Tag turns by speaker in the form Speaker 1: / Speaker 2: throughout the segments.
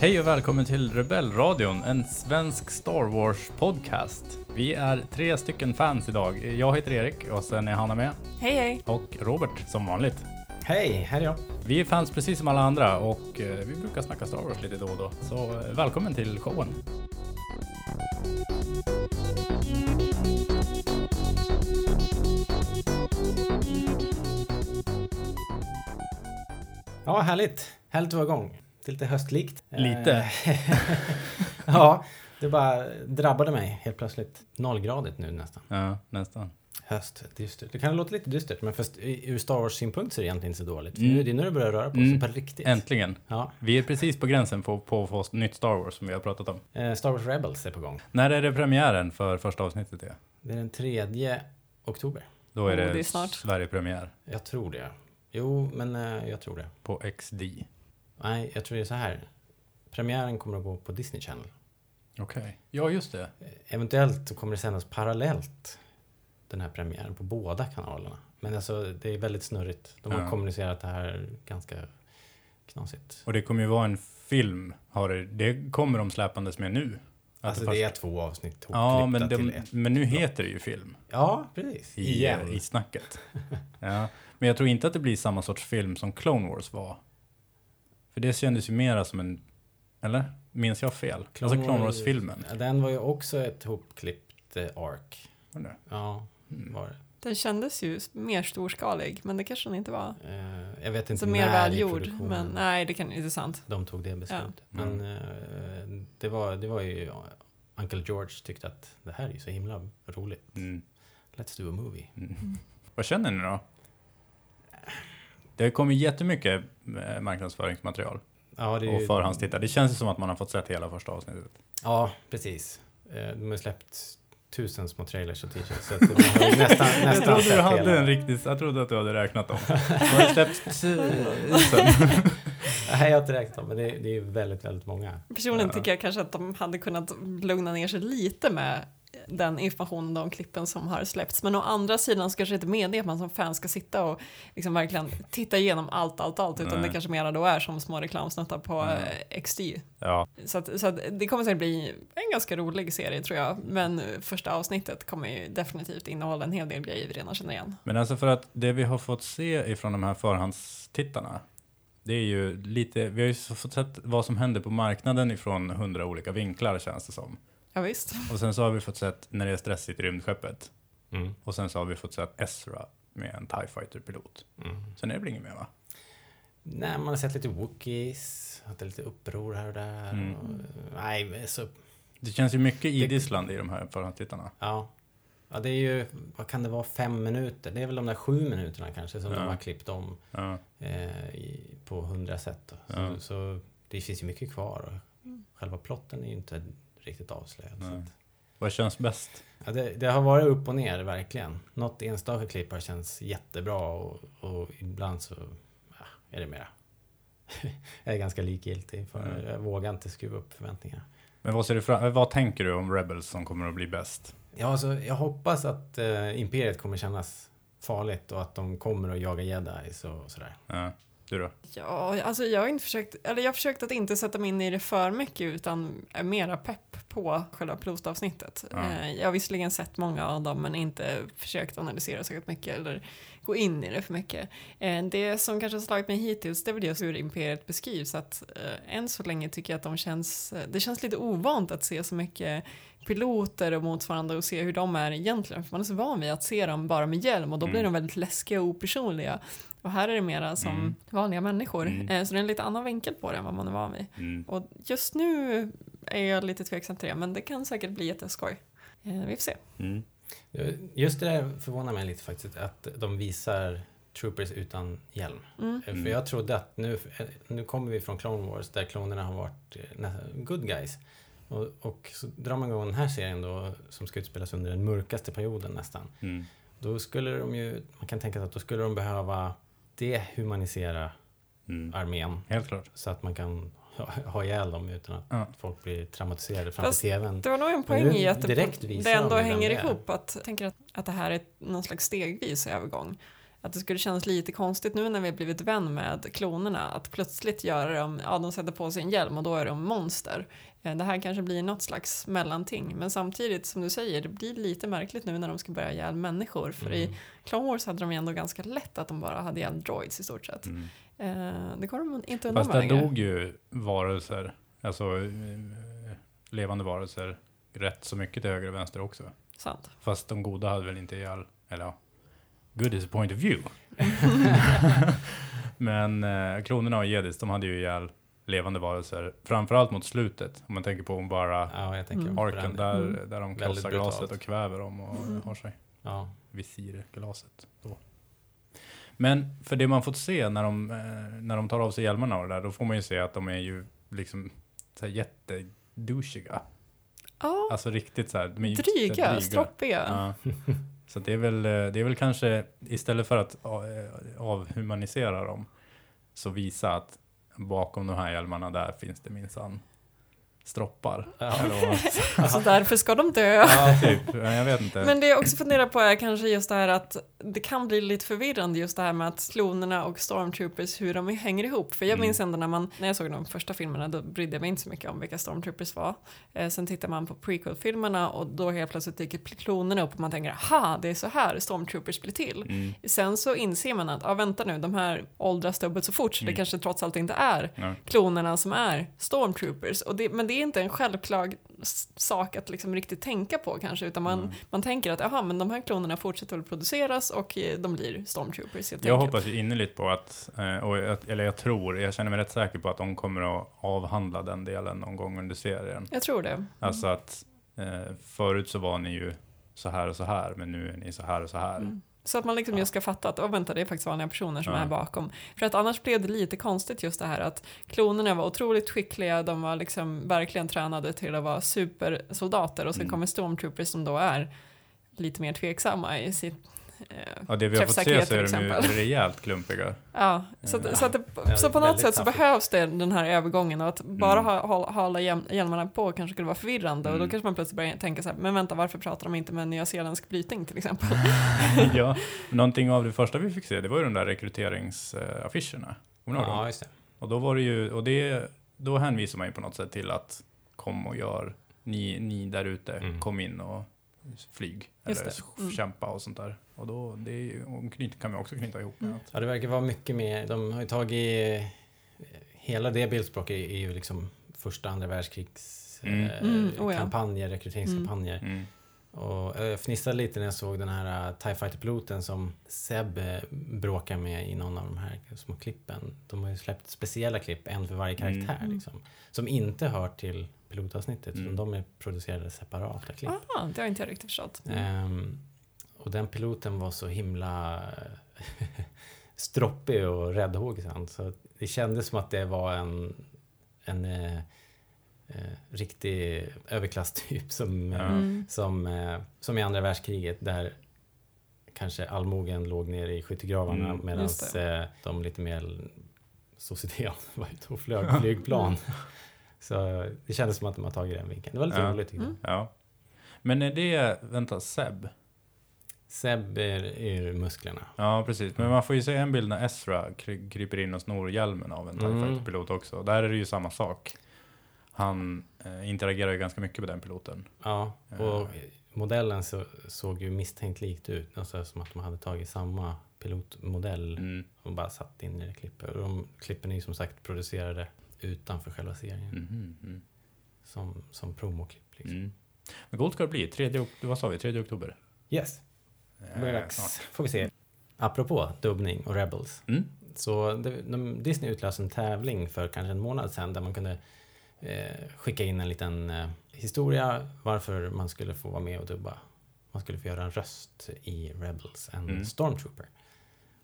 Speaker 1: Hej och välkommen till Rebellradion, en svensk Star Wars-podcast. Vi är tre stycken fans idag. Jag heter Erik och sen är Hanna med.
Speaker 2: Hej hej!
Speaker 1: Och Robert som vanligt.
Speaker 3: Hej, här är jag.
Speaker 1: Vi är fans precis som alla andra och eh, vi brukar snacka Star Wars lite då och då. Så eh, välkommen till showen.
Speaker 3: Ja, härligt. Härligt att vara igång. Det är lite höstlikt.
Speaker 1: Lite.
Speaker 3: Eh, ja, det bara drabbade mig helt plötsligt. Nollgradigt nu nästan.
Speaker 1: Ja, nästan.
Speaker 3: Höst, dystert. Det kan låta lite dystert, men först, ur Star Wars-synpunkt så är det egentligen inte så dåligt. För
Speaker 1: Mm.
Speaker 3: nu, det är nu det börjar röra på sig
Speaker 1: Mm.
Speaker 3: på riktigt.
Speaker 1: Äntligen.
Speaker 3: Ja,
Speaker 1: Vi är precis på gränsen på, på att få nytt Star Wars som vi har pratat om.
Speaker 3: eh, Star Wars Rebels är på gång.
Speaker 1: När är det premiären för första avsnittet? Det?
Speaker 3: Det är den 3 oktober.
Speaker 1: Då är
Speaker 2: Oh,
Speaker 1: det,
Speaker 2: det är.
Speaker 1: Sverige-premiär
Speaker 3: Jag tror det. Jo, men eh, jag tror det.
Speaker 1: på XD.
Speaker 3: Nej, jag tror det är så här. Premiären kommer att gå på Disney Channel.
Speaker 1: Okej. Ja, just det.
Speaker 3: Eventuellt så kommer det sändas parallellt den här premiären på båda kanalerna. Men alltså det är väldigt snurrigt. De har
Speaker 1: Ja.
Speaker 3: kommunicerat det här ganska knasigt.
Speaker 1: Och det kommer ju vara en film. Har det, det kommer de släpandes med nu. Att
Speaker 3: Alltså
Speaker 1: först-
Speaker 3: det är två avsnitt
Speaker 1: Ja, men, det,
Speaker 3: ett.
Speaker 1: men nu heter det ju film.
Speaker 3: Ja, precis.
Speaker 1: I,
Speaker 3: Igen.
Speaker 1: i snacket. Ja. Men jag tror inte att det blir samma sorts film som Clone Wars var. För det kändes ju mera som en... Eller? Minns jag fel? alltså Clone Wars-filmen.
Speaker 3: Ja, Den var ju också ett hopklippt eh, ark.
Speaker 1: Var det?
Speaker 3: Ja,
Speaker 1: Mm.
Speaker 3: var det.
Speaker 2: Den kändes ju mer storskalig, men det kanske den inte var.
Speaker 3: Eh, jag vet inte
Speaker 2: Så mer
Speaker 3: när i
Speaker 2: välgjord. Men nej, det kan inte är sant.
Speaker 3: de tog det beslutet.
Speaker 1: Ja.
Speaker 3: Men eh, det, var, det var ju... Uncle George tyckte att det här är ju så himla roligt.
Speaker 1: Mm.
Speaker 3: Let's do a movie.
Speaker 1: Mm. Vad känner ni då? Det kommer jättemycket eh, marknadsföringsmaterial
Speaker 3: Ja, det är
Speaker 1: och förhandstittare. Det känns som att man har fått sett hela första avsnittet.
Speaker 3: Ja, precis. Eh, De har släppt tusen små trailers och t-shirts. Så har ju nästan,
Speaker 1: Jag
Speaker 3: nästan
Speaker 1: trodde, du hade
Speaker 3: hela.
Speaker 1: en riktig, jag trodde att du hade räknat dem. De har släppt tusen.
Speaker 3: Nej, jag har inte räknat dem, men det är, det är väldigt, väldigt många.
Speaker 2: Personligen
Speaker 1: Ja.
Speaker 2: tycker jag kanske att de hade kunnat lugna ner sig lite med den informationen, de klippen som har släppts. Men å andra sidan så kanske det inte meningen att man som fan ska sitta och liksom verkligen titta igenom allt, allt, allt. Utan
Speaker 1: Nej.
Speaker 2: det kanske mera då är som små reklamsnuttar på
Speaker 1: Ja.
Speaker 2: eh, XD.
Speaker 1: Ja,
Speaker 2: Så, att, så att det kommer säkert bli en ganska rolig serie tror jag. Men första avsnittet kommer ju definitivt innehålla en hel del grejer vi redan känner igen.
Speaker 1: men alltså för att det vi har fått se ifrån de här förhandstittarna, det är ju lite, vi har ju fått sett vad som händer på marknaden ifrån hundra olika vinklar känns det som.
Speaker 2: Ja, visst.
Speaker 1: Och sen så har vi fått sett när det är stressigt i rymdskeppet.
Speaker 3: Mm.
Speaker 1: Och sen så har vi fått sett Ezra med en TIE Fighter-pilot.
Speaker 3: Mm.
Speaker 1: Sen är det väl inget mer va?
Speaker 3: Nej, man har sett lite det är lite uppror här och där.
Speaker 1: Mm.
Speaker 3: Och, nej, så...
Speaker 1: Det känns ju mycket
Speaker 3: Det-
Speaker 1: idissland i de här förhandstittarna.
Speaker 3: Ja. Ja, det är ju, vad kan det vara, fem minuter? Det är väl de där sju minuterna kanske som
Speaker 1: Ja.
Speaker 3: de har klippt om
Speaker 1: Ja.
Speaker 3: eh, i, på hundra sätt. Då. Så,
Speaker 1: Ja.
Speaker 3: så det finns ju mycket kvar. Och själva plotten är ju inte riktigt avslöjad. att-
Speaker 1: Vad känns bäst?
Speaker 3: Ja, det, det har varit upp och ner, verkligen. Något enstaka klipp har känts jättebra och, och ibland så ja, är det mera... jag är ganska likgiltig, för
Speaker 1: Mm.
Speaker 3: jag vågar inte skruva upp förväntningarna.
Speaker 1: Men vad, ser du fram- vad tänker du om Rebels som kommer att bli bäst?
Speaker 3: Ja, alltså, jag hoppas att eh, Imperiet kommer kännas farligt och att de kommer att jaga jedis och sådär.
Speaker 1: Ja. Du då?
Speaker 2: Ja, alltså jag har inte försökt, eller jag har försökt att inte sätta mig in i det för mycket utan är mera pepp på själva pilostavsnittet.
Speaker 1: Ja.
Speaker 2: Eh, Jag har visserligen sett många av dem men inte försökt analysera särskilt mycket eller gå in i det för mycket. Eh, Det som kanske har slagit mig hittills det är väl just hur Imperiet beskrivs att eh, än så länge tycker jag att de känns, det känns lite ovant att se så mycket piloter och motsvarande och se hur de är egentligen. För man är så van vid att se dem bara med hjälm och då blir
Speaker 1: Mm.
Speaker 2: de väldigt läskiga och opersonliga. Och här är det mera som
Speaker 1: Mm.
Speaker 2: vanliga människor.
Speaker 1: Mm.
Speaker 2: Eh, Så det är en lite annan vinkel på det än vad man är van vid.
Speaker 1: Mm.
Speaker 2: Och just nu är jag lite tveksam till det, men det kan säkert bli jätteskoj. Eh, Vi får se.
Speaker 1: Mm.
Speaker 3: Just det där förvånar mig lite faktiskt, att de visar Troopers utan hjälm.
Speaker 2: Mm.
Speaker 3: Eh, För jag trodde att nu, nu kommer vi från Clone Wars där klonerna har varit good guys. Och, och så drar man igång den här serien då som ska utspelas under den mörkaste perioden nästan.
Speaker 1: Mm.
Speaker 3: Då skulle de ju, man kan tänka sig att då skulle de behöva dehumanisera
Speaker 1: Mm.
Speaker 3: armén
Speaker 1: Helt klart.
Speaker 3: så att man kan ha, ha ihjäl dem utan att
Speaker 1: Ja.
Speaker 3: folk blir traumatiserade framför
Speaker 2: Fast
Speaker 3: TVn.
Speaker 2: Det var nog en poäng
Speaker 3: nu
Speaker 2: i att det, det ändå hänger ihop. Att, jag tänker att, att det här är någon slags stegvis övergång. att det skulle kännas lite konstigt nu när vi har blivit vän med klonerna att plötsligt göra dem, ja de sätter på sig en hjälm och då är de monster. Eh, Det här kanske blir något slags mellanting men samtidigt som du säger det blir lite märkligt nu när de ska börja ihjäl människor för i Clone Wars hade de ju ändå ganska lätt att de bara hade ihjäl droids i stort sett.
Speaker 1: Mm.
Speaker 2: Eh, Det kommer de inte undan
Speaker 1: Fast där
Speaker 2: längre.
Speaker 1: dog ju varelser, alltså eh, levande varelser, rätt så mycket till höger och vänster också.
Speaker 2: Sant.
Speaker 1: Fast de goda hade väl inte ihjäl, eller ja, good is a point of view. Men eh, klonerna och jedis, de hade ju ihjäl levande varelser, framförallt mot slutet. Om man tänker på bara
Speaker 3: Ja, jag tänker
Speaker 2: Mm.
Speaker 1: arken där,
Speaker 2: Mm.
Speaker 1: där de krossar glaset och kväver dem och
Speaker 2: Mm.
Speaker 1: har sig
Speaker 3: Ja.
Speaker 1: visirglaset. Då. Men för det man fått se när de, eh, när de tar av sig hjälmarna och det där, då får man ju se att de är ju liksom så här jättedouchiga.
Speaker 2: Ja,
Speaker 1: Alltså riktigt så här, de är
Speaker 2: dryga,
Speaker 1: dryga.
Speaker 2: stroppiga.
Speaker 1: Ja. Så det är, väl, eh, det är väl kanske, istället för att eh, avhumanisera dem, så visa att bakom de här hjälmarna där finns det minsann stroppar.
Speaker 3: Ja.
Speaker 1: Eller vad-
Speaker 2: Så därför ska de dö.
Speaker 1: ja, typ. Ja, Jag vet inte.
Speaker 2: Men det jag också funderar på är kanske just det här att det kan bli lite förvirrande just det här med att klonerna och stormtroopers, hur de hänger ihop. För jag
Speaker 1: Mm.
Speaker 2: minns ändå när, man, när jag såg de första filmerna, då brydde jag mig inte så mycket om vilka stormtroopers var. Eh, sen tittar man på prequel-filmerna och då helt plötsligt dyker klonerna upp och man tänker, aha, det är så här stormtroopers blir till.
Speaker 1: Mm.
Speaker 2: Sen så inser man att, ja vänta nu, de här åldras dubbelt så fort så det
Speaker 1: Mm.
Speaker 2: kanske trots allt inte är
Speaker 1: Ja.
Speaker 2: klonerna som är stormtroopers. Och det, men det är inte en självklar sak att liksom riktigt tänka på kanske, utan man,
Speaker 1: Mm.
Speaker 2: man tänker att aha, men de här klonerna fortsätter väl produceras och eh, de blir stormtroopers helt
Speaker 1: Jag
Speaker 2: enkelt.
Speaker 1: hoppas ju innerligt på att, eh, jag, eller jag tror, jag känner mig rätt säker på att de kommer att avhandla den delen någon gång under serien.
Speaker 2: Jag tror det.
Speaker 1: Alltså att eh, förut så var ni ju så här och så här, men nu är ni så här och så här.
Speaker 2: Mm. Så att man liksom just ska fatta att, oh, vänta, det är faktiskt vanliga personer som
Speaker 1: Ja.
Speaker 2: är bakom. För att annars blev det lite konstigt just det här att klonerna var otroligt skickliga, de var liksom verkligen tränade till att vara supersoldater och sen
Speaker 1: Mm.
Speaker 2: kommer stormtroopers som då är lite mer tveksamma i sitt eh,
Speaker 1: Ja, det vi har fått se så är
Speaker 2: till
Speaker 1: de ju
Speaker 2: exempel.
Speaker 1: rejält klumpiga.
Speaker 2: Ja, så, att,
Speaker 1: Ja.
Speaker 2: så, att det,
Speaker 3: Ja,
Speaker 2: så på något sätt så behövs det den här övergången och att bara
Speaker 1: Mm.
Speaker 2: ha, ha, hålla hjälm- hjälmarna på kanske skulle vara förvirrande och
Speaker 1: Mm.
Speaker 2: då kanske man plötsligt börjar tänka så här, men vänta varför pratar de inte med nyzeeländsk brytning till exempel?
Speaker 1: ja, någonting av det första vi fick se, det var ju de där rekryteringsaffischerna. Kommer?
Speaker 3: Ja, just det.
Speaker 1: Och då var det ju, och det, då hänvisar man ju på något sätt till att kom och gör, ni, ni där ute,
Speaker 3: Mm.
Speaker 1: kom in och flyg.
Speaker 2: Just
Speaker 1: eller.
Speaker 2: Mm.
Speaker 1: kämpa och sånt där. Och då, det ju- och knyt, kan man också knyta ihop med
Speaker 2: Mm.
Speaker 1: att,
Speaker 3: Ja, det verkar vara mycket mer. De har ju tagit... eh, Hela det bildspråket är ju liksom första, andra världskrigs
Speaker 1: Mm.
Speaker 3: eh,
Speaker 2: Mm, oh ja.
Speaker 3: kampanjer, rekryteringskampanjer.
Speaker 1: mm.
Speaker 3: Och jag fnissade lite när jag såg den här uh, TIE Fighter-piloten som Seb eh, bråkar med i någon av de här små klippen. De har ju släppt speciella klipp, en för varje
Speaker 1: Mm.
Speaker 3: karaktär
Speaker 2: Mm.
Speaker 3: liksom. Som inte hör till pilotavsnittet,
Speaker 1: Mm.
Speaker 3: utan de är producerade separata klipp.
Speaker 2: Ah, det har inte jag riktigt förstått.
Speaker 3: Ehm, och den piloten var så himla stroppig och räddhågsen. Så det kändes som att det var en, en eh, eh, riktig överklasstyp som, eh,
Speaker 2: Mm.
Speaker 3: som, eh, som i andra världskriget där kanske allmogen låg nere i skyttegravarna
Speaker 1: Mm.
Speaker 3: medan eh, de lite mer societet var ute och flög flygplan. Så det kändes som att de har tagit den vinkeln. Det var lite
Speaker 1: Ja.
Speaker 3: roligt tycker jag.
Speaker 2: Mm.
Speaker 1: Ja. Men är det, vänta, Seb?
Speaker 3: Seb är, är musklerna.
Speaker 1: Ja, precis. Men man får ju se en bild när Ezra kry- kryper in och snor hjälmen av en TIE
Speaker 3: Mm.
Speaker 1: Fighter-pilot också. Där är det ju samma sak. Han eh, interagerar ju ganska mycket med den piloten.
Speaker 3: Ja,
Speaker 1: Eh.
Speaker 3: och modellen så, såg ju misstänkt likt ut. Alltså som att de hade tagit samma pilotmodell
Speaker 1: Mm.
Speaker 3: och bara satt in i det klippet. Och de klippen är ju som sagt producerade utanför själva serien.
Speaker 1: Mhm, mm.
Speaker 3: Som, som promoklipp. Liksom.
Speaker 1: Mm. Men Gold ska det bli, 3, ok- vad sa vi, 3 oktober?
Speaker 3: Yes, blir
Speaker 1: Eh, snart.
Speaker 3: Får vi se. Apropå dubbning och Rebels.
Speaker 1: Mm.
Speaker 3: Så det, de, Disney utlöste en tävling för kanske en månad sedan där man kunde eh, skicka in en liten eh, historia varför man skulle få vara med och dubba. Man skulle få göra en röst i Rebels, en
Speaker 1: Mm.
Speaker 3: Stormtrooper.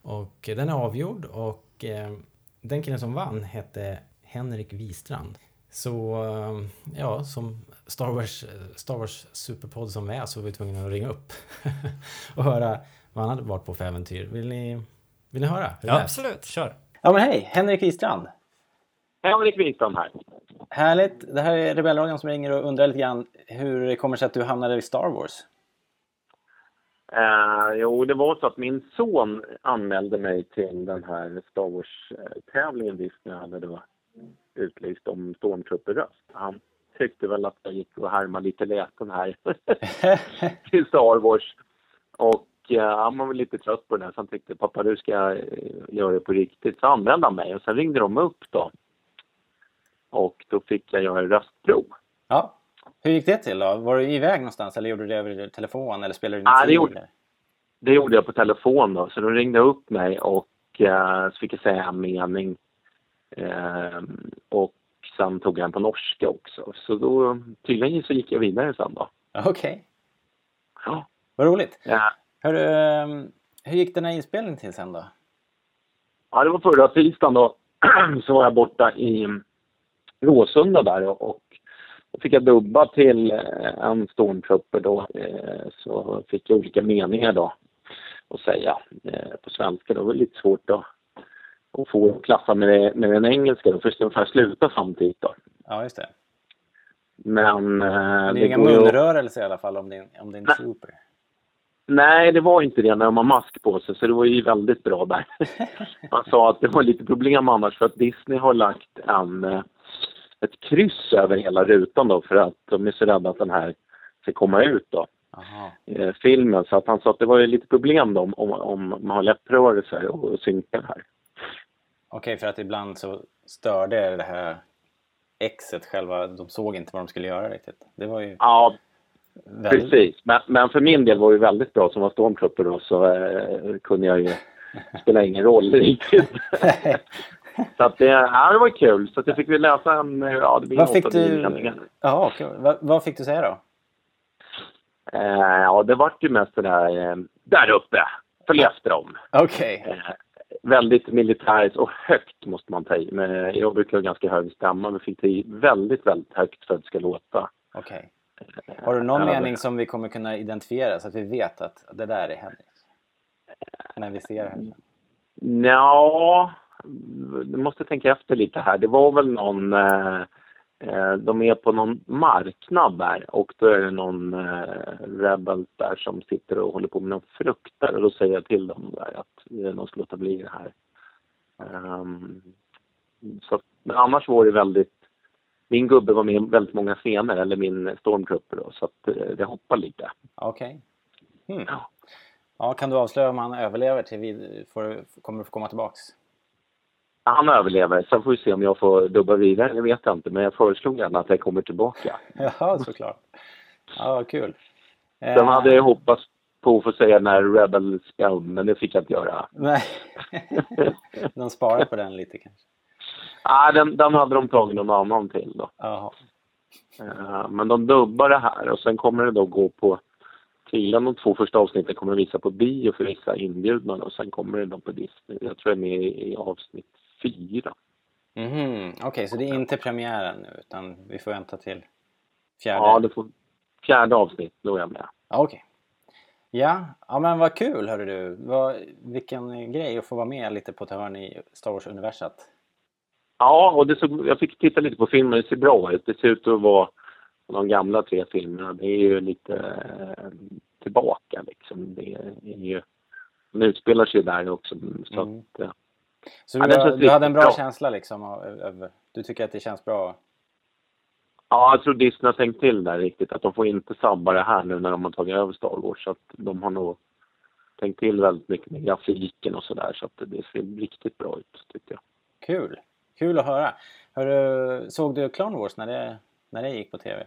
Speaker 3: Och eh, den är avgjord och eh, den killen som vann hette Henrik Wistrand. Så eh, ja, som Star Wars, Star Wars Superpodd som vi är så var vi tvungna att ringa upp och höra vad han hade varit på för äventyr. Vill ni, vill ni höra?
Speaker 1: Ja.
Speaker 2: Absolut.
Speaker 1: Kör!
Speaker 4: Ja men hej, Henrik Wistrand.
Speaker 5: Henrik Wistrand här.
Speaker 4: Härligt. Det här är Rebellradion som ringer och undrar lite grann hur det kommer sig att du hamnade i Star Wars.
Speaker 5: Eh, jo, det var så att min son anmälde mig till den här Star Wars-tävlingen när jag hade då utlyst om stormtrooper-röst. Han tyckte väl att jag gick och härmade lite läten här till Star Wars. Och eh, han var väl lite trött på det där, så han tyckte pappa du ska eh, göra det på riktigt. Så anmälde han mig och sen ringde de upp då. Och då fick jag göra röstprov.
Speaker 4: Ja. Hur gick det till då? Var du iväg någonstans eller gjorde du det över telefon eller spelade du in
Speaker 5: Ja, det gjorde-? Det gjorde jag på telefon då, så de ringde upp mig och eh, så fick jag säga en mening. Eh, och sen tog jag en på norska också. Så då, tydligen så gick jag vidare sen då.
Speaker 4: Okej,
Speaker 5: Ja.
Speaker 4: vad roligt.
Speaker 5: Ja.
Speaker 4: Hörru, ehm, hur gick den här inspelningen till sen då?
Speaker 5: Ja, det var förra tisdagen då. så var jag borta i Råsunda där och, då fick jag dubba till eh, en stormtrooper då. Eh, så fick jag olika meningar då att säga eh, på svenska. Det var lite svårt då att få klaffa med, det, med den engelska då, för det ungefär sluta samtidigt då.
Speaker 4: Ja, just det.
Speaker 5: Men... Eh,
Speaker 4: Det är inga
Speaker 5: går ju att-
Speaker 4: munrörelser i alla fall om din, om din
Speaker 5: Nej.
Speaker 4: trooper.
Speaker 5: Nej, det var inte det när de har mask på sig, så det var ju väldigt bra där. Han sa att det var lite problem annars för att Disney har lagt en, eh, ett kryss över hela rutan då för att de är så rädda att den här ska komma ut då, eh, filmen. Så att han sa att det var ju lite problem då om, om, man har läpprörelser och, och synkar här.
Speaker 4: Okej, för att ibland så störde det här exet själva, de såg inte vad de skulle göra riktigt. Det var ju
Speaker 5: Ja,
Speaker 4: väldigt...
Speaker 5: precis. Men, men för min del var det väldigt bra som var stormtrooper då så eh, kunde jag ju spela ingen roll riktigt. Så att det, ja, det var kul. Så att jag fick vi läsa en, ja det blir
Speaker 4: Vad fick du... Jaha, okej. Vad, vad fick du säga då?
Speaker 5: Eh, ja, det vart ju mest det där, eh, där uppe, följ efter dem.
Speaker 4: Okej.
Speaker 5: Eh, väldigt militäriskt och högt måste man ta i. Men jag brukar ha ganska hög stämma, men fick ta i väldigt, väldigt högt för att det ska låta.
Speaker 4: Okej. Har du någon
Speaker 5: Ja,
Speaker 4: mening som vi kommer kunna identifiera så att vi vet att det där är Henrik? När vi ser här.
Speaker 5: Ja, du måste tänka efter lite här. Det var väl någon... Eh, eh, de är på någon marknad där och då är det någon eh, rebel där som sitter och håller på med någon frukter och då säger jag till dem där att eh, de ska låta bli det här. Ehm, så, men annars var det väldigt... Min gubbe var med i väldigt många scener, eller min stormtrooper då, så att eh, det hoppar lite.
Speaker 4: Okej. Hmm.
Speaker 5: Ja.
Speaker 4: Ja, kan du avslöja om han överlever till vi får, kommer du få komma tillbaks?
Speaker 5: Han överlever, sen får vi se om jag får dubba vidare, det vet jag inte, men jag föreslog gärna att jag kommer tillbaka.
Speaker 4: Ja, såklart. Ja, vad kul. Eh,
Speaker 5: Sen hade jag hoppats på att få säga den här Rebel Scum, men det fick jag inte göra.
Speaker 4: Nej. De sparar på den lite kanske.
Speaker 5: Ah, den, den hade de tagit någon annan till då.
Speaker 4: Jaha.
Speaker 5: Eh, men de dubbar det här och sen kommer det då gå på Tydligen de två första avsnitten kommer att visa på bio för vissa inbjudna och sen kommer det då på Disney. Jag tror jag är med i avsnitt fyra.
Speaker 4: Mhm, Okej, så det är inte premiären nu utan vi får vänta till fjärde?
Speaker 5: Ja, det får fjärde avsnitt, då är jag med.
Speaker 4: Ja, okej. Ja, ja, men vad kul hörru du. Vad, vilken grej att få vara med lite på ett hörn i Star Wars-universat.
Speaker 5: Ja, och det såg, jag fick titta lite på filmen. Det ser bra ut. Det ser ut att vara de gamla tre filmerna. Det är ju lite eh, tillbaka liksom. Det är ju, den utspelar sig där också. Så
Speaker 4: Mm.
Speaker 5: att,
Speaker 4: Så
Speaker 5: Ja,
Speaker 4: du,
Speaker 5: det
Speaker 4: har- du hade en bra
Speaker 5: bra.
Speaker 4: känsla liksom? Över, du tycker att det känns bra?
Speaker 5: ja, jag tror Disney har tänkt till där riktigt. Att de får inte sabba det här nu när de har tagit över Star Wars. Så att de har nog tänkt till väldigt mycket med grafiken och sådär. Så att det ser riktigt bra ut tycker jag.
Speaker 4: Kul! Kul att höra. Hörru, såg du Clone Wars när det, när det gick på TV?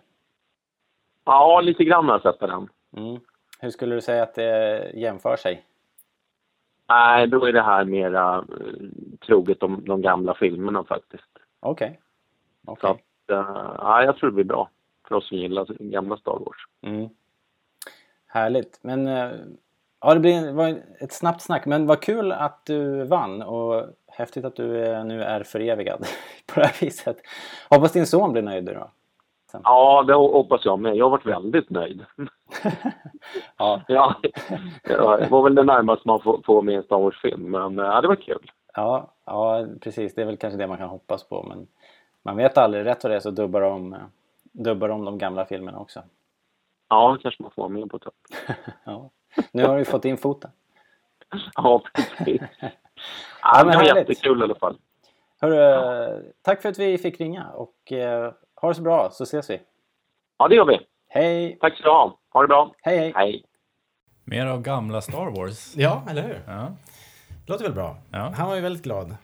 Speaker 5: Ja, lite grann har jag sett på den.
Speaker 4: Mm. Hur skulle du säga att det jämför sig?
Speaker 5: Nej, då är det här mera eh, troget de, de gamla filmerna faktiskt.
Speaker 4: Okej.
Speaker 5: Så
Speaker 4: Okej.
Speaker 5: att, eh, ja, jag tror det blir bra för oss som gillar gamla Star Wars.
Speaker 4: Mm. Härligt. Men eh, ja, det blir, var ett snabbt snack. Men vad kul att du vann och häftigt att du nu är förevigad på det här viset. Hoppas din son blir nöjd då.
Speaker 5: Ja, det hoppas jag med. Jag har varit väldigt nöjd.
Speaker 4: Ja,
Speaker 5: ja, det var väl det närmaste man får, får med en Star Wars-film, men eh, ja, det var kul.
Speaker 4: ja, ja, precis. Det är väl kanske det man kan hoppas på. Men man vet aldrig. Rätt vad det är så dubbar de, dubbar de de gamla filmerna också.
Speaker 5: Ja, kanske man får vara med på tag.
Speaker 4: ja. Nu har du fått in foten.
Speaker 5: Ja, precis.
Speaker 4: Ja,
Speaker 5: Ja,
Speaker 4: men
Speaker 5: det var
Speaker 4: härligt.
Speaker 5: jättekul i alla fall.
Speaker 4: Hörru, tack för att vi fick ringa och eh, ha det så bra så ses vi.
Speaker 5: Ja, det gör vi.
Speaker 4: Hej,
Speaker 5: Tack ska du ha. Ha det bra.
Speaker 4: hej, hej.
Speaker 5: Hej.
Speaker 1: Mer av gamla Star Wars.
Speaker 3: Ja, eller hur?
Speaker 1: Ja.
Speaker 3: Låter väl bra.
Speaker 1: Ja.
Speaker 3: Han var ju väldigt glad.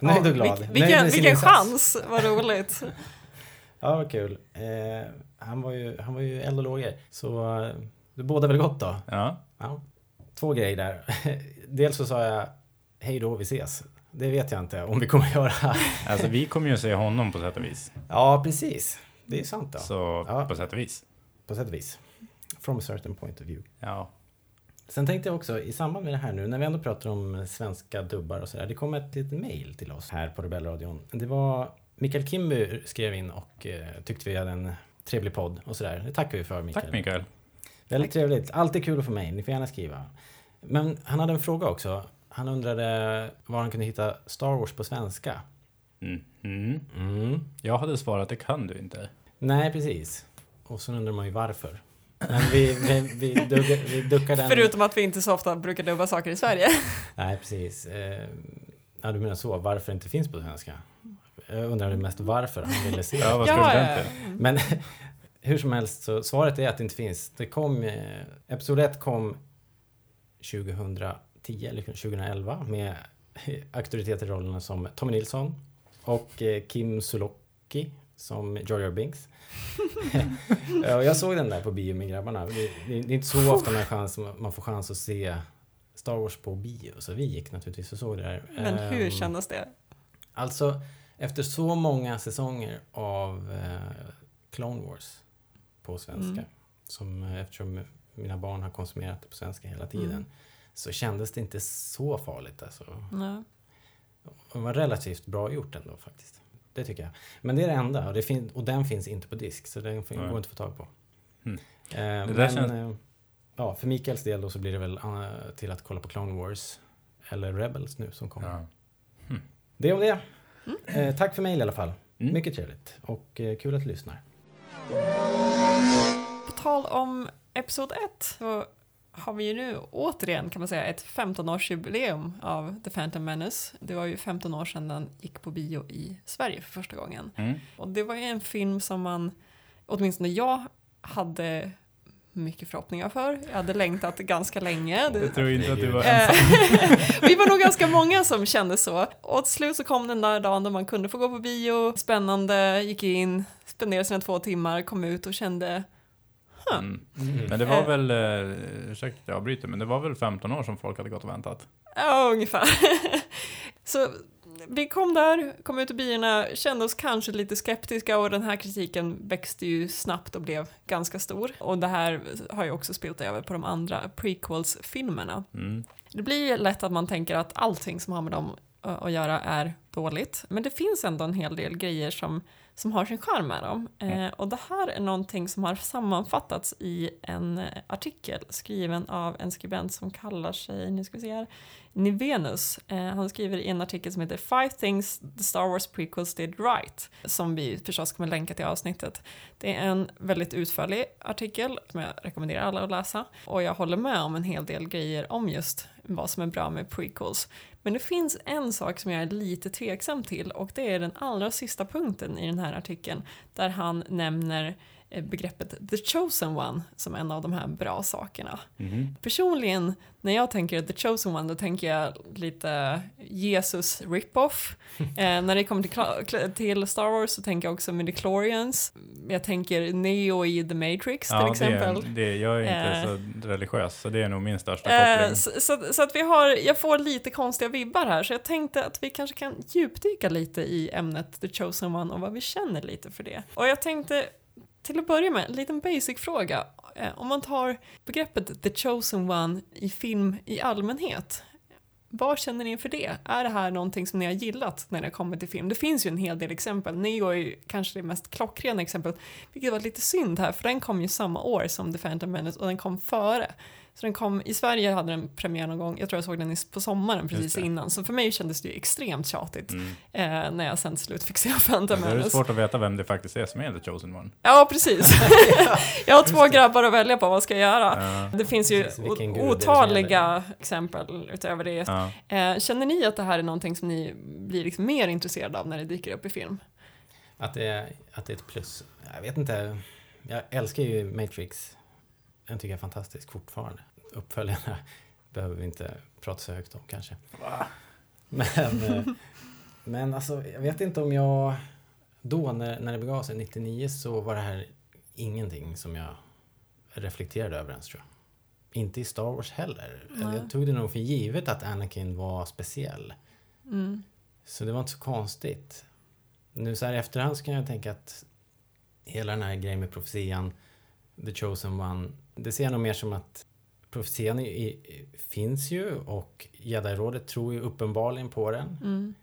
Speaker 3: Nöjd och glad.
Speaker 2: Vil- vilken vilken chans, vad roligt.
Speaker 3: Ja, vad kul. Eh, han, var ju, han var ju eld och lågor. Så eh, det båda väl gott då.
Speaker 1: ja.
Speaker 3: Ja. Två grejer där. Dels så sa jag hej då, vi ses. Det vet jag inte om vi kommer göra.
Speaker 1: Alltså vi kommer ju se honom på sätt och vis.
Speaker 3: Ja, precis. Det är sant då.
Speaker 1: Så
Speaker 3: Ja.
Speaker 1: på sätt och vis.
Speaker 3: På sätt och vis. From a certain point of view.
Speaker 1: Ja.
Speaker 3: Sen tänkte jag också i samband med det här nu när vi ändå pratar om svenska dubbar och sådär. Det kom ett litet mail till oss här på Rebellradion. Det var Mikael Kimby skrev in och eh, tyckte vi hade en trevlig podd och sådär. Det tackar vi för Mikael.
Speaker 1: Tack Mikael.
Speaker 3: Väldigt trevligt. Alltid kul att få mejl. Ni får gärna skriva. Men han hade en fråga också. Han undrade var han kunde hitta Star Wars på svenska.
Speaker 1: Mm. Mm.
Speaker 3: Mm.
Speaker 1: Jag hade svarat det kan du inte.
Speaker 3: Nej, precis. Och så undrar man ju varför. Men vi, vi, vi, duggar, vi duckar den.
Speaker 2: Förutom att vi inte så ofta brukar dubba saker i Sverige.
Speaker 3: Nej, precis. Eh, ja, du menar så. Varför det inte finns på svenska? Jag undrar mest varför han ville se.
Speaker 1: Ja, vad
Speaker 2: Ja,
Speaker 1: skulle
Speaker 2: ja,
Speaker 1: den
Speaker 2: ja.
Speaker 3: Men hur som helst så svaret är att det inte finns. Det kom, eh, Episod 1 kom 2010 eller 2011 med auktoriteter i rollerna som Tommy Nilsson och eh, Kim Sulocki som Jar Binks. Jag såg den där på bio med grabbarna. Det, det, det är inte så ofta man, chans, man får chans att se Star Wars på bio. Så vi gick naturligtvis och såg det där.
Speaker 2: Men hur
Speaker 3: Ehm,
Speaker 2: kändes det?
Speaker 3: Alltså, efter så många säsonger av eh, Clone Wars på svenska,
Speaker 2: Mm.
Speaker 3: som, eh, eftersom mina barn har konsumerat det på svenska hela tiden,
Speaker 2: Mm.
Speaker 3: Så kändes det inte så farligt. Alltså.
Speaker 2: Ja.
Speaker 3: Det var relativt bra gjort ändå faktiskt. Det tycker jag. Men det är det enda och, det fin- och den finns inte på disk så den fin-
Speaker 1: Nej.
Speaker 3: går inte att få tag på.
Speaker 1: Mm.
Speaker 3: Eh,
Speaker 1: där
Speaker 3: men,
Speaker 1: känns-
Speaker 3: eh, ja, för Mikaels del då så blir det väl eh, till att kolla på Clone Wars eller Rebels nu som kommer.
Speaker 1: Ja.
Speaker 3: Det om det. Eh, tack för mejl i alla fall.
Speaker 1: Mm.
Speaker 3: Mycket trevligt och eh, kul att du lyssnar.
Speaker 2: På tal om Episod 1 så har vi ju nu återigen kan man säga ett 15-årsjubileum av The Phantom Menace. Det var ju 15 år sedan den gick på bio i Sverige för första gången.
Speaker 1: Mm.
Speaker 2: Och det var ju en film som man, åtminstone jag, hade mycket förhoppningar för. Jag hade längtat ganska länge. Det,
Speaker 1: Jag tror inte att du var ensam.
Speaker 2: vi var nog ganska många som kände så. Och till slut så kom den där dagen då man kunde få gå på bio, spännande, gick in, spenderade sina två timmar, kom ut och kände
Speaker 1: Mm. Men det var väl, eh, ursäkta jag avbryter, men det var väl 15 år som folk hade gått och väntat.
Speaker 2: Ja, ungefär. så vi kom där, kom ut ur biorna, kände oss kanske lite skeptiska och den här kritiken växte ju snabbt och blev ganska stor. Och det här har ju också spilt över på de andra prequels-filmerna.
Speaker 1: Mm.
Speaker 2: Det blir lätt att man tänker att allting som har med dem att göra är dåligt. Men det finns ändå en hel del grejer som, som har sin charm med dem. Eh, och det här är någonting som har sammanfattats i en eh, artikel skriven av en skribent som kallar sig, nu ska vi se här, Nivenus. Eh, han skriver i en artikel som heter Five things the Star Wars prequels did right, som vi förstås kommer länka till avsnittet. Det är en väldigt utförlig artikel som jag rekommenderar alla att läsa och jag håller med om en hel del grejer om just vad som är bra med prequels. Men det finns en sak som jag är lite tveksam till och det är den allra sista punkten i den här artikeln där han nämner begreppet the chosen one som en av de här bra sakerna.
Speaker 1: Mhm.
Speaker 2: Personligen, när jag tänker the chosen one, då tänker jag lite Jesus rip-off. eh, när det kommer till, till Star Wars så tänker jag också midichlorians. Jag tänker Neo i The Matrix till
Speaker 1: Ja,
Speaker 2: exempel.
Speaker 1: det, det, jag är inte
Speaker 2: Eh.
Speaker 1: så religiös, så det är nog min största
Speaker 2: Eh,
Speaker 1: koppling.
Speaker 2: så, så, så att vi har, jag får lite konstiga vibbar här, så jag tänkte att vi kanske kan djupdyka lite i ämnet The Chosen One och vad vi känner lite för det. Och jag tänkte till att börja med, en liten basic-fråga. Eh, om man tar begreppet The Chosen One i film i allmänhet, vad känner ni inför det? Är det här någonting som ni har gillat när det kommer till film? Det finns ju en hel del exempel. Neo är ju kanske det mest klockrena exemplet, vilket var lite synd här, för den kom ju samma år som The Phantom Menace och den kom före. Så den kom, i Sverige hade den premiär någon gång, jag tror jag såg den på sommaren precis innan. Så för mig kändes det ju extremt tjatigt
Speaker 1: Mm.
Speaker 2: eh, när jag sen till slut fick se Phantom
Speaker 1: Då är det
Speaker 2: Menace.
Speaker 1: svårt att veta vem det faktiskt är som är the chosen one.
Speaker 2: Ja, precis. jag har två grabbar att välja på, vad ska jag göra?
Speaker 1: Ja,
Speaker 2: Det finns ju
Speaker 3: Precis, är
Speaker 2: otaliga exempel utöver det.
Speaker 1: ja.
Speaker 2: Eh, känner ni att det här är någonting som ni blir liksom mer intresserade av när det dyker upp i film?
Speaker 3: Att det, är, att det är ett plus. Jag vet inte. Jag älskar ju Matrix. Den tycker jag är fantastisk fortfarande. Uppföljarna behöver vi inte prata så högt om kanske. Men, eh, men alltså, jag vet inte om jag... Då när, när det begav sig, 99, så var det här ingenting som jag reflekterade över ens tror jag. Inte i Star Wars heller.
Speaker 2: Nej.
Speaker 3: Jag tog det nog för givet att Anakin var speciell.
Speaker 2: Mm.
Speaker 3: Så det var inte så konstigt. Nu så här i efterhand så kan jag tänka att hela den här grejen med profetian, the chosen one, det ser jag nog mer som att profetian finns ju och Jedi-rådet tror ju uppenbarligen på den.
Speaker 2: Mm.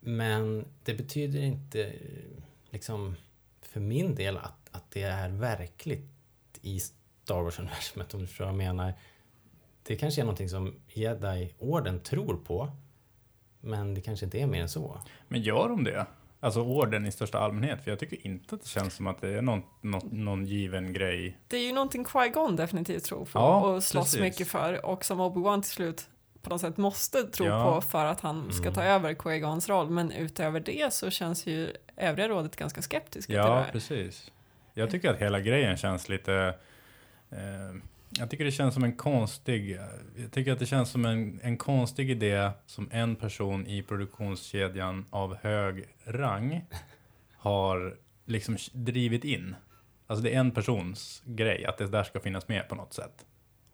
Speaker 3: Men det betyder inte, liksom, för min del att, att det är verkligt i Star Wars-universumet, om du förstår vad jag menar. Det kanske är någonting som Jedi-orden tror på, men det kanske inte är mer än så.
Speaker 1: Men gör de det? Alltså orden i största allmänhet? För jag tycker inte att det känns som att det är någon, någon, någon given grej.
Speaker 2: Det är ju någonting Qui-Gon definitivt tror på
Speaker 1: Ja,
Speaker 2: och slåss
Speaker 1: precis.
Speaker 2: mycket för och som Obi-Wan till slut på något sätt måste tro
Speaker 1: Ja.
Speaker 2: på för att han ska ta över Qui-Gons roll. Men utöver det så känns ju övriga rådet ganska skeptiska till det
Speaker 1: Ja,
Speaker 2: här.
Speaker 1: precis. Jag tycker att hela grejen känns lite... Eh, jag tycker det känns som en konstig... Jag tycker att det känns som en, en konstig idé som en person i produktionskedjan av hög rang har liksom drivit in. Alltså det är en persons grej, att det där ska finnas med på något sätt.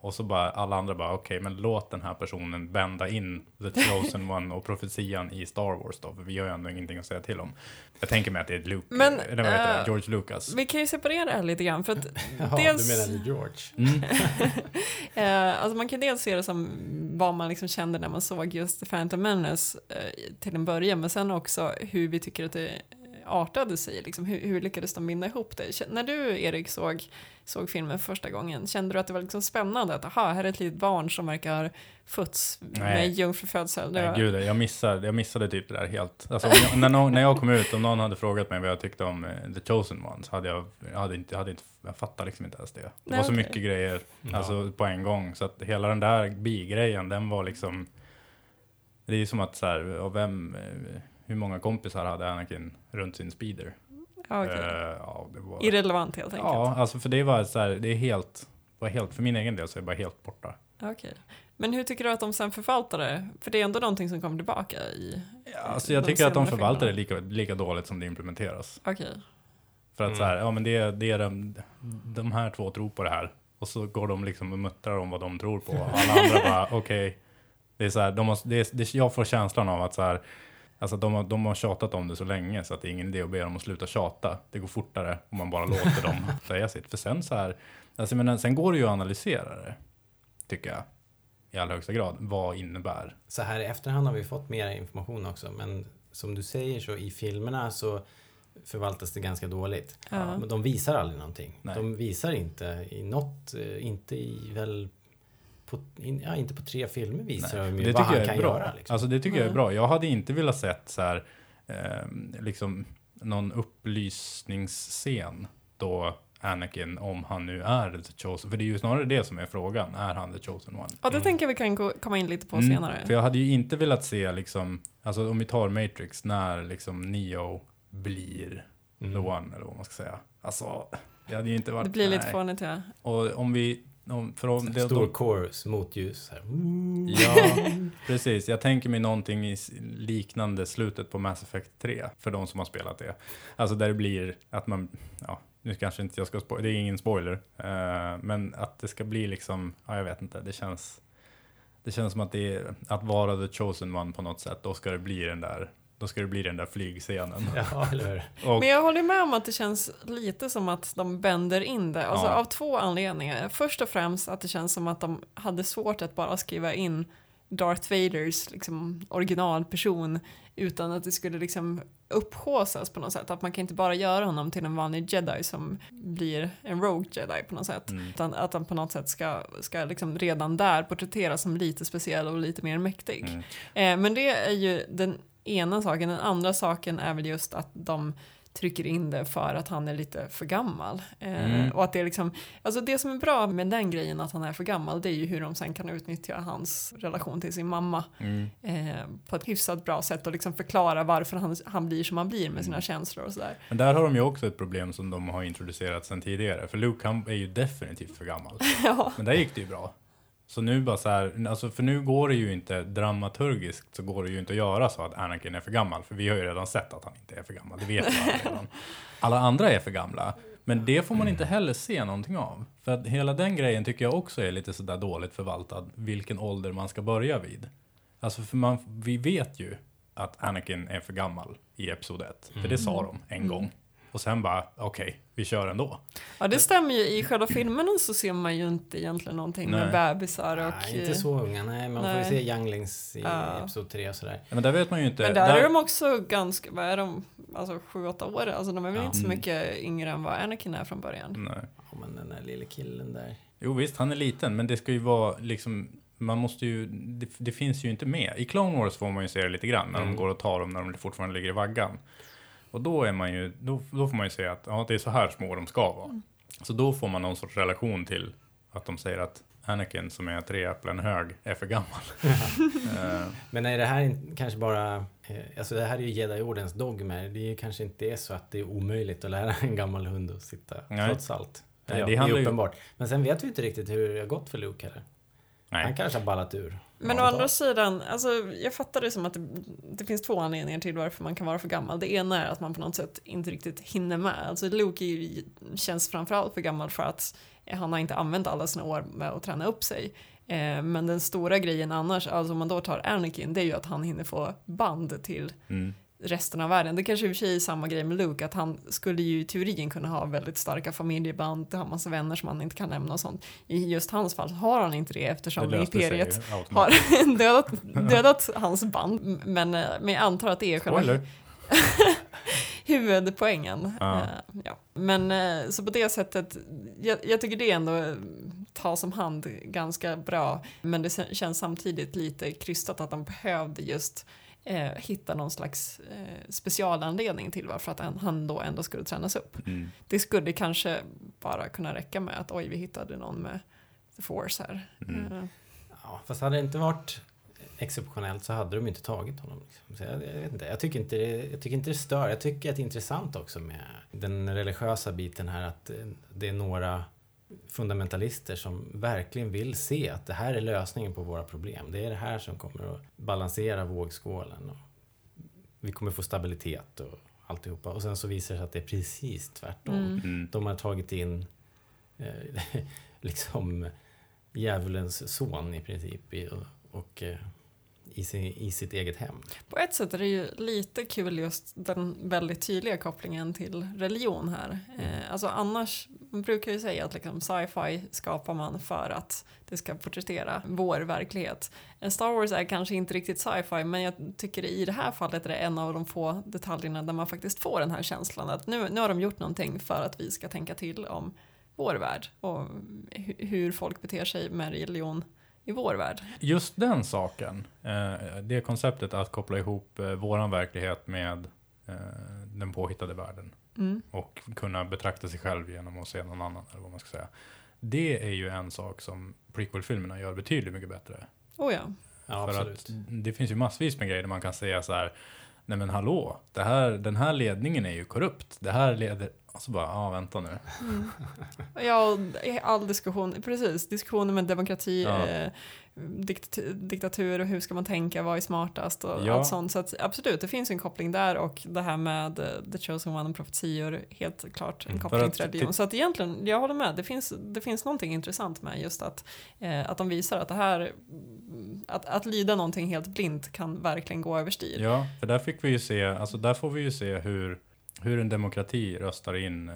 Speaker 1: Och så bara alla andra bara, okej, men låt den här personen bända in the chosen one och profetian i Star Wars då, för vi har ju ändå ingenting att säga till om. Jag tänker mig att det är Luke,
Speaker 2: Men,
Speaker 1: eller vad heter det,
Speaker 2: eh,
Speaker 1: George Lucas.
Speaker 2: Vi kan ju separera det här lite grann för att
Speaker 3: Jaha,
Speaker 2: dels,
Speaker 3: du menar George?
Speaker 1: Mm.
Speaker 2: eh, alltså man kan dels se det som vad man liksom kände när man såg just The Phantom Menace eh, till en början men sen också hur vi tycker att det artade sig, liksom, hur, hur lyckades de binda ihop det? När du Erik såg, såg filmen för första gången, kände du att det var liksom spännande att aha, här är ett litet barn som verkar fötts med jungfrufödsel?
Speaker 1: Nej,
Speaker 2: var-
Speaker 1: gud, jag missade, jag missade typ det där helt. Alltså, jag, när, någon, när jag kom ut, om någon hade frågat mig vad jag tyckte om eh, The Chosen One, så hade jag, jag hade inte, jag hade inte, jag fattade liksom inte ens det. Det
Speaker 2: Nej,
Speaker 1: var så
Speaker 2: okej.
Speaker 1: mycket grejer,
Speaker 3: Ja.
Speaker 1: alltså på en gång, så att hela den där bigrejen, den var liksom, det är ju som att så här, och vem, eh, hur många kompisar hade Anakin runt sin speeder?
Speaker 2: Ja, okej.
Speaker 1: Eh, ja, det var,
Speaker 2: Irrelevant helt enkelt.
Speaker 1: ja, alltså för det var så här, det är helt, var helt, för min egen del så är det bara helt borta.
Speaker 2: Okej. Men hur tycker du att de sen förvaltar det? För det är ändå någonting som kommer tillbaka i...
Speaker 1: Ja, alltså jag tycker att de förvaltar det lika, lika dåligt som det implementeras.
Speaker 2: Okej.
Speaker 1: För att
Speaker 3: Mm.
Speaker 1: så här, ja men det, är- det är de, de här två tror på det här. Och så går de liksom och muttrar om vad de tror på. Och alla andra bara, okej. Det är så här, de har, det är, det, jag får känslan av att så här, alltså de, har, de har tjatat om det så länge så att det är ingen idé att be dem att sluta tjata. Det går fortare om man bara låter dem säga sitt. För sen så här, alltså men sen går det ju att analysera det, tycker jag. I allra högsta grad. Vad innebär?
Speaker 3: Så här i efterhand har vi fått mer information också, men som du säger så i filmerna så förvaltas det ganska dåligt.
Speaker 2: Ja.
Speaker 3: Men de visar aldrig någonting.
Speaker 1: Nej.
Speaker 3: De visar inte i något, eh, inte i väl på, in, ja, inte på tre filmer visar de ju
Speaker 1: Det
Speaker 3: vad
Speaker 1: tycker
Speaker 3: han kan
Speaker 1: bra.
Speaker 3: göra. Liksom.
Speaker 1: Alltså det tycker jag är
Speaker 2: Nej.
Speaker 1: bra. Jag hade inte velat sett så här, eh, liksom någon upplysningsscen då Anakin, om han nu är the chosen, för det är ju snarare det som är frågan, är han the chosen one?
Speaker 2: Ja, det
Speaker 3: Mm.
Speaker 2: tänker vi kan gå, komma in lite på
Speaker 1: Mm,
Speaker 2: senare.
Speaker 1: För jag hade ju inte velat se liksom, alltså om vi tar Matrix, när liksom Neo blir
Speaker 3: Mm.
Speaker 1: the one, eller vad man ska säga. Alltså, det hade ju inte varit...
Speaker 2: Det blir lite
Speaker 1: nej.
Speaker 2: fånigt, ja.
Speaker 1: Och om vi, om, för om, det,
Speaker 3: Stor
Speaker 1: de,
Speaker 3: chorus, motljus. Här.
Speaker 1: Ja, precis. Jag tänker mig någonting i liknande slutet på Mass Effect 3, för de som har spelat det. Alltså där det blir att man, ja, nu kanske inte jag ska spoila, det är ingen spoiler, eh, men att det ska bli liksom, ja jag vet inte, det känns, det känns som att det är, att vara the chosen one på något sätt, då ska det bli den där, då ska det bli den där flygscenen.
Speaker 3: Ja, eller hur?
Speaker 1: Och,
Speaker 2: Men jag håller med om att det känns lite som att de bänder in det. Alltså
Speaker 1: Ja.
Speaker 2: av två anledningar. Först och främst att det känns som att de hade svårt att bara skriva in Darth Vaders liksom, originalperson utan att det skulle liksom upphåsas på något sätt. Att man kan inte bara göra honom till en vanlig jedi som blir en rogue jedi på något sätt.
Speaker 1: Mm.
Speaker 2: Utan att han på något sätt ska, ska liksom redan där porträtteras som lite speciell och lite mer mäktig.
Speaker 1: Mm.
Speaker 2: Eh, men det är ju den ena saken. Den andra saken är väl just att de trycker in det för att han är lite för gammal. Eh,
Speaker 1: Mm.
Speaker 2: Och att det är liksom, alltså det som är bra med den grejen att han är för gammal det är ju hur de sen kan utnyttja hans relation till sin mamma
Speaker 1: Mm.
Speaker 2: eh, på ett hyfsat bra sätt och liksom förklara varför han, han blir som han blir med sina
Speaker 1: Mm.
Speaker 2: känslor och sådär.
Speaker 1: Men där har de ju också ett problem som de har introducerat sedan tidigare. För Luke han är ju definitivt för gammal.
Speaker 2: ja.
Speaker 1: Men där gick det ju bra. Så nu bara så här, alltså för nu går det ju inte dramaturgiskt så går det ju inte att göra så att Anakin är för gammal. För vi har ju redan sett att han inte är för gammal, det vet vi redan. Alla andra är för gamla. Men det får man inte heller se någonting av. För att hela den grejen tycker jag också är lite sådär dåligt förvaltad, vilken ålder man ska börja vid. Alltså för man, vi vet ju att Anakin är för gammal i Episod 1. För det sa de en gång. Och sen bara, okej, vi kör ändå.
Speaker 2: ja, det stämmer ju. I själva filmerna så ser man ju inte egentligen någonting med
Speaker 1: Nej.
Speaker 2: bebisar och...
Speaker 3: Nej, inte så unga. Nej, man får
Speaker 2: nej.
Speaker 3: ju se younglings i
Speaker 2: Ja.
Speaker 3: Episod 3 och sådär.
Speaker 1: Ja, Men där vet man ju inte.
Speaker 2: Men där, är de också ganska, vad är de, alltså sju, åtta år? Alltså de är väl
Speaker 3: Ja.
Speaker 2: inte så
Speaker 1: Mm.
Speaker 2: mycket yngre än vad Anakin är från början.
Speaker 1: Nej.
Speaker 3: Ja, men den där lille killen där.
Speaker 1: Jo visst, han är liten, men det ska ju vara liksom, man måste ju, det, det finns ju inte med. I Clone Wars får man ju se det lite grann, när
Speaker 3: Mm.
Speaker 1: de går och tar dem när de fortfarande ligger i vaggan. Och då är man ju, då, då får man ju se att ja, det är så här små de ska vara. Så då får man någon sorts relation till att de säger att Anakin som är tre äpplen hög är för gammal. Eh,
Speaker 3: Men är det här kanske bara... eh, Alltså det här är ju Jedi-ordens dogmer. Det är ju kanske inte är så att det är omöjligt att lära en gammal hund att sitta,
Speaker 1: Nej.
Speaker 3: trots allt.
Speaker 1: Nej,
Speaker 3: ja,
Speaker 1: det
Speaker 3: det, är
Speaker 1: ju-
Speaker 3: uppenbart. Men sen vet vi inte riktigt hur det har gått för Luke heller. Han
Speaker 1: nej.
Speaker 3: kanske har ballat ur.
Speaker 2: Men å andra sidan, alltså, jag fattar det som att det, det finns två anledningar till varför man kan vara för gammal. Det ena är att man på något sätt inte riktigt hinner med. Alltså Luke ju, känns framförallt för gammal för att han har inte använt alla sina år med att träna upp sig. Eh, men den stora grejen annars, alltså om man då tar Anakin, det är ju att han hinner få band till
Speaker 1: Mm.
Speaker 2: Resten av världen. Det kanske i och för sig är samma grej med Luke, att han skulle ju i teorin kunna ha väldigt starka familjeband, ha massa vänner som han inte kan nämna och sånt. I just hans fall har han inte det eftersom
Speaker 1: Det sig
Speaker 2: Imperiet har dödat, dödat hans band. Men, eh, men jag antar att det är själva huvudpoängen.
Speaker 1: Ja.
Speaker 2: Eh, ja. Men eh, så på det sättet, jag, jag tycker det ändå tas om hand ganska bra. Men det känns samtidigt lite krystat att de behövde just eh, hitta någon slags eh, specialanledning till varför att han, han då ändå skulle tränas upp.
Speaker 1: Mm.
Speaker 2: Det skulle kanske bara kunna räcka med att oj, vi hittade någon med the force här.
Speaker 1: Mm.
Speaker 2: Eh,
Speaker 3: Ja, fast hade det inte varit exceptionellt så hade de inte tagit honom. Liksom. Så jag, jag, vet inte, jag, tycker inte det, jag tycker inte det stör. Jag tycker att det är intressant också med den religiösa biten här att eh, det är några fundamentalister som verkligen vill se att det här är lösningen på våra problem. Det är det här som kommer att balansera vågskålen. Och vi kommer få stabilitet och alltihopa. Och sen så visar det sig att det är precis tvärtom.
Speaker 2: Mm.
Speaker 1: Mm.
Speaker 3: De har tagit in eh, liksom djävulens son i princip och, och eh, i, sin, i sitt eget hem.
Speaker 2: På ett sätt är det ju lite kul just den väldigt tydliga kopplingen till religion här. Eh, alltså annars, man brukar ju säga att liksom sci-fi skapar man för att det ska porträttera vår verklighet. Star Wars är kanske inte riktigt sci-fi men jag tycker i det här fallet är det en av de få detaljerna där man faktiskt får den här känslan att nu, nu har de gjort någonting för att vi ska tänka till om vår värld och hu- hur folk beter sig med religion i vår värld.
Speaker 1: Just den saken, eh, det konceptet att koppla ihop eh, våran verklighet med eh, den påhittade världen
Speaker 2: Mm.
Speaker 1: och kunna betrakta sig själv genom att se någon annan, eller vad man ska säga. Det är ju en sak som prequel-filmerna gör betydligt mycket bättre.
Speaker 2: Oh ja.
Speaker 3: Ja,
Speaker 1: För
Speaker 3: absolut.
Speaker 1: att det finns ju massvis med grejer där man kan säga så här, nej men hallå, det här, den här ledningen är ju korrupt. Det här leder, och så bara, ja vänta nu.
Speaker 2: Ja, och all diskussion, precis, diskussioner med demokrati,
Speaker 1: Ja.
Speaker 2: eh, dikt, diktatur och hur ska man tänka, vad är smartast och
Speaker 1: Ja.
Speaker 2: allt sånt. Så att, absolut, det finns en koppling där och det här med eh, The Chosen One och profetior, helt klart en
Speaker 3: Mm.
Speaker 2: koppling
Speaker 1: att
Speaker 2: till religion. Så att egentligen, jag håller med, det finns, det finns någonting intressant med just att, eh, att de visar att det här, att, att lyda någonting helt blint kan verkligen gå överstyr.
Speaker 1: Ja, för där fick vi ju se, alltså där får vi ju se hur, hur en demokrati röstar in eh,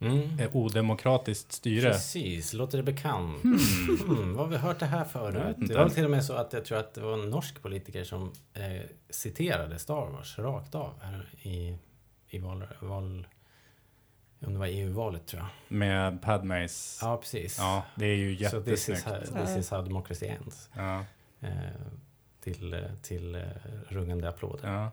Speaker 3: Mm.
Speaker 1: odemokratiskt styre.
Speaker 3: Precis, låter det bekant? Mm, var har vi hört det här förut? Det var till och med så att jag tror att det var en norsk politiker som eh, citerade Star Wars rakt av här i, i val, val... Om det var EU-valet tror jag.
Speaker 1: Med Padmes.
Speaker 3: Ja, precis.
Speaker 1: Ja, det är ju
Speaker 3: Så this is,
Speaker 1: jättesnyggt.
Speaker 3: how, this is how democracy ends.
Speaker 1: Ja,
Speaker 3: Eh, till eh, till eh, rungande applåder.
Speaker 1: ja.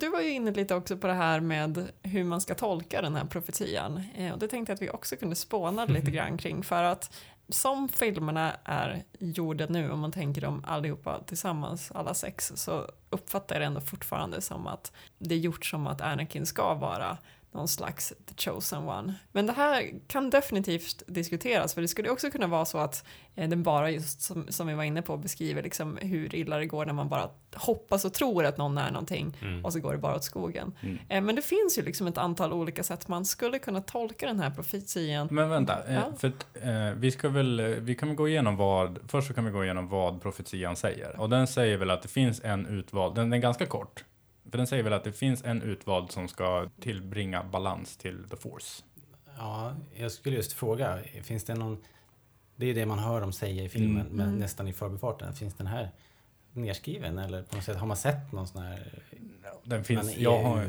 Speaker 2: Du var ju inne lite också på det här med hur man ska tolka den här profetian. Eh, och det tänkte jag att vi också kunde spåna lite grann kring. För att som filmerna är gjorda nu, om man tänker dem allihopa tillsammans, alla sex, så uppfattar jag det ändå fortfarande som att det är gjort som att Anakin ska vara någon slags the chosen one. Men det här kan definitivt diskuteras, för det skulle också kunna vara så att eh, den bara just som, som vi var inne på beskriver liksom hur illa det går när man bara hoppas och tror att någon är någonting
Speaker 3: Mm.
Speaker 2: och så går det bara åt skogen.
Speaker 1: Mm.
Speaker 2: Eh, Men det finns ju liksom ett antal olika sätt man skulle kunna tolka den här profetian.
Speaker 1: Men vänta, eh,
Speaker 2: Ja.
Speaker 1: för att, eh, vi ska väl, vi kan väl gå igenom vad, först så kan vi gå igenom vad profetian säger. Och den säger väl att det finns en utvald, den är ganska kort. För den säger väl att det finns en utvald som ska tillbringa balans till the force.
Speaker 3: Ja, jag skulle just fråga, finns det någon... Det är ju det man hör dem säga i filmen,
Speaker 1: Mm.
Speaker 3: men
Speaker 2: Mm.
Speaker 3: nästan i förbifarten. Finns den här nerskriven eller på något sätt, har man sett någon sån här
Speaker 1: Den finns, jag, har,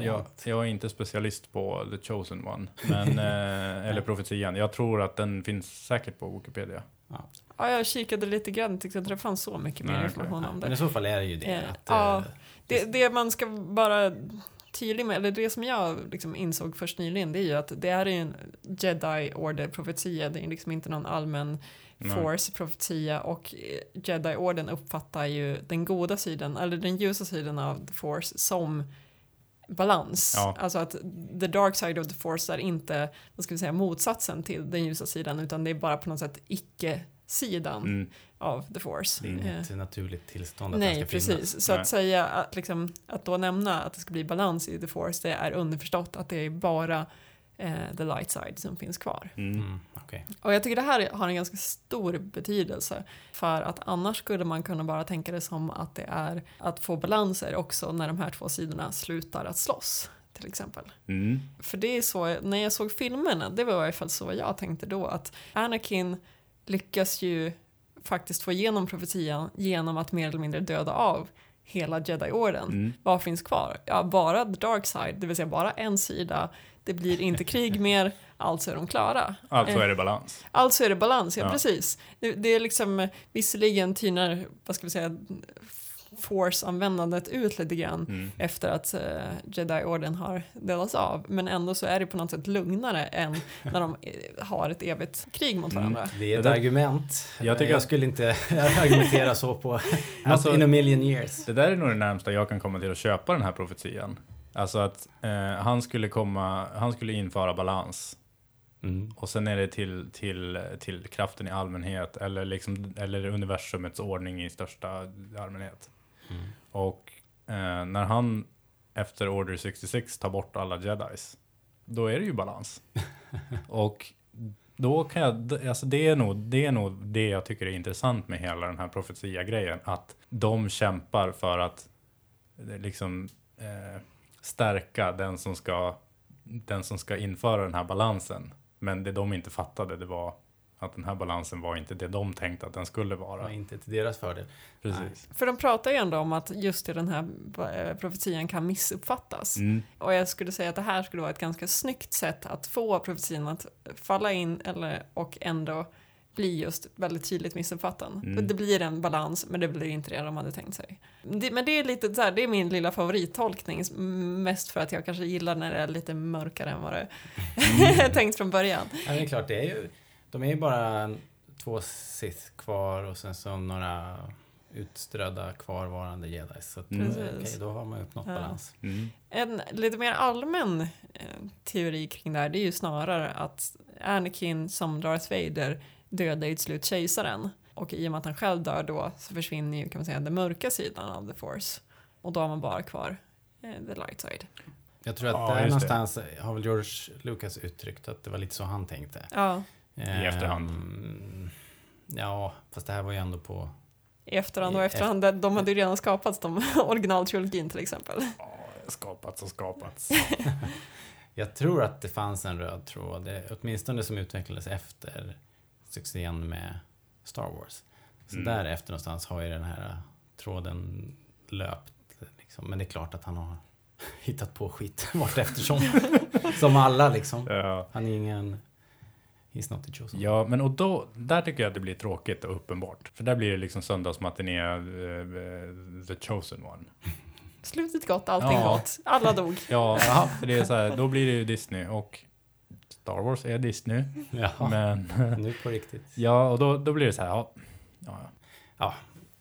Speaker 1: jag, jag är inte specialist på the chosen one, men, eh, eller profetian. Jag tror att den finns säkert på Wikipedia.
Speaker 2: Ja, jag kikade lite grann, tyckte inte det fanns så mycket mer information om
Speaker 3: Men
Speaker 2: det.
Speaker 3: i så fall är det ju det.
Speaker 2: Eh,
Speaker 3: att,
Speaker 2: ja.
Speaker 3: eh,
Speaker 2: det. Det man ska vara tydlig med, eller det som jag liksom insåg först nyligen, det är ju att det är en Jedi Order-profetia, det är liksom inte någon allmän
Speaker 1: Nej.
Speaker 2: Force-profetia och eh, Jedi-orden uppfattar ju den goda sidan, eller den ljusa sidan av the Force som balans.
Speaker 1: Ja.
Speaker 2: Alltså att the dark side of the Force är inte, vad ska vi säga, motsatsen till den ljusa sidan, utan det är bara på något sätt icke-sidan
Speaker 1: Mm.
Speaker 2: av the Force.
Speaker 3: det är
Speaker 2: Eh,
Speaker 3: inget naturligt tillstånd att
Speaker 2: Nej,
Speaker 3: den ska
Speaker 2: precis.
Speaker 3: finnas.
Speaker 2: Så
Speaker 1: Nej.
Speaker 2: att säga att, liksom, att då nämna att det ska bli balans i The Force, det är underförstått att det är bara eh, the light side som finns kvar.
Speaker 1: Mm.
Speaker 3: Mm, okej.
Speaker 2: Och jag tycker det här har en ganska stor betydelse. För att annars skulle man kunna bara tänka det som att det är att få balanser också när de här två sidorna slutar att slåss. Till exempel.
Speaker 1: Mm.
Speaker 2: För det är så, när jag såg filmerna, det var i alla fall så jag tänkte då, att Anakin lyckas ju faktiskt få igenom profetian genom att mer eller mindre döda av hela Jedi-orden.
Speaker 1: Mm.
Speaker 2: Vad finns kvar? Ja, bara the dark side, det vill säga bara en sida. Det blir inte krig mer, alltså är de klara.
Speaker 1: Alltså
Speaker 2: Eh,
Speaker 1: är det balans.
Speaker 2: Alltså är det balans, ja,
Speaker 1: Ja.
Speaker 2: precis. Det, det är liksom, eh, visserligen tynar, vad ska vi säga, force-användandet ut lite grann
Speaker 1: Mm.
Speaker 2: efter att uh, Jedi-orden har delats av. Men ändå så är det på något sätt lugnare än när de eh, har ett evigt krig mot
Speaker 1: Mm.
Speaker 2: varandra.
Speaker 3: Det är ett argument.
Speaker 1: Jag tycker
Speaker 3: jag
Speaker 1: att-
Speaker 3: skulle inte argumentera så på
Speaker 1: Alltså-
Speaker 3: in a million years.
Speaker 1: Det där är nog det närmsta jag kan komma till att köpa den här profetian. Alltså att eh, han, skulle komma, han skulle införa balans.
Speaker 3: Mm.
Speaker 1: Och sen är det till, till, till kraften i allmänhet eller, liksom, eller universumets ordning i största allmänhet.
Speaker 3: Mm.
Speaker 1: Och eh, när han efter Order 66 tar bort alla jedis, då är det ju balans. och då kan jag, alltså det är, nog, det är nog det jag tycker är intressant med hela den här profetia-grejen, att de kämpar för att eh, liksom eh, stärka den som, ska, den som ska införa den här balansen. Men det de inte fattade, det var att den här balansen var inte det de tänkte att den skulle vara.
Speaker 3: inte till deras fördel.
Speaker 1: Precis.
Speaker 2: För de pratar ju ändå om att just i den här eh, profetian kan missuppfattas.
Speaker 1: Mm.
Speaker 2: Och jag skulle säga att det här skulle vara ett ganska snyggt sätt att få profetian att falla in eller, och ändå bli just väldigt tydligt missuppfattande.
Speaker 1: Mm.
Speaker 2: Det blir en balans, men det blir inte det de hade tänkt sig. Det, men det är lite så här, det är min lilla favorittolkning, mest för att jag kanske gillar när det är lite mörkare än vad det är tänkt från början.
Speaker 3: Ja, det är klart, det är ju, de är ju bara två Sith kvar och sen så några utströdda kvarvarande jedi. Så att,
Speaker 1: Mm.
Speaker 3: okej,
Speaker 2: Precis.
Speaker 3: då har man uppnått
Speaker 2: Ja.
Speaker 3: balans.
Speaker 1: Mm.
Speaker 2: En lite mer allmän eh, teori kring det här, det är ju snarare att Anakin som Darth Vader dödar ju till slut kejsaren. Och i och med att han själv dör då så försvinner ju kan man säga den mörka sidan av the force. Och då har man bara kvar eh, the light side.
Speaker 3: Jag tror att
Speaker 1: Ja,
Speaker 3: där
Speaker 1: just det.
Speaker 3: någonstans har väl George Lucas uttryckt att det var lite så han tänkte.
Speaker 2: Ja,
Speaker 1: I efterhand.
Speaker 3: Ehm, Ja, fast det här var ju ändå på...
Speaker 2: i efterhand och
Speaker 3: I
Speaker 2: efterhand, de hade ju redan skapats, de originaltrilogin till exempel.
Speaker 1: Ja, skapats och skapats.
Speaker 3: Jag tror att det fanns en röd tråd, åtminstone som utvecklades efter succén med Star Wars. Så
Speaker 1: Mm.
Speaker 3: därefter någonstans har ju den här tråden löpt. Liksom. Men det är klart att han har hittat på skit vart eftersom. som alla liksom.
Speaker 1: Ja.
Speaker 3: Han är ingen... He's not the chosen.
Speaker 1: Ja, men och då, där tycker jag att det blir tråkigt och uppenbart. För där blir det liksom söndagsmatiné, uh, the chosen one.
Speaker 2: Slutet gott, allting
Speaker 1: Ja.
Speaker 2: gott. Alla dog.
Speaker 1: Ja, för det är så här, då blir det ju Disney och Star Wars är Disney.
Speaker 3: Ja,
Speaker 1: Men
Speaker 3: nu på riktigt.
Speaker 1: ja, och då, då blir det så här, ja, ja,
Speaker 3: Ja,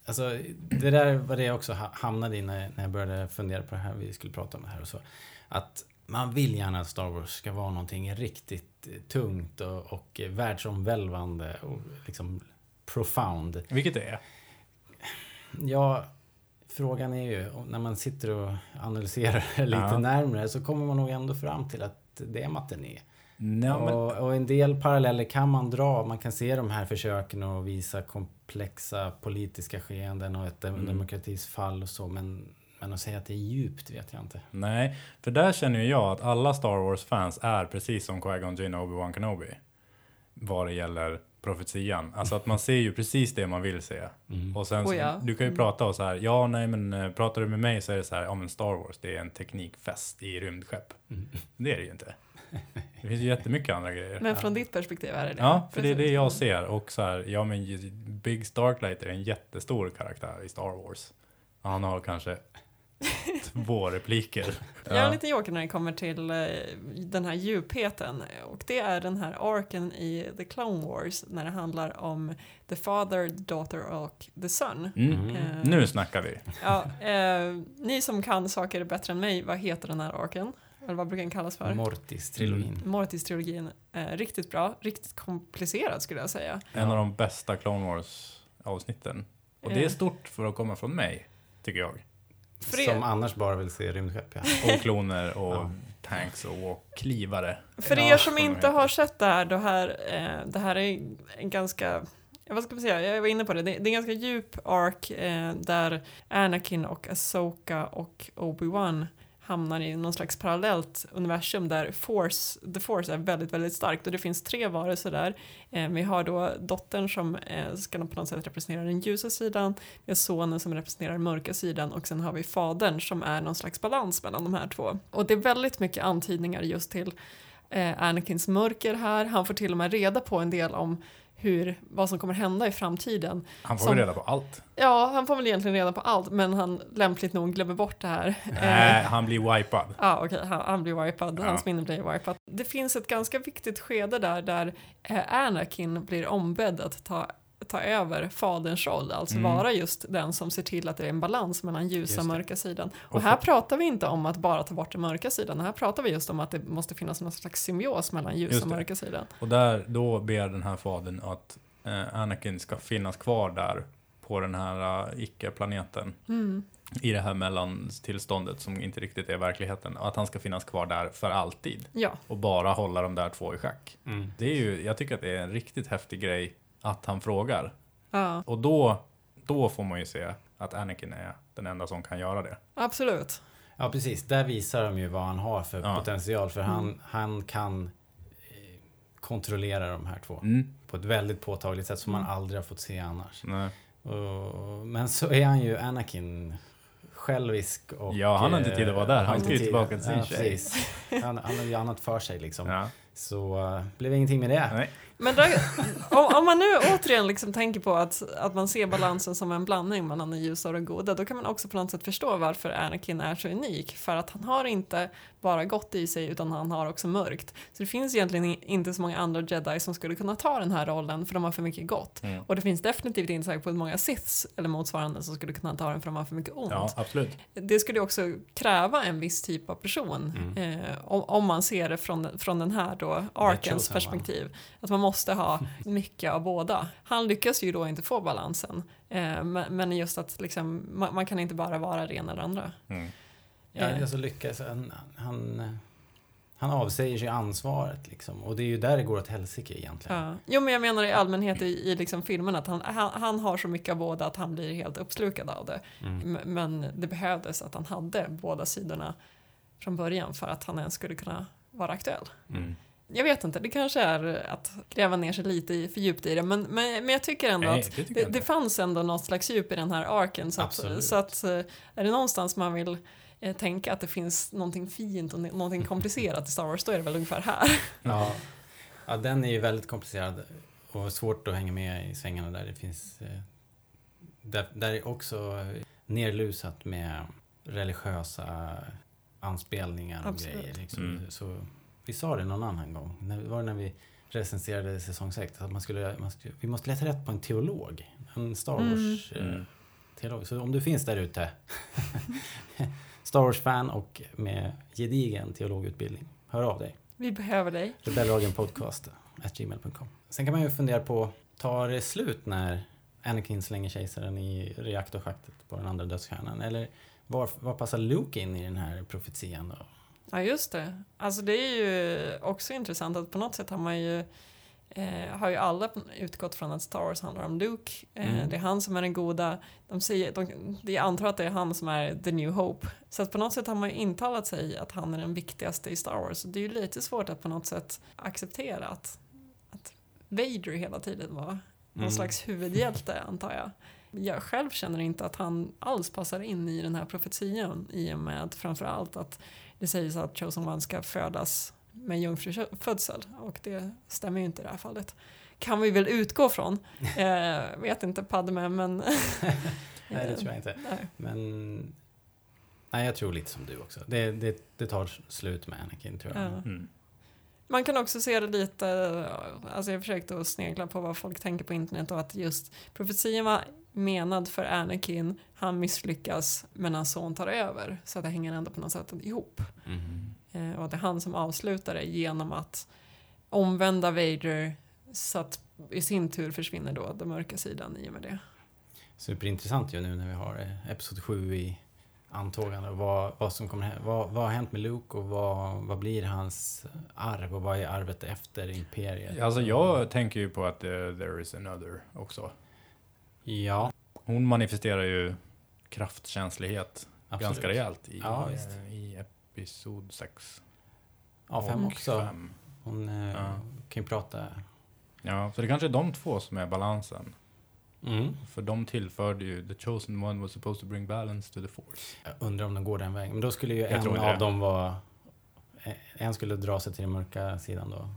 Speaker 3: alltså det där var det jag också ha- hamnade i när, när jag började fundera på det här vi skulle prata om det här och så. Att man vill gärna att Star Wars ska vara någonting riktigt eh, tungt och, och eh, världsomvälvande och liksom profound.
Speaker 1: vilket det är.
Speaker 3: Ja, frågan är ju, när man sitter och analyserar det lite
Speaker 1: Ja.
Speaker 3: närmre så kommer man nog ändå fram till att det är matiné.
Speaker 1: Ja, men,
Speaker 3: och, och en del paralleller kan man dra. Man kan se de här försöken att visa komplexa politiska skeenden och ett
Speaker 1: Mm.
Speaker 3: demokratis fall och så. Men, men att säga att det är djupt vet jag inte.
Speaker 1: nej, för där känner ju jag att alla Star Wars-fans är precis som Qui-Gon Jinn och Obi-Wan Kenobi. Vad det gäller profetian. Alltså att man ser ju precis det man vill se. Och sen,
Speaker 2: Oh ja.
Speaker 1: du kan ju
Speaker 2: Mm.
Speaker 1: prata och så här, ja nej men eh, pratar du med mig så är det så här, ja men Star Wars det är en teknikfest i rymdskepp.
Speaker 3: Mm.
Speaker 1: Det är det ju inte. Det finns ju jättemycket andra grejer.
Speaker 2: Men från ditt perspektiv är det det.
Speaker 1: Ja, för det är det
Speaker 2: Precis.
Speaker 1: jag ser. Och så här, ja men Big Starklight är en jättestor karaktär i Star Wars. Han har kanske två repliker.
Speaker 2: Jag är lite joker när det kommer till eh, den här djupheten. Och det är den här arken i The Clone Wars när det handlar om The Father, the Daughter och The Son.
Speaker 1: Mm.
Speaker 2: Eh,
Speaker 1: Nu snackar vi.
Speaker 2: Ja, eh, ni som kan saker bättre än mig, vad heter den här arken? Eller vad brukar den kallas för?
Speaker 3: Mortis-trilogin.
Speaker 2: Mortis-trilogin. Eh, riktigt bra, riktigt komplicerad skulle jag säga.
Speaker 1: En av de bästa Clone Wars-avsnitten. Och det är
Speaker 2: Eh.
Speaker 1: stort för att komma från mig, tycker jag.
Speaker 2: För er-
Speaker 3: Som annars bara vill se rymdskepp. Ja.
Speaker 1: Och kloner och
Speaker 3: Ja.
Speaker 1: tanks och klivare.
Speaker 2: För
Speaker 1: Ja,
Speaker 2: er som inte har sett det här, det här, eh, det här är en ganska vad ska man säga, jag var inne på det, det, det är en ganska djup ark eh, där Anakin och Asoka och Obi-Wan hamnar i någon slags parallellt universum där force, the force är väldigt, väldigt starkt och det finns tre varelser där. Eh, vi har då dottern som eh, ska på något sätt representera den ljusa sidan, vi har sonen som representerar den mörka sidan och sen har vi fadern som är någon slags balans mellan de här två. Och det är väldigt mycket antydningar just till eh, Anakins mörker här. Han får till och med reda på en del om hur, vad som kommer hända i framtiden.
Speaker 1: Han får
Speaker 2: Som-
Speaker 1: ju reda på allt.
Speaker 2: Ja, han får väl egentligen reda på allt, men han lämpligt nog glömmer bort det här.
Speaker 1: Nej,
Speaker 2: Eh,
Speaker 1: han blir wipad.
Speaker 2: Ja, okej, han, han blir wipad,
Speaker 1: Ja.
Speaker 2: hans minne blir wipad. Det finns ett ganska viktigt skede där, där eh, Anakin blir ombedd att ta, ta över faderns roll, alltså
Speaker 1: Mm.
Speaker 2: vara just den som ser till att det är en balans mellan ljusa och mörka sidan. Och,
Speaker 1: Och
Speaker 2: här
Speaker 1: för-
Speaker 2: pratar vi inte om att bara ta bort den mörka sidan, här pratar vi just om att det måste finnas någon slags symbios mellan ljusa och mörka sidan.
Speaker 1: Och där, då ber den här fadern att eh, Anakin ska finnas kvar där på den här uh, icke-planeten.
Speaker 2: Mm.
Speaker 1: I det här mellantillståndet som inte riktigt är verkligheten. Och att han ska finnas kvar där för alltid.
Speaker 2: Ja,
Speaker 1: Och bara hålla de där två i schack.
Speaker 3: Mm.
Speaker 1: Det är ju, jag tycker att det är en riktigt häftig grej att han frågar.
Speaker 2: ja,
Speaker 1: Och då, då får man ju se att Anakin är den enda som kan göra det.
Speaker 2: absolut.
Speaker 3: Ja, precis. Där visar de ju vad han har för
Speaker 1: Ja.
Speaker 3: potential. För han,
Speaker 2: Mm.
Speaker 3: han kan eh, kontrollera de här två
Speaker 1: Mm.
Speaker 3: på ett väldigt påtagligt sätt som man
Speaker 2: Mm.
Speaker 3: aldrig har fått se annars.
Speaker 1: Nej.
Speaker 3: Och, men så är han ju Anakin självisk och...
Speaker 1: Ja, han har inte
Speaker 3: eh,
Speaker 1: tid att vara där. Han
Speaker 3: har
Speaker 1: ska ju tillbaka till sin
Speaker 3: ja,
Speaker 1: tjej.
Speaker 3: precis. Han, han har ju annat för sig liksom.
Speaker 1: Ja.
Speaker 3: Så uh, blev ingenting med det.
Speaker 1: Nej.
Speaker 2: Men där, om, man nu återigen liksom tänker på att, att man ser balansen som en blandning mellan det ljusa och det goda, då kan man också på något sätt förstå varför Anakin är så unik. För att han har inte bara gott i sig, utan han har också mörkt. Så det finns egentligen inte så många andra jedi som skulle kunna ta den här rollen, för de har för mycket gott.
Speaker 1: Mm.
Speaker 2: Och det finns definitivt inte säkert på många siths eller motsvarande som skulle kunna ta den, för de har för mycket ont.
Speaker 1: Ja, absolut.
Speaker 2: Det skulle också kräva en viss typ av person
Speaker 3: Mm.
Speaker 2: eh, om, om man ser det från, från den här då arkens perspektiv. Att man måste ha mycket av båda. Han lyckas ju då inte få balansen. Eh, men, just att liksom, man, man kan inte bara vara det ena eller andra.
Speaker 1: Mm.
Speaker 3: Ja,
Speaker 2: Eh.
Speaker 3: alltså lyckas. Han, han, han avsäger sig ansvaret liksom. Och det är ju där det går åt helsike egentligen.
Speaker 2: Ja. Jo men jag menar i allmänhet i, i liksom filmen att han, han, han har så mycket av båda att han blir helt uppslukad av det.
Speaker 3: Mm.
Speaker 2: Men det behövdes att han hade båda sidorna från början för att han ens skulle kunna vara aktuell.
Speaker 1: Mm.
Speaker 2: Jag vet inte, det kanske är att gräva ner sig lite i, för djupt i det, men, men, men jag tycker ändå
Speaker 1: Nej,
Speaker 2: att
Speaker 1: det
Speaker 2: det, det fanns ändå något slags djup i den här arken. Så att, så att eh, är det någonstans man vill eh, tänka att det finns någonting fint och någonting komplicerat i Star Wars, då är det väl ungefär här.
Speaker 3: Ja. ja, den är ju väldigt komplicerad och svårt att hänga med i svängarna där. Det finns... Eh, där, där är också nerlusat med religiösa anspelningar och
Speaker 2: Absolut.
Speaker 3: grejer. Liksom.
Speaker 1: Mm.
Speaker 3: Så vi sa det någon annan gång. När, var det när vi recenserade säsong 6? Att man skulle, man skulle, vi måste leta rätt på en teolog. En Star
Speaker 2: Mm.
Speaker 3: Wars eh,
Speaker 1: Mm.
Speaker 3: teolog. Så om du finns där ute, Star Wars-fan och med gedigen teologutbildning, hör av dig.
Speaker 2: Vi behöver dig.
Speaker 3: Rebellradion podcast at gmail.com. Sen kan man ju fundera på, tar det slut när Anakin slänger kejsaren i reaktorschaktet på den andra dödsstjärnan? Eller var, var passar Luke in i den här profetian då?
Speaker 2: Ja, just det. Alltså det är ju också intressant att på något sätt har man ju eh, har ju alla utgått från att Star Wars handlar om Luke. Eh,
Speaker 3: Mm.
Speaker 2: Det är han som är den goda. De säger, de, de antar att det är han som är the new hope. Så att på något sätt har man ju intalat sig att han är den viktigaste i Star Wars. Det är ju lite svårt att på något sätt acceptera att, att Vader hela tiden var någon
Speaker 3: Mm.
Speaker 2: slags huvudhjälte antar jag. Jag själv känner inte att han alls passar in i den här profetian i och med att framförallt att det sägs att Chosen One ska födas med jungfrufödsel och det stämmer ju inte i det här fallet. Kan vi väl utgå från. Eh, vet inte Padme men...
Speaker 3: Nej, det tror jag inte.
Speaker 2: Nej.
Speaker 3: Men... Nej, jag tror lite som du också. Det, det, det tar slut med Anakin, tror jag.
Speaker 2: Ja.
Speaker 1: Mm.
Speaker 2: Man kan också se det lite, alltså jag försökte att snegla på vad folk tänker på internet och att just profetian var menad för Anakin, han misslyckas men hans son tar över. Så att det hänger ändå på något sätt ihop. Eh, och att det är han som avslutar det genom att omvända Vader så att i sin tur försvinner då den mörka sidan i och med det.
Speaker 3: Superintressant ju nu när vi har eh, Episod 7 i antågande. Vad, vad, som kommer, vad, vad har hänt med Luke och vad, vad blir hans arv och vad är arvet efter Imperiet?
Speaker 1: Alltså jag tänker ju på att eh, there is another också.
Speaker 3: Ja,
Speaker 1: Hon manifesterar ju kraftkänslighet
Speaker 3: absolut.
Speaker 1: ganska rejält i,
Speaker 3: Ja, visst.
Speaker 1: eh, i episod 6.
Speaker 3: Ja, fem
Speaker 1: och
Speaker 3: också.
Speaker 1: fem.
Speaker 3: Hon eh,
Speaker 1: Ja.
Speaker 3: kan ju prata...
Speaker 1: Ja, så det kanske är de två som är balansen.
Speaker 3: Mm.
Speaker 1: För de tillförde ju, the chosen one was supposed to bring balance to the force.
Speaker 3: Jag undrar om de går den vägen. Men då skulle ju
Speaker 1: Jag
Speaker 3: en av
Speaker 1: det.
Speaker 3: dem vara... eh, En skulle dra sig till den mörka sidan då.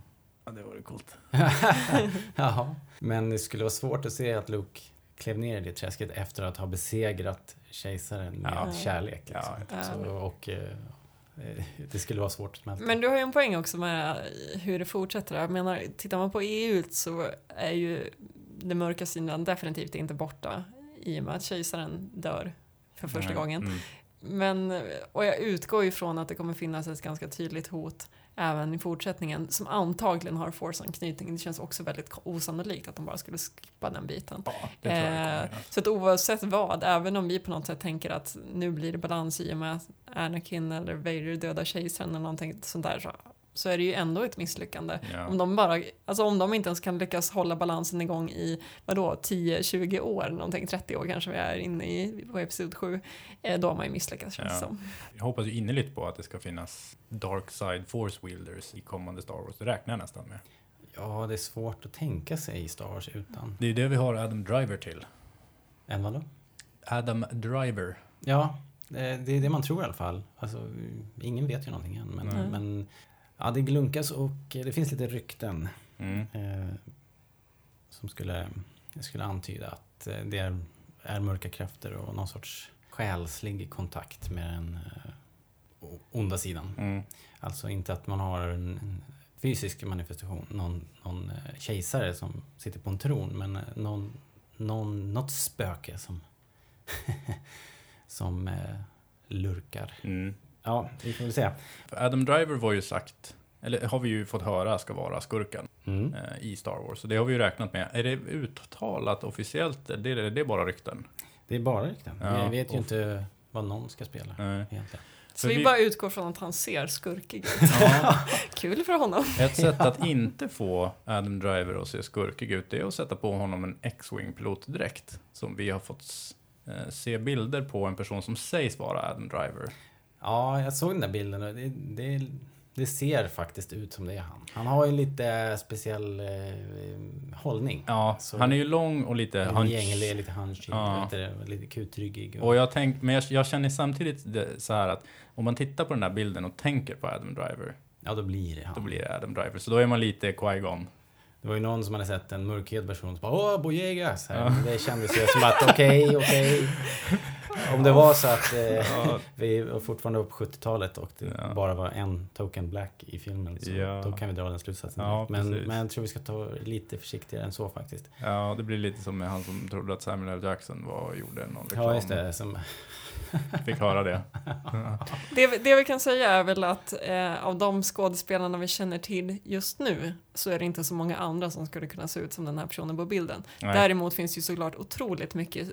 Speaker 1: Ja, det vore coolt.
Speaker 3: Jaha. Men det skulle vara svårt att se att Luke klev ner i det träsket efter att ha besegrat kejsaren med
Speaker 1: Ja.
Speaker 3: kärlek. Liksom.
Speaker 1: Ja,
Speaker 3: Så, och eh, det skulle vara svårt att smälta.
Speaker 2: Men du har ju en poäng också med hur det fortsätter. Jag menar, tittar man på EU så är ju den mörka sidan definitivt inte borta i och med att kejsaren dör för första
Speaker 1: Nej.
Speaker 2: gången.
Speaker 1: Mm.
Speaker 2: Men, och jag utgår ju från att det kommer finnas ett ganska tydligt hot även i fortsättningen som antagligen har force-anknytning. Det känns också väldigt osannolikt att de bara skulle skippa den biten.
Speaker 1: Ja,
Speaker 2: Eh, så att oavsett vad, även om vi på något sätt tänker att nu blir det balans i och med Anakin eller Vader dödar kejsaren eller någonting sånt där så, så är det ju ändå ett misslyckande.
Speaker 1: Ja.
Speaker 2: Om de bara, alltså om de inte ens kan lyckas hålla balansen igång i, vadå, 10-20 år, någonting 30 år kanske vi är inne i på episod 7, eh, då har man ju misslyckats känns
Speaker 1: Ja.
Speaker 2: som.
Speaker 1: Jag hoppas ju innerligt på att det ska finnas dark side force wielders i kommande Star Wars. Det räknar jag nästan med.
Speaker 3: Ja, det är svårt att tänka sig i Star Wars utan.
Speaker 1: Det är det vi har Adam Driver till.
Speaker 3: Än vadå?
Speaker 1: Adam Driver.
Speaker 3: Ja, eh, det är det man tror i alla fall. Alltså, ingen vet ju någonting än. Men,
Speaker 2: Nej.
Speaker 3: men ja, det glunkas och det finns lite rykten
Speaker 1: Mm.
Speaker 3: eh, som skulle, skulle antyda att eh, det är, är mörka krafter och någon sorts själslig kontakt med den eh, onda sidan.
Speaker 1: Mm.
Speaker 3: Alltså inte att man har en, fysisk manifestation, någon, någon kejsare som sitter på en tron, men någon, någon, något spöke som, som eh, lurkar.
Speaker 1: Mm.
Speaker 3: Ja, vi får väl se.
Speaker 1: För Adam Driver var ju sagt, eller har vi ju fått höra ska vara skurken
Speaker 3: Mm.
Speaker 1: eh, i Star Wars. Så det har vi ju räknat med. Är det uttalat officiellt? Det är, det är bara rykten.
Speaker 3: Det är bara rykten.
Speaker 1: Ja,
Speaker 3: vi vet ju inte vad någon ska spela
Speaker 1: Nej.
Speaker 3: egentligen.
Speaker 2: Så vi,
Speaker 1: vi-
Speaker 2: bara utgår från att han ser skurkig ut.
Speaker 1: Ja,
Speaker 2: Kul för honom.
Speaker 1: ett sätt att inte få Adam Driver att se skurkig ut, det är att sätta på honom en X-Wing pilotdräkt. Som vi har fått eh, se bilder på en person som sägs vara Adam Driver.
Speaker 3: Ja, jag såg den där bilden och det, det, Det ser faktiskt ut som det är han. Han har ju lite speciell eh, hållning.
Speaker 1: Ja,
Speaker 3: Så-
Speaker 1: han är ju lång och lite hunch.
Speaker 3: gänglig, lite hunchig,
Speaker 1: Ja.
Speaker 3: lite, lite kutryggig.
Speaker 1: Och jag, tänk, men jag, jag känner samtidigt det, så här att om man tittar på den här bilden och tänker på Adam Driver,
Speaker 3: Ja, då blir det han.
Speaker 1: då blir det Adam Driver. Så då är man lite Qui-Gon.
Speaker 3: Det var ju någon som hade sett en mörkhyad person som bara Åh, Boyega! Så här, Det kändes ju som att okej, okej. Om det var så att eh, vi var fortfarande på 70-talet och det
Speaker 1: Ja.
Speaker 3: bara var en token black i filmen så
Speaker 1: Ja.
Speaker 3: då kan vi dra den slutsatsen.
Speaker 1: Ja,
Speaker 3: men, men jag tror vi ska ta lite försiktigare än så faktiskt.
Speaker 1: Ja, det blir lite som med han som trodde att Samuel L. Jackson var gjorde någon reklam.
Speaker 3: Ja, just det. Som,
Speaker 1: Fick höra det.
Speaker 2: Det, vi- det vi kan säga är väl att eh, av de skådespelarna vi känner till just nu så är det inte så många andra som skulle kunna se ut som den här personen på bilden.
Speaker 1: Nej.
Speaker 2: Däremot finns det ju såklart otroligt mycket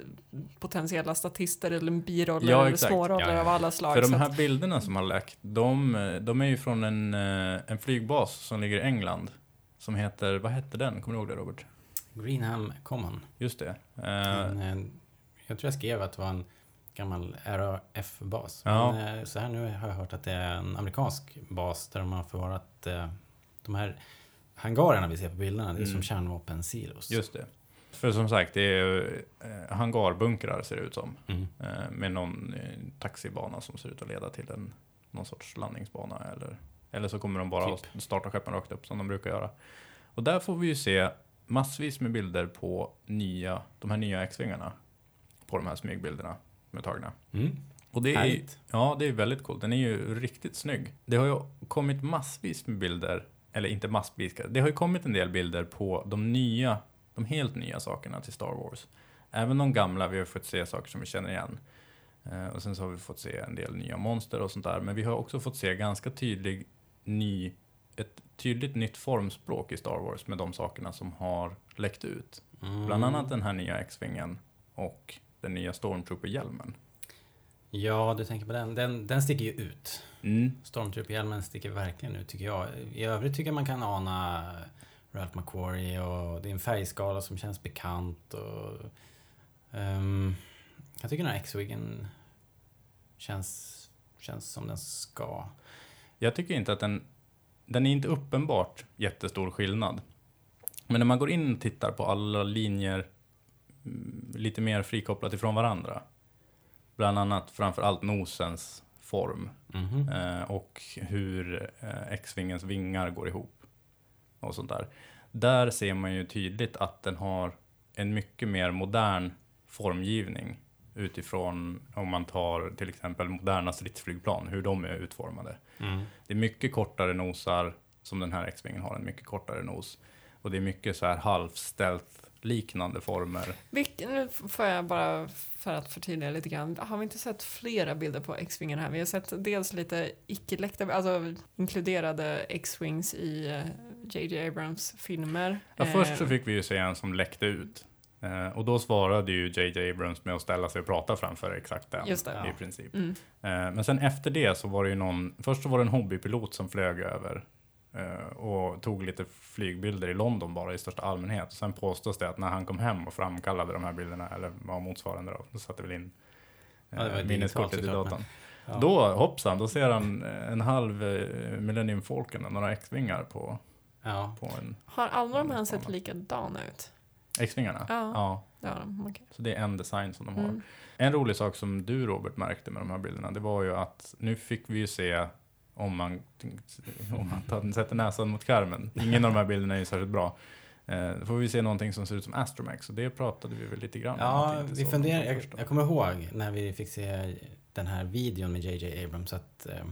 Speaker 2: potentiella statister eller biroller
Speaker 1: Ja,
Speaker 2: eller småroller
Speaker 3: Ja,
Speaker 2: av alla slag.
Speaker 1: För de här
Speaker 2: att,
Speaker 1: bilderna som har läckt, de, de är ju från en, eh, en flygbas som ligger i England. Som heter, vad hette den? Kommer du ihåg det Robert?
Speaker 3: Greenham Common.
Speaker 1: Just det. Eh,
Speaker 3: En, eh, jag tror jag skrev att det var en gammal RAF-bas.
Speaker 1: Ja.
Speaker 3: Men eh, så här nu har jag hört att det är en amerikansk bas där de har förvarat eh, de här hangarerna vi ser på bilderna. Det är
Speaker 1: Mm.
Speaker 3: som kärnvapensilos.
Speaker 1: Just det. För som sagt, det är eh, hangarbunkrar ser det ut som.
Speaker 3: Mm.
Speaker 1: Med någon taxibana som ser ut att leda till en, någon sorts landningsbana. Eller, eller så kommer de bara
Speaker 3: Typ.
Speaker 1: starta skeppen rakt upp som de brukar göra. Och där får vi ju se massvis med bilder på nya, de här nya X-vingarna. På de här smygbilderna som är tagna.
Speaker 3: Mm.
Speaker 1: Och det är, ja, det är väldigt coolt. Den är ju riktigt snygg. Det har ju kommit massvis med bilder, eller inte massvis, det har ju kommit en del bilder på de nya, de helt nya sakerna till Star Wars. Även de gamla, vi har fått se saker som vi känner igen. Eh, och sen så har vi fått se en del nya monster och sånt där. Men vi har också fått se ganska tydlig ny, ett tydligt nytt formspråk i Star Wars med de sakerna som har läckt ut.
Speaker 3: Mm.
Speaker 1: Bland annat den här nya X-vingen och den nya Stormtrooper-hjälmen.
Speaker 3: Ja, du tänker på den. Den, den sticker ju ut.
Speaker 1: Mm.
Speaker 3: Stormtrooper-hjälmen sticker verkligen ut tycker jag. I övrigt tycker jag man kan ana Ralph McQuarrie och det är en färgskala som känns bekant. Och, ehm, jag tycker den här X-Wingen känns, känns som den ska.
Speaker 1: Jag tycker inte att den, den är inte uppenbart jättestor skillnad. Men när man går in och tittar på alla linjer lite mer frikopplat ifrån varandra. Bland annat framför allt nosens form
Speaker 3: Mhm.
Speaker 1: eh, och hur eh, X-vingens vingar går ihop. Och sånt där. Där ser man ju tydligt att den har en mycket mer modern formgivning utifrån om man tar till exempel moderna stridsflygplan, hur de är utformade.
Speaker 3: Mm.
Speaker 1: Det är mycket kortare nosar, som den här X-vingen har en mycket kortare nos. Och det är mycket så här halvställt liknande former.
Speaker 2: vilk, nu får jag bara, för att förtydliga lite grann, har vi inte sett flera bilder på X-Wingen här? Vi har sett dels lite icke-läckta, alltså inkluderade X-Wings i J.J. Abrams filmer.
Speaker 1: Ja, först så
Speaker 2: Eh,
Speaker 1: fick vi ju se en som läckte ut. Eh, och då svarade ju J.J. Abrams med att ställa sig och prata framför exakt den.
Speaker 2: Just det.
Speaker 1: I
Speaker 3: Ja.
Speaker 1: princip.
Speaker 2: Mm.
Speaker 1: Eh, men sen efter det så var det ju någon, först så var det en hobbypilot som flög över eh, och tog lite flygbilder i London bara i största allmänhet. Och sen påstås det att när han kom hem och framkallade de här bilderna, eller vad motsvarande då, då satte väl in
Speaker 3: Ja,
Speaker 1: eh, minneskortet i datorn.
Speaker 3: Ja.
Speaker 1: Då hoppsan, då ser han eh, en halv eh, Millennium Falcon och några X-vingar på,
Speaker 3: Ja.
Speaker 1: på en
Speaker 2: Har alla de här sett likadana ut?
Speaker 1: X-vingarna.
Speaker 2: Ja.
Speaker 1: ja.
Speaker 2: Det har de, okej.
Speaker 1: Så det är en design som de har.
Speaker 2: Mm.
Speaker 1: En rolig sak som du Robert märkte med de här bilderna, det var ju att nu fick vi ju se om man, om man tar, sätter näsan mot skärmen. Ingen av de här bilderna är ju särskilt bra. Eh, då får vi se någonting som ser ut som Astromex och det pratade vi väl lite grann om. att
Speaker 3: Ja, vi funderar,
Speaker 1: de
Speaker 3: jag, jag kommer ihåg när vi fick se den här videon med JJ Abrams att eh,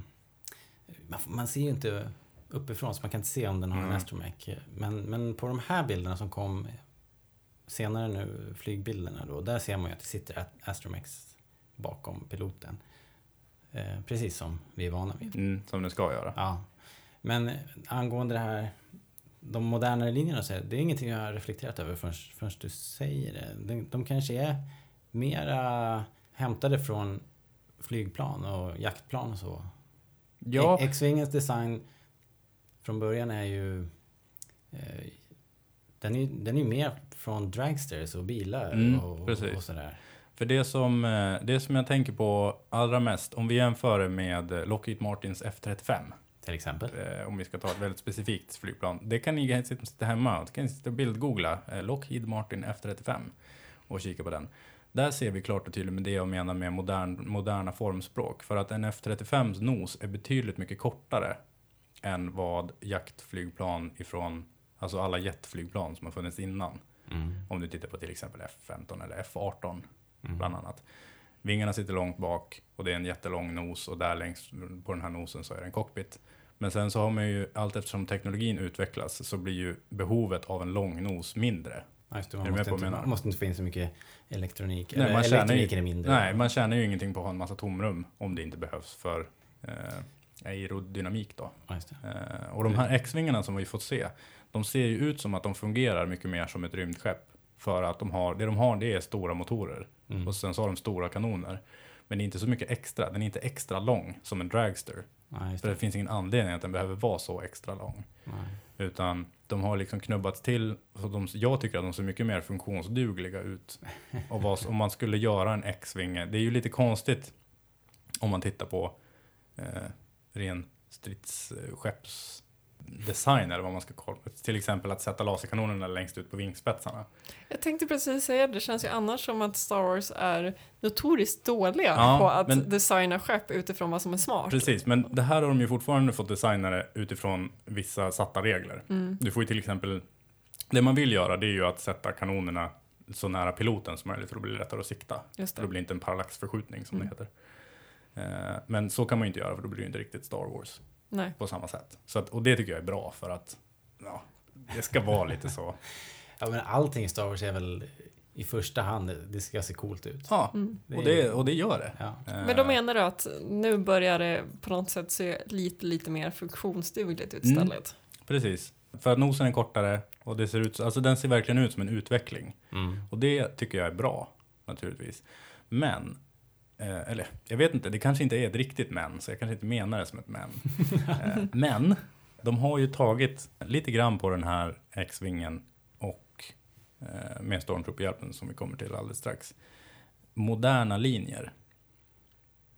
Speaker 3: man, man ser ju inte uppifrån så man kan inte se om den har en
Speaker 1: Mm.
Speaker 3: astromech. Men, men på de här bilderna som kom senare nu, flygbilderna då, där ser man ju att det sitter a- astromechs bakom piloten. Eh, precis som vi är vana vid.
Speaker 1: Mm, som det ska göra.
Speaker 3: Ja. Men angående det här, de modernare linjerna, så här, det är ingenting jag har reflekterat över förrän, förrän du säger det. De, de kanske är mera hämtade från flygplan och jaktplan och så.
Speaker 1: Ja,
Speaker 3: X- X-Wingens design från början är ju... Eh, den är ju den är mer från dragsters och bilar
Speaker 1: Mm,
Speaker 3: och,
Speaker 1: precis.
Speaker 3: och sådär.
Speaker 1: För det som, eh, det som jag tänker på allra mest, om vi jämför med Lockheed Martins F35.
Speaker 3: Till exempel.
Speaker 1: eh, om vi ska ta ett väldigt specifikt flygplan. Det kan ni sitta hemma, det kan sitta och bildgoogla eh, Lockheed Martin F35 och kika på den. Där ser vi klart och tydligt med det jag menar med modern, moderna formspråk. För att en F35s nos är betydligt mycket kortare än vad jaktflygplan ifrån, alltså alla jetflygplan som har funnits innan.
Speaker 3: Mm.
Speaker 1: Om du tittar på till exempel F15 eller F18
Speaker 3: Mm.
Speaker 1: bland annat. Vingarna sitter långt bak och det är en jättelång nos och där längst på den här nosen så är det en cockpit. Men sen så har man ju, allt eftersom teknologin utvecklas så blir ju behovet av en lång nos mindre.
Speaker 3: Just det, man måste inte, man måste inte få in så mycket elektronik.
Speaker 1: Nej, man tjänar ju-
Speaker 3: är mindre.
Speaker 1: Nej, man tjänar ju ingenting på att ha en massa tomrum om det inte behövs för eh, aerodynamik då. Eh, och de här X-vingarna som vi fått se, de ser ju ut som att de fungerar mycket mer som ett rymdskepp. För att de har, det de har det är stora motorer
Speaker 3: Mm.
Speaker 1: och sen så har de stora kanoner. Men det är inte så mycket extra, den är inte extra lång som en dragster.
Speaker 3: Just
Speaker 1: För
Speaker 3: det.
Speaker 1: finns ingen anledning att den behöver vara så extra lång.
Speaker 3: Nej.
Speaker 1: Utan de har liksom knubbats till, så de, jag tycker att de ser mycket mer funktionsdugliga ut. Och vad, om man skulle göra en X-vinge, det är ju lite konstigt om man tittar på eh, ren stridsskeppsdesign eller vad man ska kalla det. Till exempel att sätta laserkanonerna längst ut på vingspetsarna.
Speaker 2: Jag tänkte precis säga det, det känns ju annars som att Star Wars är notoriskt dåliga
Speaker 1: Ja,
Speaker 2: på att
Speaker 1: men-
Speaker 2: designa skepp utifrån vad som är smart.
Speaker 1: Precis, men det här har de ju fortfarande fått designa det utifrån vissa satta regler.
Speaker 2: Mm.
Speaker 1: Du får ju till exempel, det man vill göra det är ju att sätta kanonerna så nära piloten som möjligt för då blir det lättare att sikta.
Speaker 2: Just
Speaker 1: För då
Speaker 2: det.
Speaker 1: blir det inte en parallaxförskjutning som
Speaker 2: Mm.
Speaker 1: det heter. Eh, men så kan man ju inte göra för då blir det inte riktigt Star Wars
Speaker 2: Nej.
Speaker 1: på samma sätt. Så att, och det tycker jag är bra för att ja, det ska vara lite så.
Speaker 3: Ja, men allting i Star Wars är väl i första hand, det ska se coolt ut.
Speaker 1: Ja,
Speaker 2: Mm.
Speaker 1: och det, och det gör det.
Speaker 3: Ja.
Speaker 1: Eh,
Speaker 2: Men då menar du att nu börjar det på något sätt se lite, lite mer funktionsdugligt ut
Speaker 1: Mm.
Speaker 2: istället?
Speaker 1: Precis. För att nosen är kortare och det ser ut, alltså den ser verkligen ut som en utveckling.
Speaker 3: Mm.
Speaker 1: Och det tycker jag är bra, naturligtvis. Men, eh, eller jag vet inte, det kanske inte är ett riktigt men, så jag kanske inte menar det som ett men. eh, men, de har ju tagit lite grann på den här X-vingen och eh, med Stormtrooper-hjälpen som vi kommer till alldeles strax. Moderna linjer.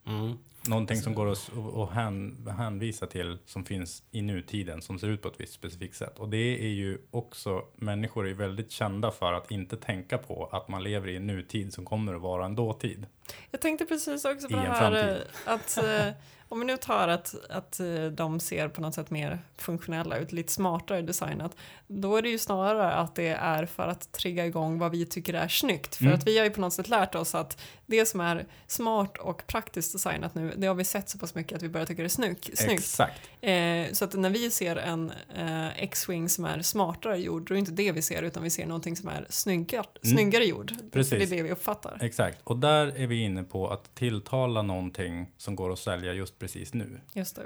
Speaker 3: Mm.
Speaker 1: Någonting som går att att hän, hänvisa till som finns i nutiden som ser ut på ett visst specifikt sätt. Och det är ju också, människor är väldigt kända för att inte tänka på att man lever i en nutid som kommer att vara en dåtid.
Speaker 2: Jag tänkte precis också på
Speaker 1: I
Speaker 2: det här eh, att eh, om vi nu tar att, att eh, de ser på något sätt mer funktionella ut, lite smartare designat, då är det ju snarare att det är för att trigga igång vad vi tycker är snyggt. För
Speaker 1: Mm.
Speaker 2: att vi har ju på något sätt lärt oss att det som är smart och praktiskt designat nu, det har vi sett så pass mycket att vi börjar tycka det är snyggt. snyggt.
Speaker 1: Exakt.
Speaker 2: Eh, så att när vi ser en eh, X-Wing som är smartare gjord, då är det inte det vi ser, utan vi ser någonting som är snyggare,
Speaker 1: Mm.
Speaker 2: snyggare gjord.
Speaker 1: Precis.
Speaker 2: Det är det vi uppfattar.
Speaker 1: Exakt. Och där är vi inne på att tilltala någonting som går att sälja just precis nu.
Speaker 2: Just det.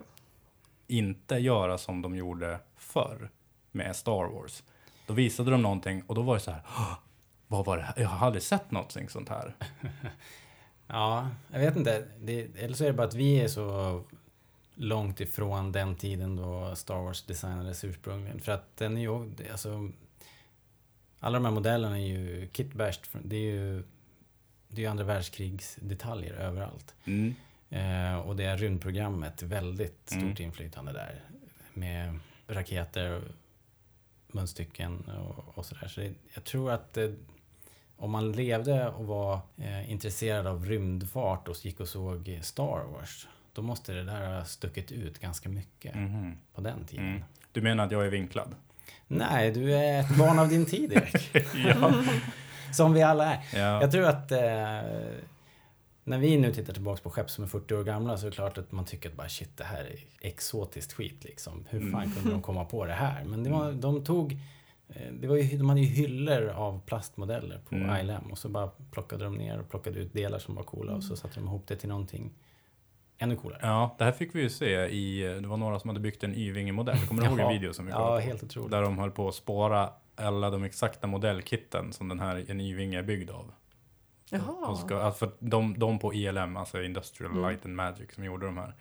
Speaker 1: Inte göra som de gjorde förr med Star Wars. Då visade de någonting och då var det så här, "Åh, vad var det här? Jag har aldrig sett någonting sånt här.
Speaker 3: Ja, jag vet inte. Det, eller så är det bara att vi är så långt ifrån den tiden då Star Wars designades ursprungligen. För att den är ju, alltså, alla de här modellerna är ju kitbashed. Det är ju, det är andra världskrigsdetaljer överallt.
Speaker 1: Mm.
Speaker 3: Eh, och det är rymdprogrammet väldigt stort
Speaker 1: Mm.
Speaker 3: inflytande där. Med raketer, munstycken och, och sådär. Så det, jag tror att eh, om man levde och var eh, intresserad av rymdfart och gick och såg Star Wars. Då måste det där ha stuckit ut ganska mycket
Speaker 1: Mhm.
Speaker 3: på den tiden.
Speaker 1: Mm. Du menar att jag är vinklad?
Speaker 3: Nej, du är ett barn av din tid Erik.
Speaker 1: ja.
Speaker 3: Som vi alla är.
Speaker 1: ja.
Speaker 3: Jag tror att eh, när vi nu tittar tillbaka på skepp som är 40 år gamla så är det klart att man tycker att bara shit, det här är exotiskt skit liksom. Hur fan
Speaker 1: Mm.
Speaker 3: kunde de komma på det här? Men det var, de tog, eh, det var ju, de hade ju hyllor av plastmodeller på
Speaker 1: Mm.
Speaker 3: ILM och så bara plockade de ner och plockade ut delar som var coola och så satte de ihop det till någonting ännu coolare.
Speaker 1: Ja, det här fick vi ju se i, det var några som hade byggt en Y-vinge-modell. Kommer du ihåg en video som vi
Speaker 3: Ja,
Speaker 1: kollade på?
Speaker 3: helt otroligt.
Speaker 1: Där de höll på att spåra alla de exakta modellkitten som den här en Y-vinge är byggd av.
Speaker 2: Jaha.
Speaker 1: Och ska, alltså för de, de på ILM, alltså Industrial
Speaker 2: Mm.
Speaker 1: Light and Magic, som gjorde de här.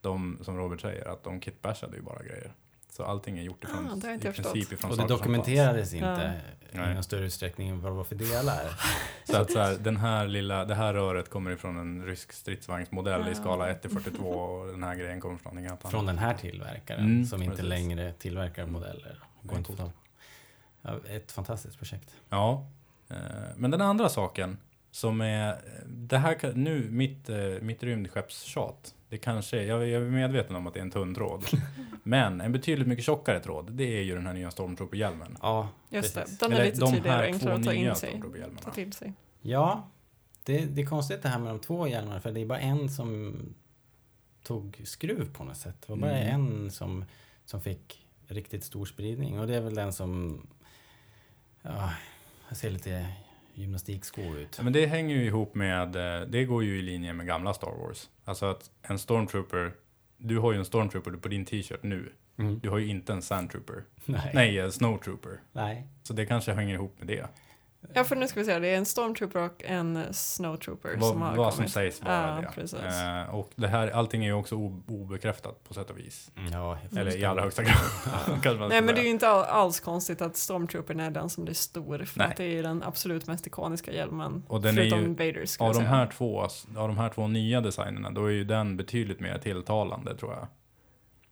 Speaker 1: De, som Robert säger, att de kitbashade ju bara grejer. Så allting är gjort ifrån,
Speaker 2: Ah, jag inte
Speaker 1: i
Speaker 2: förstått.
Speaker 1: princip ifrån
Speaker 3: Och det dokumenterades inte i
Speaker 1: Nej.
Speaker 3: någon större utsträckning vad det var för delar.
Speaker 1: Så att så här, den här lilla, det här röret kommer ifrån en rysk stridsvagnsmodell i
Speaker 2: Ah.
Speaker 1: skala 1 till 42 och den här grejen kommer från någonting annat.
Speaker 3: Från den här tillverkaren
Speaker 1: Mm,
Speaker 3: som inte
Speaker 1: precis.
Speaker 3: längre tillverkar modeller. Går
Speaker 1: Ja,
Speaker 3: inte att
Speaker 1: coolt.
Speaker 3: få tag på. Ja, ett fantastiskt projekt.
Speaker 1: Ja, eh, men den andra saken som är, det här nu, mitt, eh, mitt rymdskeppstjat, det kanske, jag, jag är medveten om att det är en tunn tråd, men en betydligt mycket tjockare tråd, det är ju den här nya Stormtrooper-hjälmen.
Speaker 3: Ja,
Speaker 2: Just
Speaker 3: precis.
Speaker 2: det, den är
Speaker 1: Eller
Speaker 2: lite
Speaker 1: de
Speaker 2: tydligare och enklare att ta
Speaker 1: nya
Speaker 2: in sig. Ta till sig.
Speaker 3: Ja, det, det är konstigt det här med de två hjälmarna för det är bara en som tog skruv på något sätt. Det var bara
Speaker 1: Mm.
Speaker 3: en som, som fick riktigt stor spridning och det är väl den som ja, jag ser lite gymnastiksko ut.
Speaker 1: Ja, Men det hänger ju ihop med, eh, det går ju i linje med gamla Star Wars. Alltså att en Stormtrooper, du har ju en Stormtrooper på din t-shirt nu.
Speaker 3: Mm.
Speaker 1: Du har ju inte en Sandtrooper.
Speaker 3: Nej.
Speaker 1: Nej, en Snowtrooper.
Speaker 3: Nej.
Speaker 1: Så det kanske hänger ihop med det.
Speaker 2: Ja, för nu ska vi se, det är en stormtrooper och en snowtrooper
Speaker 1: Vad,
Speaker 2: som har
Speaker 1: vad som
Speaker 2: kommit.
Speaker 1: sägs vara
Speaker 2: Ja,
Speaker 1: det.
Speaker 2: precis.
Speaker 1: Eh, och det här, allting är ju också obekräftat på sätt och vis.
Speaker 3: Mm, Ja,
Speaker 1: Eller i allra högsta grad.
Speaker 2: Nej, men det är ju inte all, alls konstigt att stormtroopern är den som blir stor, för
Speaker 1: Nej.
Speaker 2: att det är ju den absolut mest ikoniska hjälmen.
Speaker 1: Och den är ju-
Speaker 2: förutom Vaders,
Speaker 1: Av de, här två, av de här två nya designerna, då är ju den betydligt mer tilltalande tror jag.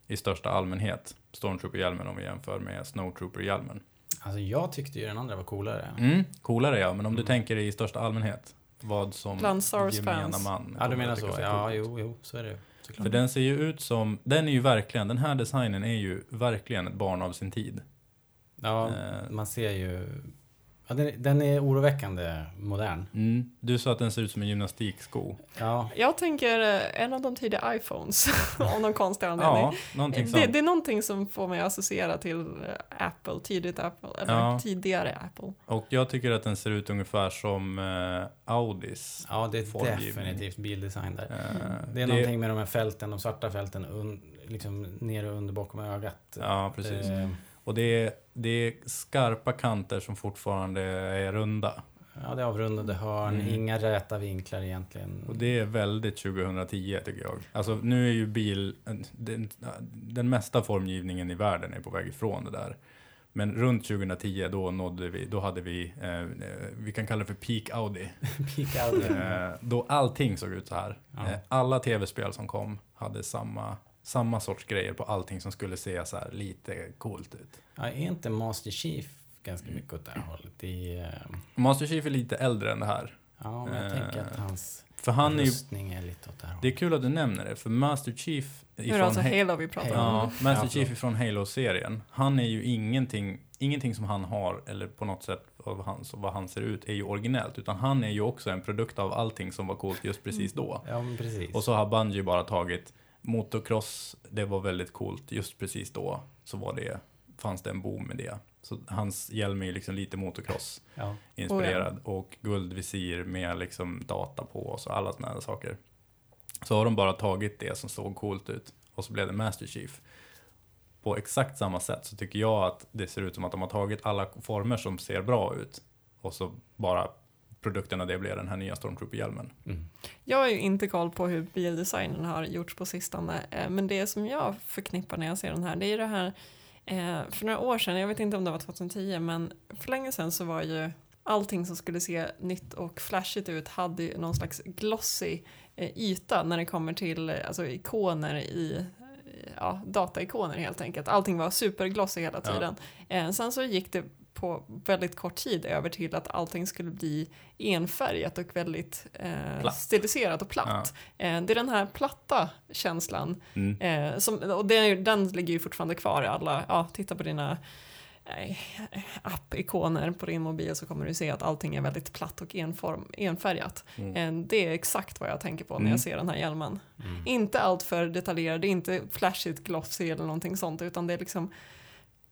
Speaker 1: I största allmänhet. Stormtrooper-hjälmen om vi jämför med Snowtrooper-hjälmen.
Speaker 3: Alltså jag tyckte ju den andra var coolare.
Speaker 1: Mm, coolare ja, men om du
Speaker 3: Mm.
Speaker 1: tänker i största allmänhet. Vad som
Speaker 2: Bland Star Wars
Speaker 1: gemena
Speaker 2: fans.
Speaker 1: man
Speaker 3: Ja, du menar så. Ja,
Speaker 1: coolt
Speaker 3: jo, jo, så är det såklart.
Speaker 1: För den ser ju ut som, den är ju verkligen, den här designen är ju verkligen ett barn av sin tid.
Speaker 3: Ja,
Speaker 1: Eh.
Speaker 3: man ser ju... Ja, den, den är oroväckande modern.
Speaker 1: Mm. Du sa att den ser ut som en gymnastiksko.
Speaker 3: Ja,
Speaker 2: Jag tänker eh, en av de tidiga iPhones, av någon konstig anledning.
Speaker 1: Ja, någonting
Speaker 2: det,
Speaker 1: sånt.
Speaker 2: det är någonting som får mig att associera till eh, Apple, tidigt Apple, eller
Speaker 1: Ja.
Speaker 2: tidigare Apple.
Speaker 1: Och jag tycker att den ser ut ungefär som eh, Audis.
Speaker 3: ja det är
Speaker 1: Formgivning.
Speaker 3: definitivt bildesign där.
Speaker 1: Eh,
Speaker 3: Det är någonting med de här fälten, de svarta fälten, un, liksom ner och under bakom ögat.
Speaker 1: Ja, precis.
Speaker 3: Det,
Speaker 1: Och det är, det är skarpa kanter som fortfarande är runda.
Speaker 3: ja, det är avrundade hörn,
Speaker 1: Mm.
Speaker 3: inga räta vinklar egentligen.
Speaker 1: Och det är väldigt 2010 tycker jag. Alltså nu är ju bil, den, den mesta formgivningen i världen är på väg ifrån det där. Men runt 2010 då nådde vi, då hade vi, eh, eh, vi kan kalla det för peak Audi.
Speaker 3: Peak out.
Speaker 1: Eh, då allting såg ut så här.
Speaker 3: Ja.
Speaker 1: Eh, alla tv-spel som kom hade samma, samma sorts grejer på allting som skulle se så här lite coolt ut.
Speaker 3: Ja, är inte Master Chief ganska mycket åt det här hållet? I, eh,
Speaker 1: Master Chief är lite äldre än det här.
Speaker 3: ja, men jag
Speaker 1: Eh,
Speaker 3: tänker att hans
Speaker 1: För han är ju,
Speaker 3: rustning är lite åt det här
Speaker 1: det är
Speaker 3: hållet.
Speaker 1: kul att du nämner det, för Master Chief
Speaker 2: Nu är det
Speaker 1: ifrån
Speaker 2: alltså
Speaker 1: Ha-
Speaker 2: Halo vi pratar om.
Speaker 1: Ja, Master Chief
Speaker 3: förlåt.
Speaker 1: från Halo-serien. Han är ju ingenting, ingenting som han har, eller på något sätt av hans, vad han ser ut, är ju originellt. Utan han är ju också en produkt av allting som var coolt just precis då.
Speaker 3: Ja, men precis.
Speaker 1: Och så har Bungie bara tagit motocross, det var väldigt coolt just precis då. Så var det, fanns det en boom med det. Så hans hjälm är ju liksom lite motocross
Speaker 3: ja.
Speaker 1: och guldvisir med liksom data på och så alla såna här saker. Så har de bara tagit det som såg coolt ut och så blev det Master Chief. På exakt samma sätt så tycker jag att det ser ut som att de har tagit alla former som ser bra ut och så bara produkten av det blev den här nya Stormtrooper-hjälmen.
Speaker 3: Mm.
Speaker 2: Jag har ju inte koll på hur bildesignen har gjorts på sistone, eh, men det som jag förknippar när jag ser den här, det är det här, eh, för några år sedan, jag vet inte om det var 2010, men för länge sedan så var ju allting som skulle se nytt och flashigt ut hade ju någon slags glossy eh, yta när det kommer till alltså, ikoner i Ja, dataikoner helt enkelt. Allting var superglossy hela
Speaker 1: Ja.
Speaker 2: tiden. Eh, sen så gick det på väldigt kort tid över till att allting skulle bli enfärgat och väldigt eh, stiliserat och platt. Eh, det är den här platta känslan,
Speaker 1: Mm.
Speaker 2: eh, som, och det, den ligger ju fortfarande kvar i alla, ja, titta på dina eh, app-ikoner på din mobil så kommer du se att allting är väldigt platt och enform, enfärgat.
Speaker 1: Mm.
Speaker 2: Eh, det är exakt vad jag tänker på när
Speaker 1: Mm.
Speaker 2: jag ser den här hjälmen.
Speaker 3: Mm.
Speaker 2: Inte allt för detaljerad, det är inte flashigt glossy eller någonting sånt, utan det är liksom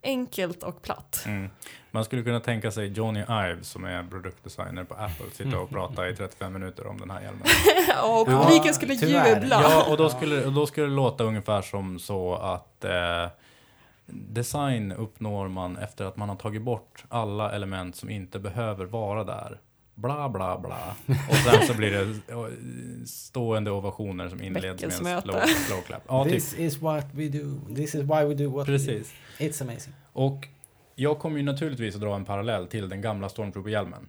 Speaker 2: enkelt och platt.
Speaker 1: Mm. Man skulle kunna tänka sig Johnny Ive som är produktdesigner på Apple sitta och prata i 35 minuter om den här hjälmen.
Speaker 2: och
Speaker 3: Ja,
Speaker 2: publiken skulle
Speaker 3: tyvärr.
Speaker 2: jubla.
Speaker 1: Ja, och då skulle, då skulle det låta ungefär som så att eh, design uppnår man efter att man har tagit bort alla element som inte behöver vara där. Bla bla bla. Och sen så blir det stående ovationer som inleds med en slow, slow clap. Ja, typ.
Speaker 3: This is what we do. This is why we do what
Speaker 1: Precis.
Speaker 3: we do. It's amazing.
Speaker 1: Och jag kommer ju naturligtvis att dra en parallell till den gamla Stormtrooper-hjälmen.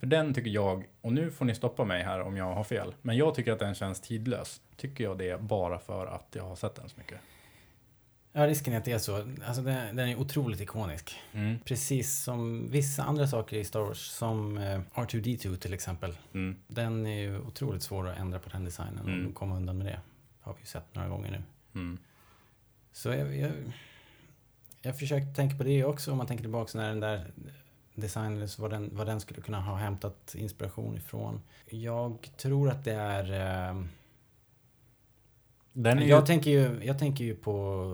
Speaker 1: För den tycker jag, och nu får ni stoppa mig här om jag har fel, men jag tycker att den känns tidlös. Tycker jag det bara för att jag har sett den så mycket.
Speaker 3: Ja, risken är att det är så. Alltså den, den är otroligt ikonisk.
Speaker 1: Mm.
Speaker 3: Precis som vissa andra saker i Star Wars, som eh, R2D2 till exempel.
Speaker 1: Mm.
Speaker 3: Den är ju otroligt svår att ändra på den designen
Speaker 1: Mm.
Speaker 3: och komma undan med det. Har vi ju sett några gånger nu.
Speaker 1: Mm.
Speaker 3: Så jag, jag, jag försökte tänka på det också om man tänker tillbaka när den där designades, vad den, vad den skulle kunna ha hämtat inspiration ifrån. Jag tror att det är...
Speaker 1: Den är ju...
Speaker 3: jag, tänker ju, jag tänker ju på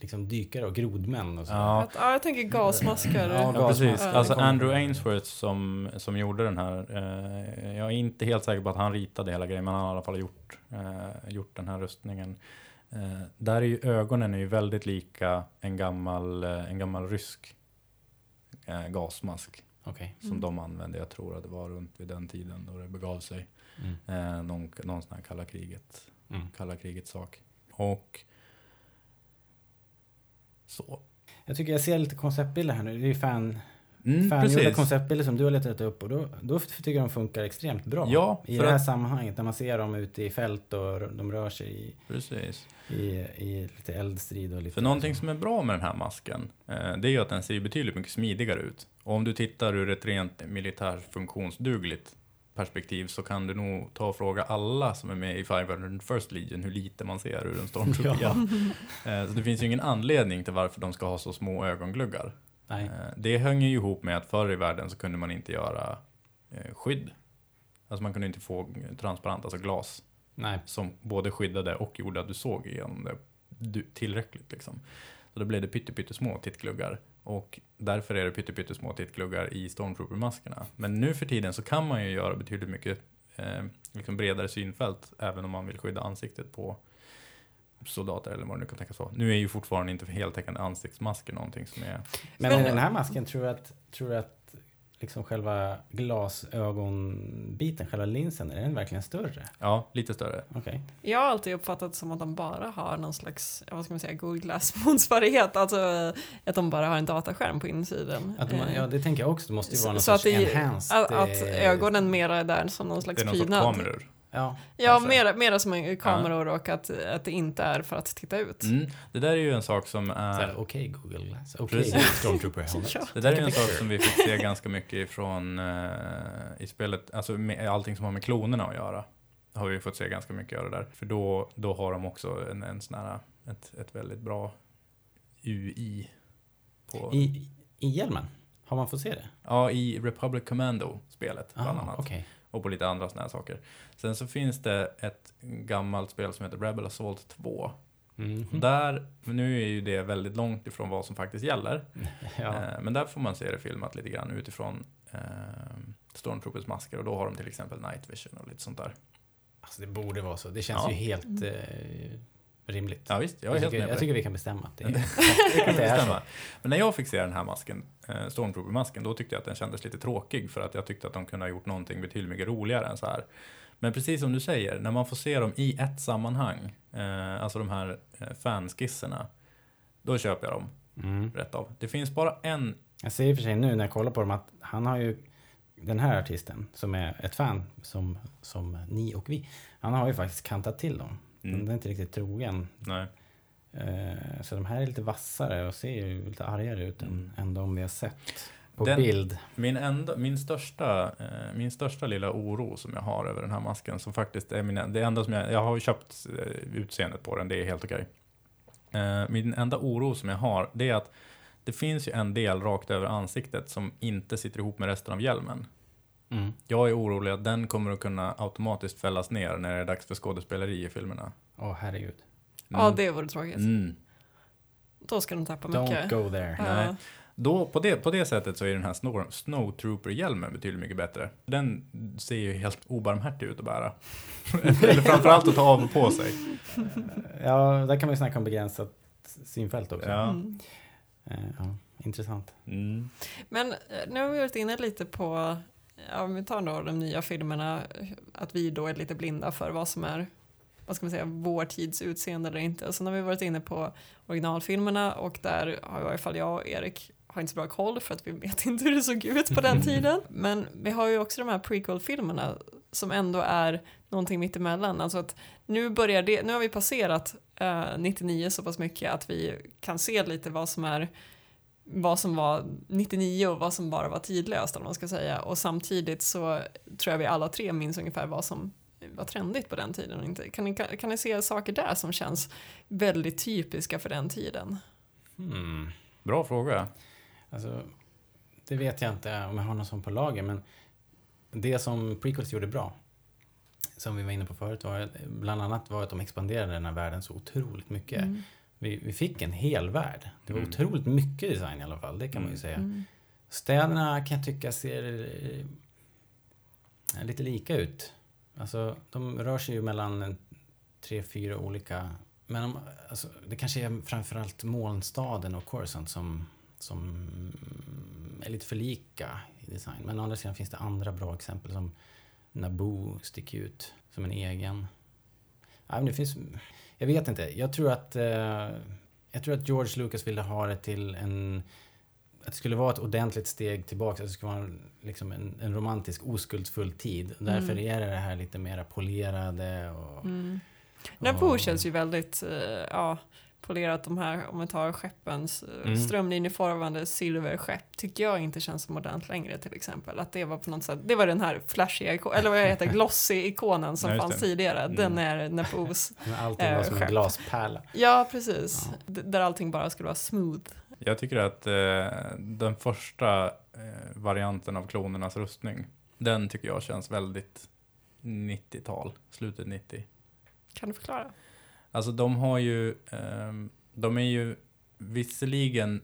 Speaker 3: liksom dykare och grodmän och så.
Speaker 1: Ja,
Speaker 2: Att, ja, jag tänker gasmaskar.
Speaker 3: Ja,
Speaker 1: Ja, precis. Alltså Andrew Ainsworth som, som gjorde den här. Eh, jag är inte helt säker på att han ritade hela grejen, men han har i alla fall gjort, eh, gjort den här rustningen. Eh, där är ju ögonen är ju väldigt lika en gammal, eh, en gammal rysk eh, gasmask
Speaker 3: Okej.
Speaker 1: som
Speaker 2: Mm.
Speaker 1: de använde. Jag tror att det var runt vid den tiden då det begav sig.
Speaker 3: Mm.
Speaker 1: Eh, någon, någon sån här kalla kriget,
Speaker 3: Mm.
Speaker 1: kalla krigets sak. Och så.
Speaker 3: Jag tycker jag ser lite konceptbilder här nu. Det är ju fan,
Speaker 1: Mm,
Speaker 3: fangjorda konceptbilder som du har letat upp och då, då tycker jag de funkar extremt bra.
Speaker 1: Ja,
Speaker 3: I det här
Speaker 1: att-
Speaker 3: sammanhanget när man ser dem ute i fält och de rör sig i,
Speaker 1: Precis.
Speaker 3: i, i lite eldstrid och lite...
Speaker 1: För någonting som är bra med den här masken, eh, det är ju att den ser betydligt mycket smidigare ut. Och om du tittar ur ett rent militärfunktionsdugligt perspektiv så kan du nog ta och fråga alla som är med i 500 First Legion hur lite man ser ur en stormtrooper.
Speaker 3: Ja.
Speaker 1: Eh, Så det finns ju ingen anledning till varför de ska ha så små ögongluggar.
Speaker 3: Nej.
Speaker 1: Eh, Det hänger ju ihop med att förr i världen så kunde man inte göra eh, skydd. Alltså man kunde inte få transparent, alltså glas
Speaker 3: Nej.
Speaker 1: som både skyddade och gjorde att du såg igenom det tillräckligt. Liksom. Så då blev det pytte, pyttesmå tittgluggar. Och därför är det pytte, pyttesmå tittgluggar i Stormtrooper-maskerna. Men nu för tiden så kan man ju göra betydligt mycket eh, liksom bredare synfält även om man vill skydda ansiktet på soldater eller vad det nu kan tänkas vara. Nu är ju fortfarande inte heltäckande ansiktsmasker någonting som är...
Speaker 3: Men i
Speaker 2: Men-
Speaker 3: den här masken, tror du att, tror du att liksom själva glasögonbiten, själva linsen, är den verkligen större?
Speaker 1: Ja, lite större.
Speaker 3: Okej.
Speaker 2: Jag har alltid uppfattat som att de bara har någon slags, vad ska man säga, Google Glass motsvarighet. Alltså att de bara har en dataskärm på insidan.
Speaker 3: Att
Speaker 2: Eh,
Speaker 3: ja, det tänker jag också. Det måste ju vara någon
Speaker 2: så att,
Speaker 3: sorts
Speaker 2: det,
Speaker 3: enhanced...
Speaker 2: att, att
Speaker 3: eh,
Speaker 2: ögonen mera är där som någon slags
Speaker 1: Det är någon sorts
Speaker 2: prydnad.
Speaker 1: kameror.
Speaker 3: Ja.
Speaker 2: Ja, mera, mera som kameror och att, att det inte är för att titta ut.
Speaker 1: Mm. Det där är ju en sak som är...
Speaker 3: Okej Google Glass. Okej
Speaker 1: Precis.
Speaker 3: Stormtrooper helmet.
Speaker 2: Ja.
Speaker 1: Det där är ju en sak som vi fick se ganska mycket ifrån eh, i spelet, alltså med allting som har med klonerna att göra. Har vi fått se ganska mycket av det där. För då, då har de också en, en sån här, ett, ett väldigt bra UI. På,
Speaker 3: I, I hjälmen? Har man fått se det?
Speaker 1: ja, i Republic Commando-spelet bland
Speaker 3: Ah,
Speaker 1: annat.
Speaker 3: okej.
Speaker 1: Och på lite andra såna här saker. Sen så finns det ett gammalt spel som heter Rebel Assault 2.
Speaker 3: Mhm.
Speaker 1: Där, nu är ju det väldigt långt ifrån vad som faktiskt gäller.
Speaker 3: Ja.
Speaker 1: Eh, Men där får man se det filmat lite grann utifrån eh, Stormtroopers masker och då har de till exempel night vision och lite sånt där.
Speaker 3: Alltså det borde vara så. Det känns
Speaker 1: Ja.
Speaker 3: ju helt eh, rimligt.
Speaker 1: Ja visst, jag är helt
Speaker 3: tycker,
Speaker 1: med
Speaker 3: jag tycker vi kan bestämma att det, är, att det är så.
Speaker 1: bestämma. Men när jag fick se den här masken, eh, Stormtrooper-masken, då tyckte jag att den kändes lite tråkig för att jag tyckte att de kunde ha gjort någonting betydligt mycket roligare än så här. Men precis som du säger, när man får se dem i ett sammanhang, eh, alltså de här eh, fanskisserna, då köper jag dem
Speaker 3: Mm.
Speaker 1: rätt av. Det finns bara en,
Speaker 3: Jag ser i och för sig nu när jag kollar på dem att han har ju den här artisten som är ett fan som, som ni och vi. Han har ju faktiskt kantat till dem.
Speaker 1: Mm.
Speaker 3: Den är inte riktigt trogen.
Speaker 1: nej,
Speaker 3: Eh, så de här är lite vassare och ser ju lite argare ut
Speaker 1: Mm.
Speaker 3: än, än de vi har sett på
Speaker 1: Den-
Speaker 3: bild.
Speaker 1: Min, enda, min, största, eh, min största lilla oro som jag har över den här masken, som faktiskt är min, det enda som jag, jag har köpt eh, utseendet på den, det är helt okej. Eh, min enda oro som jag har, det är att det finns ju en del rakt över ansiktet som inte sitter ihop med resten av hjälmen.
Speaker 3: Mm.
Speaker 1: Jag är orolig att den kommer att kunna automatiskt fällas ner när det är dags för skådespeleri i filmerna.
Speaker 3: Åh herregud.
Speaker 2: Ja, det vore tråkigt.
Speaker 1: Mm.
Speaker 2: Då ska de tappa
Speaker 3: Don't
Speaker 2: mycket.
Speaker 3: go there.
Speaker 1: Nej. Då, på, det, på det sättet så är den här Snow, Snowtrooper-hjälmen betydligt mycket bättre. Den ser ju helt obarmhärtig ut att bära. Eller framförallt att ta av och på sig.
Speaker 3: Ja, där kan man ju snacka om begränsat synfält också.
Speaker 1: Ja.
Speaker 2: Mm.
Speaker 3: Eh, ja, intressant.
Speaker 1: Mm.
Speaker 2: Men eh, nu har vi varit inne lite på ja, om vi tar då de nya filmerna, att vi då är lite blinda för vad som är vad ska man säga, vår tids utseende eller inte. Sen har vi varit inne på originalfilmerna och där har i alla fall jag och Erik har inte så bra koll för att vi vet inte hur det såg ut på den tiden. Men vi har ju också de här prequel-filmerna som ändå är någonting mittemellan. Alltså att nu börjar det, nu har vi passerat eh, 99 så pass mycket att vi kan se lite vad som är vad som var 99 och vad som bara var tidlöst eller man ska säga. Och samtidigt så tror jag vi alla tre minns ungefär vad som var trendigt på den tiden. Inte. Kan, ni, kan, kan ni se saker där som känns väldigt typiska för den tiden?
Speaker 3: Hmm.
Speaker 1: Bra fråga.
Speaker 3: Alltså, det vet jag inte om jag har någon sån på lager, men det som prequels gjorde bra, som vi var inne på förut, var bland annat var att de expanderade den här världen så otroligt mycket.
Speaker 2: Mm.
Speaker 3: Vi, vi fick en hel värld. Det var
Speaker 1: Mm.
Speaker 3: otroligt mycket design i alla fall, det kan man ju säga.
Speaker 2: Mm.
Speaker 3: Städerna kan jag tycka ser eh, lite lika ut. Alltså, de rör sig ju mellan tre, fyra olika... Men de, alltså, det kanske är framförallt molnstaden och Coruscant som, som är lite för lika i design. Men å andra sidan finns det andra bra exempel som Naboo sticker ut som en egen. Ja, men det finns... Jag vet inte. Jag tror att... Eh, jag tror att George Lucas ville ha det till en... Att det skulle vara ett ordentligt steg tillbaka. Att det skulle vara liksom en, en romantisk oskuldsfull tid. Därför
Speaker 2: Mm.
Speaker 3: är det det här lite mera polerade och...
Speaker 2: Mm. Naboo
Speaker 3: och-
Speaker 2: känns ju väldigt eh, ja, polerat. De här, om vi tar skeppens uh,
Speaker 3: Mm.
Speaker 2: strömlinjeformande silverskepp tycker jag inte känns så modernt längre till exempel. Att det var på något sätt, det var den här flashiga, eller vad heter glossy-ikonen som
Speaker 1: just
Speaker 2: fanns
Speaker 1: det.
Speaker 2: tidigare. Den
Speaker 3: Mm.
Speaker 2: är Naboos.
Speaker 3: Allting var
Speaker 2: Eh,
Speaker 3: som en glaspärla.
Speaker 2: Ja, precis.
Speaker 3: Ja.
Speaker 2: D- Där allting bara skulle vara smooth.
Speaker 1: Jag tycker att eh, den första eh, varianten av klonernas rustning, den tycker jag känns väldigt 90-tal, slutet 90.
Speaker 2: Kan du förklara?
Speaker 1: Alltså de har ju, ehm, de är ju visserligen,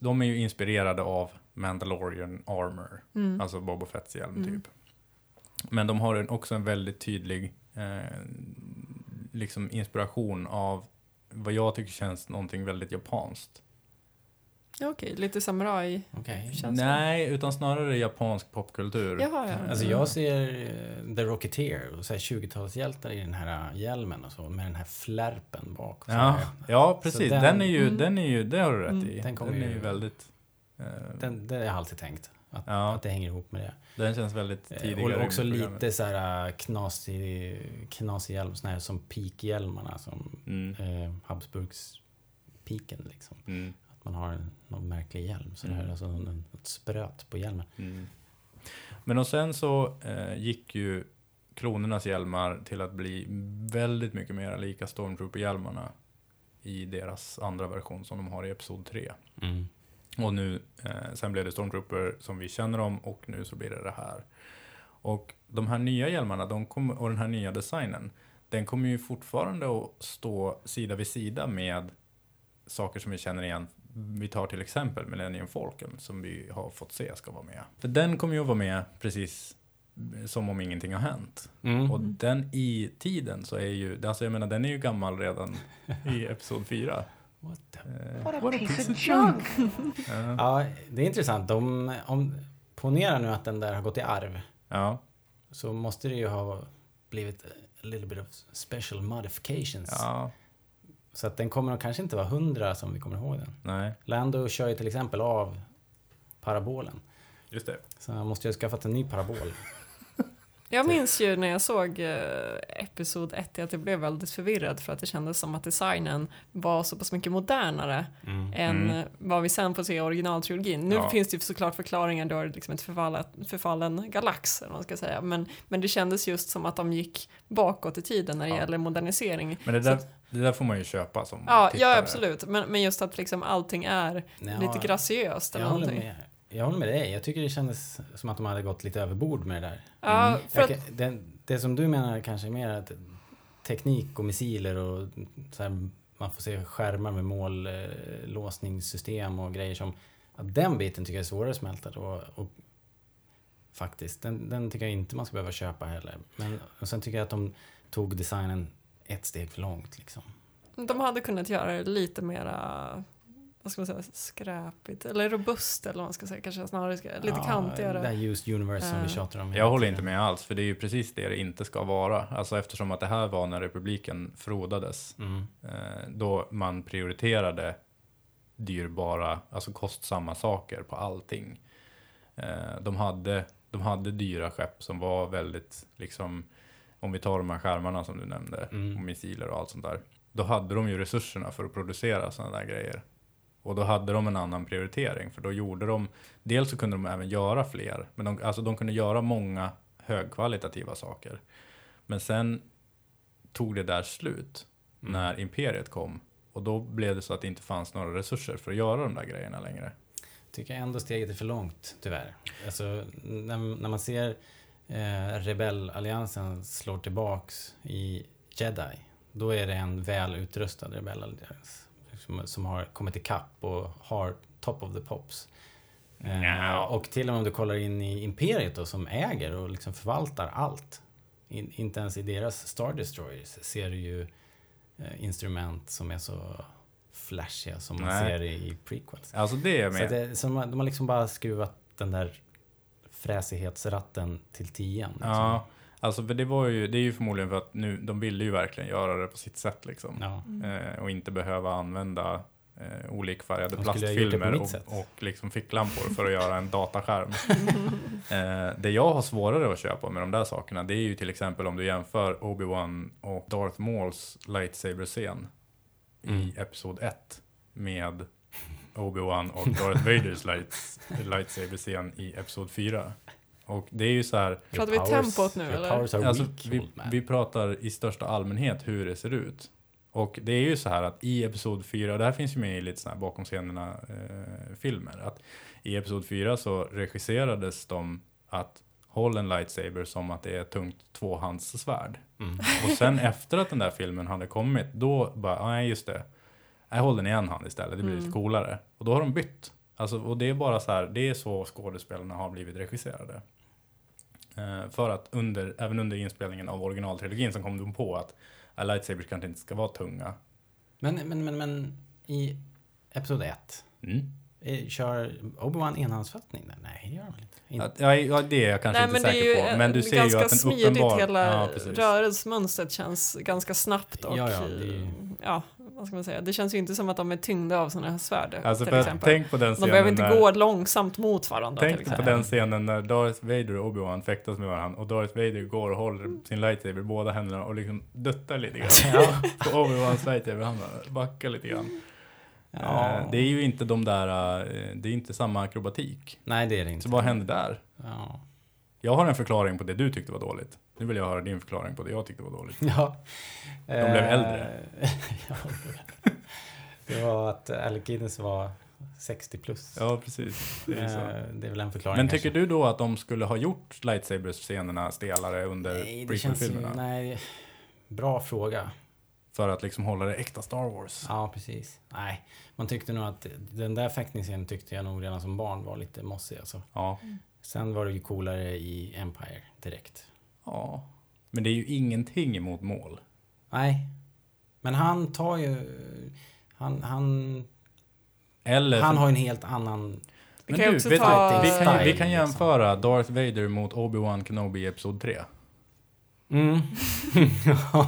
Speaker 1: de är ju inspirerade av Mandalorian Armor,
Speaker 2: Mm.
Speaker 1: alltså Boba Fetts hjälm
Speaker 2: Mm.
Speaker 1: typ. Men de har också en väldigt tydlig eh, liksom inspiration av vad jag tycker känns någonting väldigt japanskt.
Speaker 2: Ja, Okej, lite samuraj.
Speaker 3: Okej.
Speaker 2: Känns det.
Speaker 1: Nej, utan snarare japansk popkultur.
Speaker 2: Jaha, ja.
Speaker 3: Alltså jag ser eh, The Rocketeer och så här 20-talshjältar i den här eh, hjälmen och så med den här flärpen bak.
Speaker 1: Ja, ja precis. Den,
Speaker 3: den-
Speaker 1: är ju,
Speaker 2: Mm.
Speaker 1: den är ju, det har du rätt
Speaker 2: Mm.
Speaker 1: i.
Speaker 3: Den
Speaker 1: Den, är
Speaker 3: ju-
Speaker 1: väldigt, eh,
Speaker 3: Den, det har jag alltid tänkt. Att,
Speaker 1: Ja.
Speaker 3: att det hänger ihop med det.
Speaker 1: den känns väldigt tidigare.
Speaker 3: Och också lite så här knasig, knasig hjälm, såna här som peakhjälmarna som
Speaker 1: Mm,
Speaker 3: eh, Habsburgs piken liksom.
Speaker 1: mm,
Speaker 3: man har någon märklig hjälm. Så
Speaker 1: Mm.
Speaker 3: det här är alltså en, ett spröt på hjälmen.
Speaker 1: mm. Men och sen så eh, gick ju klonernas hjälmar till att bli väldigt mycket mer lika Stormtrooper-hjälmarna i deras andra version som de har i Episod 3.
Speaker 3: Mm.
Speaker 1: Och nu, eh, sen blev det Stormtrooper som vi känner dem och nu så blir det det här. Och de här nya hjälmarna de kom, och den här nya designen, den kommer ju fortfarande att stå sida vid sida med saker som vi känner igen. Vi tar till exempel Millennium Falcon som vi har fått se ska vara med. För den kommer ju att vara med precis som om ingenting har hänt.
Speaker 3: Mm.
Speaker 1: Och den i tiden så är ju, alltså jag menar den är ju gammal redan i Episod 4.
Speaker 3: What the
Speaker 1: Eh,
Speaker 6: What a piece of junk!
Speaker 1: Ja.
Speaker 3: Ja, det är intressant. De, om, ponera nu att den där har gått i arv.
Speaker 1: ja.
Speaker 3: Så måste det ju ha blivit a little bit of special modifications.
Speaker 1: Ja,
Speaker 3: Så att den kommer nog kanske inte vara hundra som vi kommer ihåg den.
Speaker 1: nej,
Speaker 3: Lando kör ju till exempel av parabolen.
Speaker 1: just det.
Speaker 3: Så han måste ju ha skaffat en ny parabol.
Speaker 2: Jag minns ju när jag såg eh, Episod 1 att jag blev väldigt förvirrad för att det kändes som att designen var så pass mycket modernare än
Speaker 1: Mm.
Speaker 2: vad vi sen får se i originaltrilogin. Nu
Speaker 1: Ja.
Speaker 2: finns det ju såklart förklaringar, då är det liksom ett förfallet, förfallen galax, eller vad man ska säga. Men, men det kändes just som att de gick bakåt i tiden när det
Speaker 1: Ja.
Speaker 2: gäller modernisering.
Speaker 1: Men det
Speaker 2: Så
Speaker 1: där,
Speaker 2: att-
Speaker 1: det där får man ju köpa som
Speaker 2: Ja,
Speaker 1: tittare.
Speaker 2: ja absolut. Men, men just att liksom allting är
Speaker 3: Ja,
Speaker 2: lite graciöst eller
Speaker 3: jag håller, med, jag håller med dig. Jag tycker det kändes som att de hade gått lite överbord med det där.
Speaker 2: Ja,
Speaker 1: Mm.
Speaker 2: för
Speaker 3: Jag
Speaker 2: att,
Speaker 3: det, det som du menar kanske är mer att teknik och missiler och så här, man får se skärmar med mållåsningssystem och grejer som... Att den biten tycker jag är svårare att smälta då. Och, faktiskt, den, den tycker jag inte man ska behöva köpa heller. Men och sen tycker jag att de tog designen ett steg för långt liksom.
Speaker 2: de hade kunnat göra det lite mera vad ska man säga, skräpigt eller robust eller vad man ska säga, kanske snarare ska, lite
Speaker 3: Ja,
Speaker 2: kantigare.
Speaker 3: Det här used universe som vi
Speaker 2: Eh.
Speaker 3: tjatar om.
Speaker 1: Jag håller inte med alls, för det är ju precis det det inte ska vara. Alltså eftersom att det här var när republiken frodades,
Speaker 3: Mm.
Speaker 1: eh, då man prioriterade dyrbara, alltså kostsamma saker på allting. Eh, de, hade, de hade dyra skepp som var väldigt, liksom, om vi tar de här skärmarna som du nämnde,
Speaker 3: Mm.
Speaker 1: och missiler och allt sånt där. Då hade de ju resurserna för att producera sådana där grejer. Och då hade de en annan prioritering, för då gjorde de, dels så kunde de även göra fler, men de, alltså de kunde göra många högkvalitativa saker. Men sen tog det där slut
Speaker 3: Mm.
Speaker 1: när imperiet kom. Och då blev det så att det inte fanns några resurser för att göra de där grejerna längre.
Speaker 3: Tycker jag ändå steget är för långt, tyvärr. Alltså, när, när man ser eh, rebellalliansen slår tillbaks i Jedi, då är det en väl utrustad rebellallians som, som har kommit ikapp och har top of the pops. Eh, och till och med om du kollar in i Imperiet då, som äger och liksom förvaltar allt. In, inte ens i deras Star Destroyers ser du ju eh, instrument som är så flashiga som man
Speaker 1: Nej.
Speaker 3: ser i prequels.
Speaker 1: Alltså det är jag
Speaker 3: Så
Speaker 1: med.
Speaker 3: det, så de, har, de har liksom bara skruvat den där fräsighetsratten till tian. Liksom.
Speaker 1: Ja, alltså för det var ju, det är ju förmodligen för att nu, de ville ju verkligen göra det på sitt sätt liksom.
Speaker 3: Ja.
Speaker 1: Eh, och inte behöva använda eh, olikfärgade
Speaker 3: De skulle ha gjort det på
Speaker 1: plastfilmer
Speaker 3: mitt
Speaker 1: och,
Speaker 3: sätt.
Speaker 1: och liksom ficklampor för att göra en dataskärm. eh, det jag har svårare att köpa med de där sakerna, det är ju till exempel om du jämför Obi-Wan och Darth Mauls lightsaber-scen
Speaker 3: Mm.
Speaker 1: i Episod 1 med Obi-Wan och Darth Vaders lights, lightsaber-scen i Episod 4. Och det är ju så här,
Speaker 2: Pratar vi tempot nu, eller?
Speaker 1: Alltså,
Speaker 3: weak,
Speaker 1: vi, vi pratar i största allmänhet hur det ser ut. Och det är ju så här att i Episod 4, och det här finns ju med i lite sådana här bakom scenerna eh, filmer, att i Episod 4 så regisserades de att håll en lightsaber som att det är ett tungt tvåhandssvärd.
Speaker 3: Mm.
Speaker 1: Och sen efter att den där filmen hade kommit, då bara, "Ah, nej just det, jag håller den i en hand istället, det blir
Speaker 2: Mm.
Speaker 1: lite coolare. Och då har de bytt. Alltså, och det är bara så här, det är så skådespelarna har blivit regisserade. Eh, för att under, även under inspelningen av originaltrilogin så kom de på att uh, lightsabers kanske inte ska vara tunga.
Speaker 3: Men, men, men, men i Episod 1,
Speaker 1: Mm.
Speaker 3: eh, kör Obi-Wan enhandsfattning där? Nej, det gör han väl inte?
Speaker 1: ja, ja, det är jag kanske
Speaker 2: Nej,
Speaker 1: inte
Speaker 2: men det är
Speaker 1: säker
Speaker 2: ju
Speaker 1: på.
Speaker 2: eh,
Speaker 1: Men du ser
Speaker 2: ganska
Speaker 1: ju att en
Speaker 2: smidigt,
Speaker 1: uppenbar...
Speaker 2: hela
Speaker 1: Ja, precis.
Speaker 2: rörelsemönstret känns ganska snabbt och
Speaker 3: Ja, ja, det ju-
Speaker 2: ja, vad ska man säga, det känns ju inte som att de är tyngda av sådana här svärd
Speaker 1: Alltså
Speaker 2: till exempel.
Speaker 1: tänk på den
Speaker 2: de
Speaker 1: scenen
Speaker 2: behöver inte
Speaker 1: när,
Speaker 2: gå långsamt mot varandra till
Speaker 1: Tänk på den scenen när Darth Vader och Obi-Wan fäktas med varandra och Darth Vader går och håller sin lightsaber i båda händerna och liksom duttar lite grann.
Speaker 3: Ja.
Speaker 1: på Obi-Wans lightsaber, han backar lite grann.
Speaker 3: Ja.
Speaker 1: Eh, Det är ju inte de där, eh, det är inte samma akrobatik.
Speaker 3: Nej, det är det inte.
Speaker 1: Så vad hände där?
Speaker 3: Ja.
Speaker 1: Jag har en förklaring på det du tyckte var dåligt. Nu vill jag höra din förklaring på det jag tyckte var dåligt.
Speaker 3: Ja.
Speaker 1: De blev äldre.
Speaker 3: ja, det var att Alec Guinness var 60 plus.
Speaker 1: Ja, precis. Det är.
Speaker 3: Eh, det är väl en förklaring
Speaker 1: Men
Speaker 3: kanske.
Speaker 1: tycker du då att de skulle ha gjort lightsaber-scenerna stelare under prequel-filmerna?
Speaker 3: Nej, bra fråga.
Speaker 1: För att liksom hålla det äkta Star Wars?
Speaker 3: Ja, precis. Nej, man tyckte nog att den där fäktningsscenen tyckte jag nog redan som barn var lite mossig alltså.
Speaker 1: Ja.
Speaker 3: Sen var det ju coolare i Empire direkt.
Speaker 1: Ja. Men det är ju ingenting emot mål.
Speaker 3: Nej, men han tar ju... Han, han,
Speaker 1: Eller
Speaker 3: han har ju en helt annan...
Speaker 2: Vi
Speaker 1: Men
Speaker 2: kan ju
Speaker 1: du, vet
Speaker 2: ta-
Speaker 1: du, vi, kan, vi kan
Speaker 3: liksom.
Speaker 1: jämföra Darth Vader mot Obi-Wan Kenobi i Episod 3.
Speaker 3: Mm.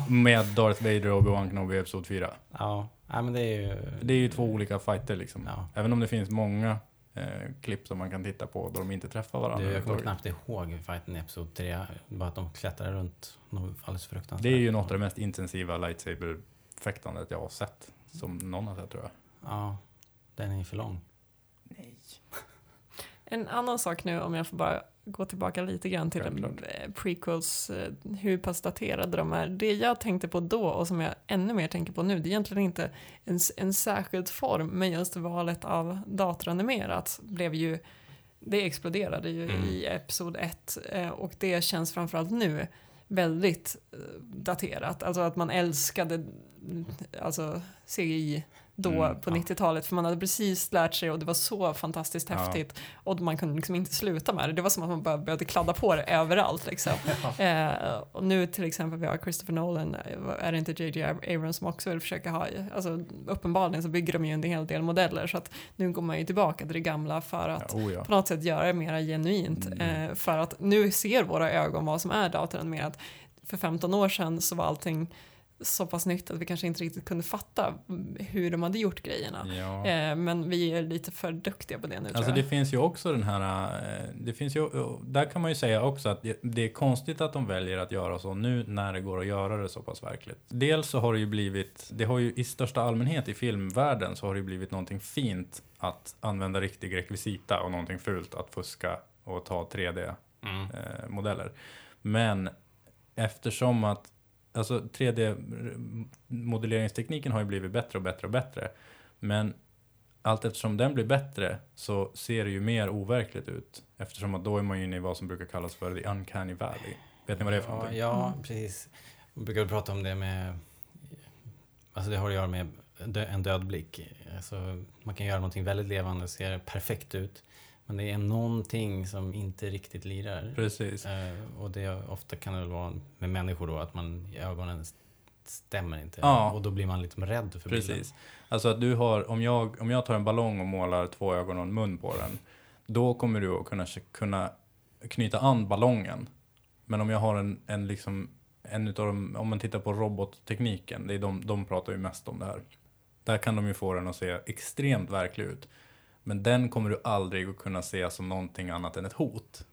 Speaker 1: Med Darth Vader och Obi-Wan Kenobi i Episod 4.
Speaker 3: ja, nej, men det är ju...
Speaker 1: Det är ju två olika fighter liksom.
Speaker 3: Ja.
Speaker 1: Även om det finns många eh, klipp som man kan titta på då de inte träffar varandra.
Speaker 3: Du, jag kommer knappt ihåg fighten i Episod 3. Bara att de klättrar runt något alldeles fruktansvärt.
Speaker 1: Det är ju något av det mest intensiva lightsaber-fäktandet jag har sett. Som någon har sett tror jag.
Speaker 3: Ja, den är ju för lång.
Speaker 2: En annan sak nu, om jag får bara gå tillbaka lite grann till
Speaker 1: Självklart.
Speaker 2: eh, prequels, eh, hur pass daterade de är. Det jag tänkte på då och som jag ännu mer tänker på nu, det är egentligen inte en, en särskild form, men just valet av datoranimerat blev ju, det exploderade ju
Speaker 3: Mm.
Speaker 2: i Episod 1 eh, och det känns framförallt nu väldigt daterat. Alltså att man älskade alltså CGI då
Speaker 1: Mm,
Speaker 2: på
Speaker 1: ja.
Speaker 2: 90-talet för man hade precis lärt sig och det var så fantastiskt
Speaker 1: Ja.
Speaker 2: häftigt och man kunde liksom inte sluta med det. Det var som att man bara började kladda på det överallt liksom. eh, och nu till exempel vi har Christopher Nolan, eh, är det inte JJ Abrams som också vill försöka ha, alltså uppenbarligen så bygger de ju en hel del modeller så att nu går man ju tillbaka till det gamla för att
Speaker 1: Ja, oh ja.
Speaker 2: på något sätt göra det mer genuint.
Speaker 1: Mm.
Speaker 2: Eh, för att nu ser våra ögon vad som är datorn mer att för 15 år sedan så var allting så pass nytt att vi kanske inte riktigt kunde fatta mm, hur de hade gjort grejerna.
Speaker 1: Ja.
Speaker 2: Eh, men vi är lite för duktiga på det nu
Speaker 1: Alltså det finns ju också den här, eh, det finns ju, där kan man ju säga också att det- det är konstigt att de väljer att göra så nu när det går att göra det så pass verkligt. Dels så har det ju blivit, det har ju i största allmänhet i filmvärlden så har det ju blivit någonting fint att använda riktig rekvisita och någonting fult att fuska och ta 3D-modeller. Men eftersom att Alltså 3D-modelleringstekniken har ju blivit bättre och bättre och bättre. Men allt eftersom den blir bättre så ser det ju mer overkligt ut. Eftersom att då är man ju inne i vad som brukar kallas för the uncanny valley. Vet ni vad det är för
Speaker 3: Ja,
Speaker 1: någonting?
Speaker 3: ja precis. Man brukar prata om det med... Alltså det har att göra med en död blick. Alltså man kan göra någonting väldigt levande och ser perfekt ut. Men det är någonting som inte riktigt lirar.
Speaker 1: Precis.
Speaker 3: Eh, och det ofta kan det väl vara med människor då att man ögonen st- stämmer inte.
Speaker 1: Ja.
Speaker 3: Och då blir man liksom rädd för bilden.
Speaker 1: Precis. Alltså att du har, om jag, om jag tar en ballong och målar två ögon och en mun på den. Då kommer du att kunna, kunna knyta an ballongen. Men om jag har en, en liksom, en utav dem, om man tittar på robottekniken, det är de, de pratar ju mest om det här. Där kan de ju få den att se extremt verklig ut. Men den kommer du aldrig att kunna se som någonting annat än ett hot.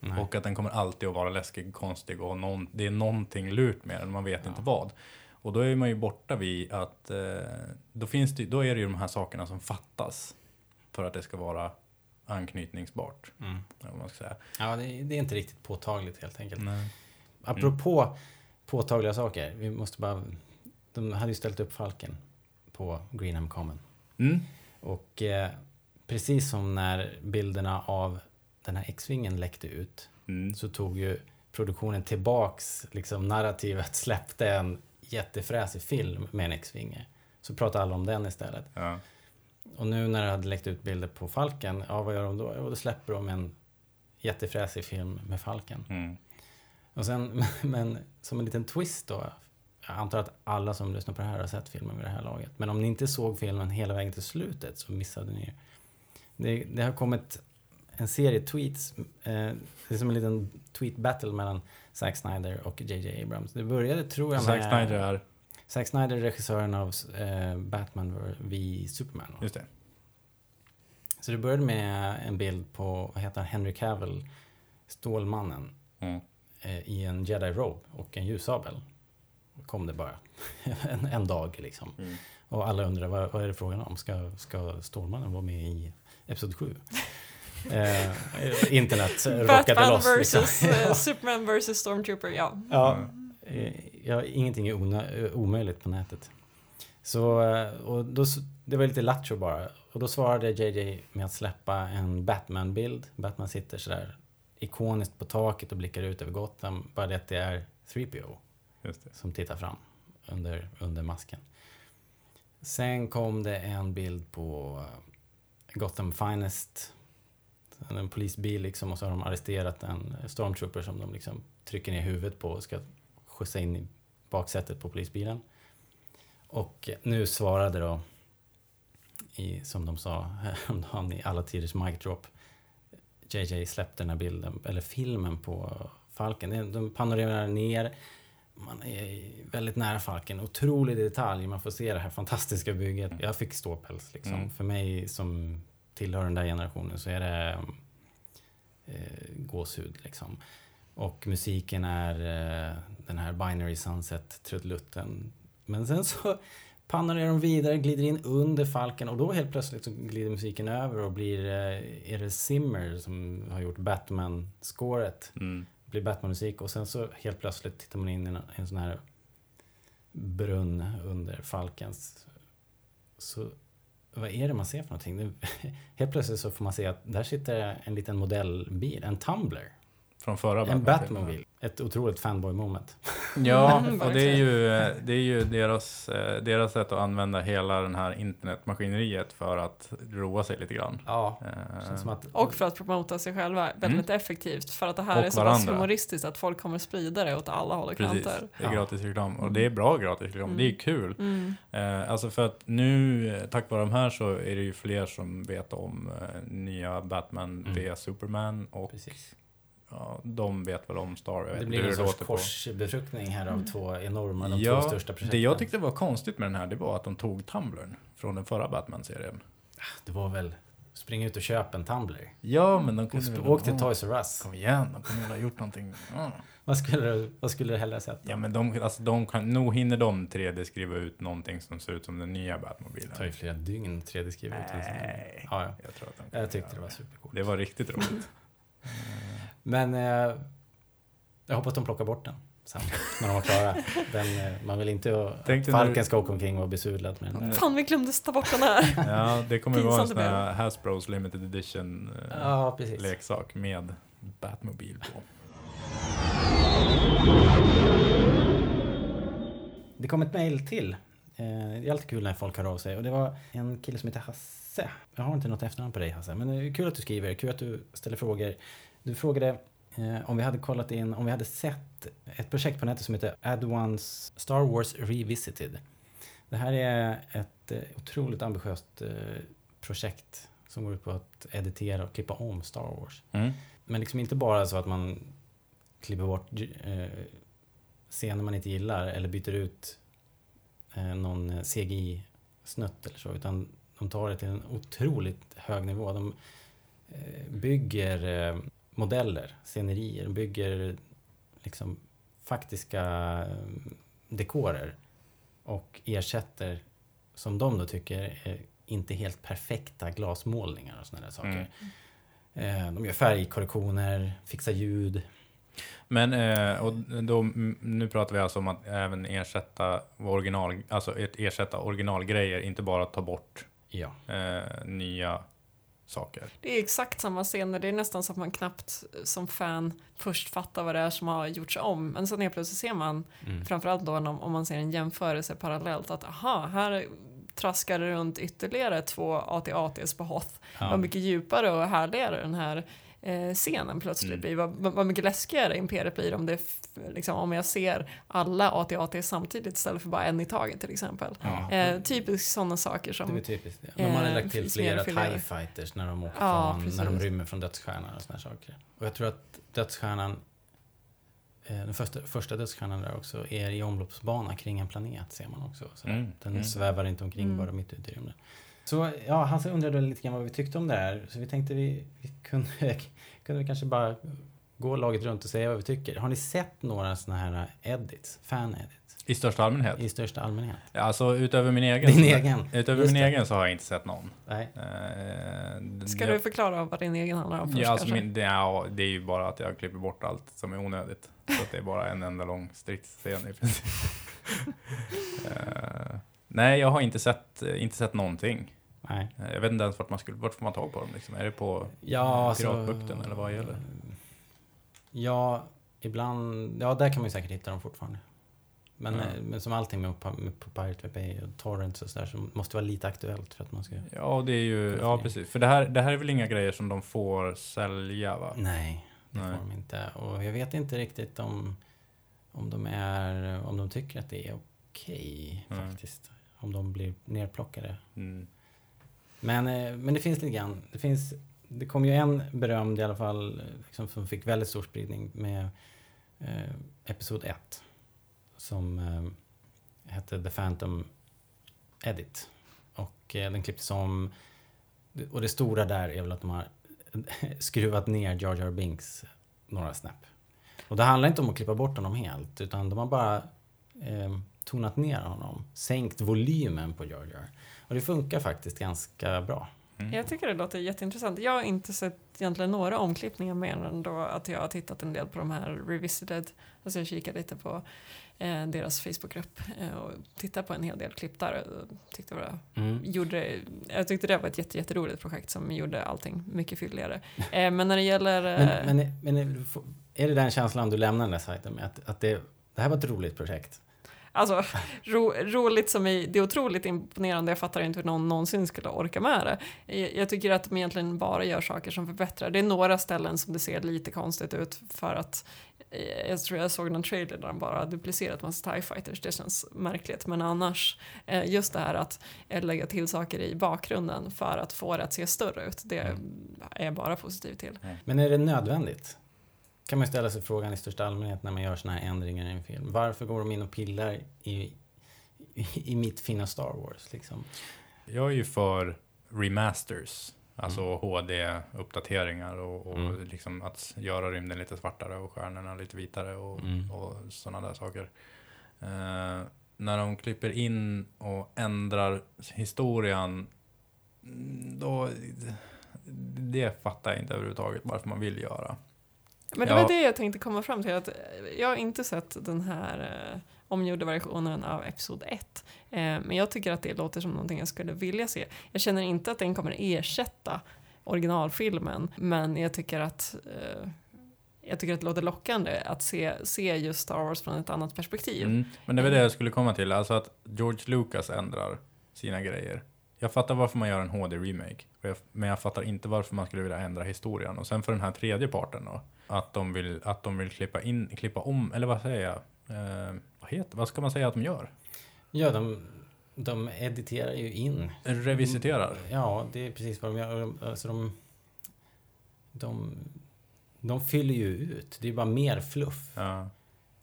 Speaker 3: Nej.
Speaker 1: Och att den kommer alltid att vara läskig, konstig och någon, det är någonting lurt med den, man vet inte vad. Och då är man ju borta vid att eh, då, finns det, då är det ju de här sakerna som fattas för att det ska vara anknytningsbart.
Speaker 3: Mm.
Speaker 1: Man ska säga.
Speaker 3: Ja, det, det är inte riktigt påtagligt helt enkelt.
Speaker 1: Nej.
Speaker 3: Apropå påtagliga saker. Vi måste bara... De hade ju ställt upp Falken på Greenham Common.
Speaker 1: Mm.
Speaker 3: Och eh, precis som när bilderna av den här X-vingen läckte ut
Speaker 1: Mm.
Speaker 3: så tog ju produktionen tillbaks liksom narrativet, släppte en jättefräsig film med en X-vinge. Så pratade alla om den istället.
Speaker 1: Ja.
Speaker 3: Och nu när det hade läckt ut bilder på Falken, ja vad gör de då? Jo, då släpper de en jättefräsig film med Falken.
Speaker 1: Mm.
Speaker 3: Och sen, men som en liten twist då. Jag antar att alla som lyssnar på det här har sett filmen vid det här laget. Men om ni inte såg filmen hela vägen till slutet så missade ni. Det, det har kommit en serie tweets. Eh, det är som en liten tweet battle mellan Zack Snyder och JJ Abrams. Det började tror jag
Speaker 1: Zack
Speaker 3: med...
Speaker 1: Snyder är,
Speaker 3: Zack Snyder, regissören av eh, Batman v Superman. va?
Speaker 1: just det.
Speaker 3: Så det började med en bild på, vad heter han, Henry Cavill, Stålmannen.
Speaker 1: Mm.
Speaker 3: eh, i en jedi robe och en ljussabel. Kom det bara. en, en dag liksom.
Speaker 1: Mm.
Speaker 3: Och alla undrar vad, vad är det frågan om? Ska, ska Stålmannen vara med i Episod 7? eh, internet rockade
Speaker 2: Batman
Speaker 3: loss.
Speaker 2: versus
Speaker 3: liksom.
Speaker 2: eh, Superman versus Stormtrooper, ja.
Speaker 3: Ja, eh, ja, ingenting är eh, omöjligt på nätet. Så, eh, och då, det var lite lattjo bara. Och då svarade JJ med att släppa en Batman-bild. Batman sitter sådär ikoniskt på taket och blickar ut över Gotham. Bara det att det är 3PO
Speaker 1: Just det.
Speaker 3: som tittar fram under, under masken. Sen kom det en bild på eh, Gotham Finest. En polisbil liksom och så har de arresterat en stormtrooper som de liksom trycker ner huvudet på och ska skjutsa in i baksätet på polisbilen. Och nu svarade då, i, som de sa häromdagen i alla tiders mic drop, JJ släppte den här bilden, eller filmen på Falken. De- De panorerar ner, man är väldigt nära Falken, otrolig detalj, man får se det här fantastiska bygget. Jag fick ståpäls liksom.
Speaker 1: Mm.
Speaker 3: För mig som tillhör den där generationen så är det eh, gåshud liksom. Och musiken är eh, den här Binary Sunset trudelutten. Men sen så panorerar de vidare, glider in under Falken och då helt plötsligt så glider musiken över och blir, eh, är det Zimmer som har gjort Batman-scoret
Speaker 1: Mm
Speaker 3: blir Batman-musik och sen så helt plötsligt tittar man in i en, en sån här brunn under Falkens. Så vad är det man ser för någonting? Helt plötsligt så får man se att där sitter en liten modellbil, en Tumbler
Speaker 1: från förra
Speaker 3: En
Speaker 1: Batman-filmen.
Speaker 3: Batmobil. Ett otroligt fanboy moment.
Speaker 1: Ja,
Speaker 2: Mm,
Speaker 1: och det är ju, det är ju deras, eh, deras sätt att använda hela den här internetmaskineriet för att roa sig lite grann.
Speaker 3: Ja, känns som att...
Speaker 2: Och för att promota sig själva väldigt effektivt. För att det här
Speaker 1: Mm. Och
Speaker 2: är så pass humoristiskt att folk kommer sprida det åt alla håll och
Speaker 1: Precis,
Speaker 2: kanter.
Speaker 1: det är gratis reklam. Och det är bra gratis reklam. Det är kul.
Speaker 2: Mm.
Speaker 1: Eh, alltså för att nu, tack vare de här, så är det ju fler som vet om eh, nya Batman
Speaker 3: Mm.
Speaker 1: via Superman. Och
Speaker 3: Precis.
Speaker 1: Ja, de vet väl om Star. Jag vet
Speaker 3: Det blir en sorts korsbefruktning här av två enorma, de
Speaker 1: Ja,
Speaker 3: två största projekten.
Speaker 1: det jag tyckte var konstigt med den här, det var att de tog Tumblern från den förra Batman-serien.
Speaker 3: Det var väl, spring ut och köp en Tumblr.
Speaker 1: Ja, men de kunde väl...
Speaker 3: Åk till Toys R Us.
Speaker 1: Kom igen, de kunde väl ha gjort någonting. Ja.
Speaker 3: Vad skulle, du- vad skulle du hellre sett?
Speaker 1: Ja men de, alltså de kan, nog hinner de 3D skriva ut någonting som ser ut som den nya Batmobilen.
Speaker 3: Det tar ju flera dygn 3D-skriva ut en sån här.
Speaker 1: Nej.
Speaker 3: Ja, ja.
Speaker 1: Jag tror att de
Speaker 3: Jag tyckte det var supercoolt.
Speaker 1: Det var riktigt roligt.
Speaker 3: Men eh, jag hoppas de plockar bort den sen när de var klara. Den, eh, man vill inte att Falken
Speaker 1: du-
Speaker 3: ska åka omkring och vara besudlad med den.
Speaker 2: Fan, vi glömde ta bort den här.
Speaker 1: Ja, det kommer vara en sån här Hasbros limited edition eh,
Speaker 3: Ja,
Speaker 1: leksak med Batmobil på.
Speaker 3: Det kom ett mail till. Eh, Det är alltid kul när folk hör av sig. Och det var en kille som heter Hasse. Jag har inte något efternamn på dig Hasse. Men det är kul att du skriver. Kul att du ställer frågor. Du frågade eh, om vi hade kollat in, om vi hade sett ett projekt på nätet som heter Add One's Star Wars Revisited. Det här är ett eh, otroligt ambitiöst eh, projekt som går ut på att editera och klippa om Star Wars.
Speaker 1: Mm.
Speaker 3: Men liksom inte bara så att man klipper bort eh, scener man inte gillar eller byter ut eh, någon CGI-snutt eller så. Utan de tar det till en otroligt hög nivå. De eh, bygger modeller, scenerier, de bygger liksom faktiska eh, dekorer och ersätter, som de då tycker, är inte helt perfekta glasmålningar och sådana där saker. Eh, De gör färgkorrektioner, fixar ljud.
Speaker 1: Men eh, och då, nu pratar vi alltså om att även ersätta original, alltså ersätta originalgrejer, inte bara ta bort
Speaker 3: Ja.
Speaker 1: eh, nya saker.
Speaker 2: Det är exakt samma scener, det är nästan så att man knappt som fan först fattar vad det är som har gjorts om. Men sen helt plötsligt ser man,
Speaker 3: Mm.
Speaker 2: framförallt då om, man ser en jämförelse parallellt, att aha, här traskar det runt ytterligare två AT-ATs på Hoth.
Speaker 3: Ja.
Speaker 2: Vad mycket djupare och härligare den här scenen plötsligt
Speaker 1: Mm.
Speaker 2: blir. Vad, vad vad mycket läskigare Imperiet blir om, det, liksom, om jag ser alla AT-AT samtidigt istället för bara en i taget till exempel.
Speaker 3: Ja.
Speaker 2: Eh, typiskt sådana saker
Speaker 3: Det är
Speaker 2: som
Speaker 3: typiskt. det. De hade
Speaker 2: Eh,
Speaker 3: lagt till flera. TIE fighters när de åker
Speaker 2: Ja,
Speaker 3: från, när de rymmer från dödsstjärnan och såna här saker. Och jag tror att dödsstjärnan, eh, den första, första dödsstjärnan där också, är i omloppsbana kring en planet ser man också. Så
Speaker 1: Mm,
Speaker 3: Den
Speaker 1: mm.
Speaker 3: svävar inte omkring
Speaker 2: Mm.
Speaker 3: bara mitt ute i rymden. Så ja, han undrade lite grann vad vi tyckte om det här. Så vi tänkte vi, vi kunde, kunde vi kanske bara gå laget runt och säga vad vi tycker. Har ni sett några såna här edits, fan-edits?
Speaker 1: I största allmänhet?
Speaker 3: I största allmänhet?
Speaker 1: Ja, Alltså utöver min egen.
Speaker 3: Din egen?
Speaker 1: Utöver
Speaker 3: Just
Speaker 1: min
Speaker 3: det.
Speaker 1: egen så har jag inte sett någon.
Speaker 3: Nej.
Speaker 1: Eh,
Speaker 2: Ska
Speaker 1: jag-
Speaker 2: du förklara vad din egen handlar om först
Speaker 1: Ja, alltså min, det, ja, det är ju bara att jag klipper bort allt som är onödigt. Så att det är bara en enda lång stridsscen i princip. Eh, nej, jag har inte sett, inte sett någonting.
Speaker 3: Nej.
Speaker 1: Eh, Jag vet inte ens vart man skulle, vart får man tag på dem liksom? Är det på
Speaker 3: Ja, alltså,
Speaker 1: Piratbukten eller vad gäller?
Speaker 3: Ja, ibland... Ja, där kan man ju säkert hitta dem fortfarande. Men, eh, men som allting med, på- med Pirate Bay och Torrents och sådär så måste det vara lite aktuellt för att man ska...
Speaker 1: Ja, det är ju, ja precis. För det här, det här är väl inga grejer som de får sälja va?
Speaker 3: Nej, det
Speaker 1: Nej.
Speaker 3: får de inte. Och jag vet inte riktigt om, om de är... Om de tycker att det är okej
Speaker 1: Mm.
Speaker 3: faktiskt. Om de blir nerplockade.
Speaker 1: Mm.
Speaker 3: Men, eh, men det finns lite grann. Det, finns, det kom ju en berömd i alla fall, liksom, som fick väldigt stor spridning med eh, Episod 1. Som eh, hette The Phantom Edit. Och eh, den klipptes om. Och det stora där är väl att de har skruvat ner Jar Jar Binks några snäpp. Och det handlar inte om att klippa bort honom helt, utan de har bara eh, tonat ner honom. Sänkt volymen på Jar Jar. Och det funkar faktiskt ganska bra.
Speaker 1: Mm.
Speaker 2: Jag tycker det låter jätteintressant. Jag har inte sett egentligen några omklippningar mer än då att jag har tittat en del på de här revisited. Alltså jag kikade lite på eh, deras Facebookgrupp eh, och tittade på en hel del klipp där och tyckte det var gjorde, jag tyckte det var ett jätte, jätteroligt projekt som gjorde allting mycket fylligare. Eh, men när det gäller... Eh,
Speaker 3: Men, men, men är det den känslan du lämnar den där sajten med? Att, att det, det här var ett roligt projekt?
Speaker 2: Alltså, ro, roligt som i, det är otroligt imponerande, jag fattar inte hur någon någonsin skulle orka med det. Jag, jag tycker att de egentligen bara gör saker som förbättrar. Det är några ställen som det ser lite konstigt ut för att eh, jag tror jag såg någon trailer där de bara duplicerat massa TIE fighters, det känns märkligt. Men annars, eh, just det här att eh, lägga till saker i bakgrunden för att få det att se större ut, det är jag bara positiv till.
Speaker 3: Men är det nödvändigt? Kan man ställa sig frågan i största allmänhet när man gör såna här ändringar i en film. Varför går de in och pillar i, i, i mitt fina Star Wars liksom?
Speaker 1: Jag är ju för remasters, alltså
Speaker 3: Mm.
Speaker 1: HD-uppdateringar och, och
Speaker 3: Mm.
Speaker 1: liksom att göra rymden lite svartare och stjärnorna lite vitare och,
Speaker 3: Mm.
Speaker 1: och sådana där saker. Eh, när de klipper in och ändrar historien, mm, då... Det fattar jag inte överhuvudtaget varför man vill göra.
Speaker 2: Men det
Speaker 1: Ja.
Speaker 2: var det jag tänkte komma fram till. Att eh, jag har inte sett den här eh, omgjorda versionen av Episod 1. Eh, men jag tycker att det låter som någonting jag skulle vilja se. Jag känner inte att den kommer ersätta originalfilmen. Men jag tycker att eh, jag tycker att det låter lockande att se, se just Star Wars från ett annat perspektiv.
Speaker 1: Mm. Men det var det jag skulle komma till, alltså att George Lucas ändrar sina grejer. Jag fattar varför man gör en HD-remake, men jag fattar inte varför man skulle vilja ändra historien. Och sen för den här tredje parten då, att de vill, att de vill klippa, in, klippa om, eller vad säger jag? Eh, vad, heter, vad ska man säga att de gör?
Speaker 3: Ja, de, de editerar ju in.
Speaker 1: Revisiterar?
Speaker 3: Ja, det är precis vad de gör. Alltså de, de, de fyller ju ut. Det är bara mer fluff.
Speaker 1: Ja.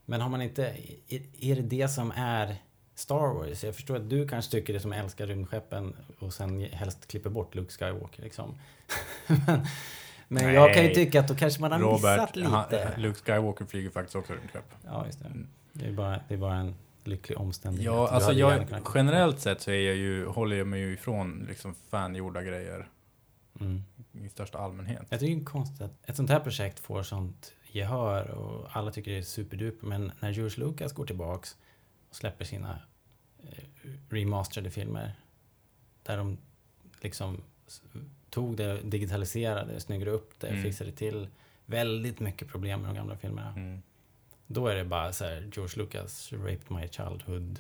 Speaker 3: Men har man inte... Är, är det det som är Star Wars? Jag förstår att du kanske tycker det som älskar rymdskeppen och sen helst klipper bort Luke Skywalker liksom. men men jag kan ju
Speaker 1: Nej.
Speaker 3: tycka att då kanske man har
Speaker 1: Robert,
Speaker 3: missat lite.
Speaker 1: han, Luke Skywalker flyger faktiskt också rymdskepp.
Speaker 3: Ja, just det.
Speaker 1: Mm.
Speaker 3: Det är bara, det är bara en lycklig omständighet.
Speaker 1: Ja,
Speaker 3: Du
Speaker 1: alltså jag, generellt sett så är jag ju, håller jag mig ju ifrån liksom fangjorda grejer
Speaker 3: Mm.
Speaker 1: i största allmänhet.
Speaker 3: Jag tycker det är konstigt att ett sånt här projekt får sånt gehör och alla tycker det är superduper. Men när George Lucas går tillbaks släpper sina eh, remasterade filmer där de liksom tog det, digitaliserade, snyggade upp det,
Speaker 1: Mm.
Speaker 3: fixade till väldigt mycket problem med de gamla filmerna.
Speaker 1: Mm.
Speaker 3: Då är det bara så här George Lucas raped my childhood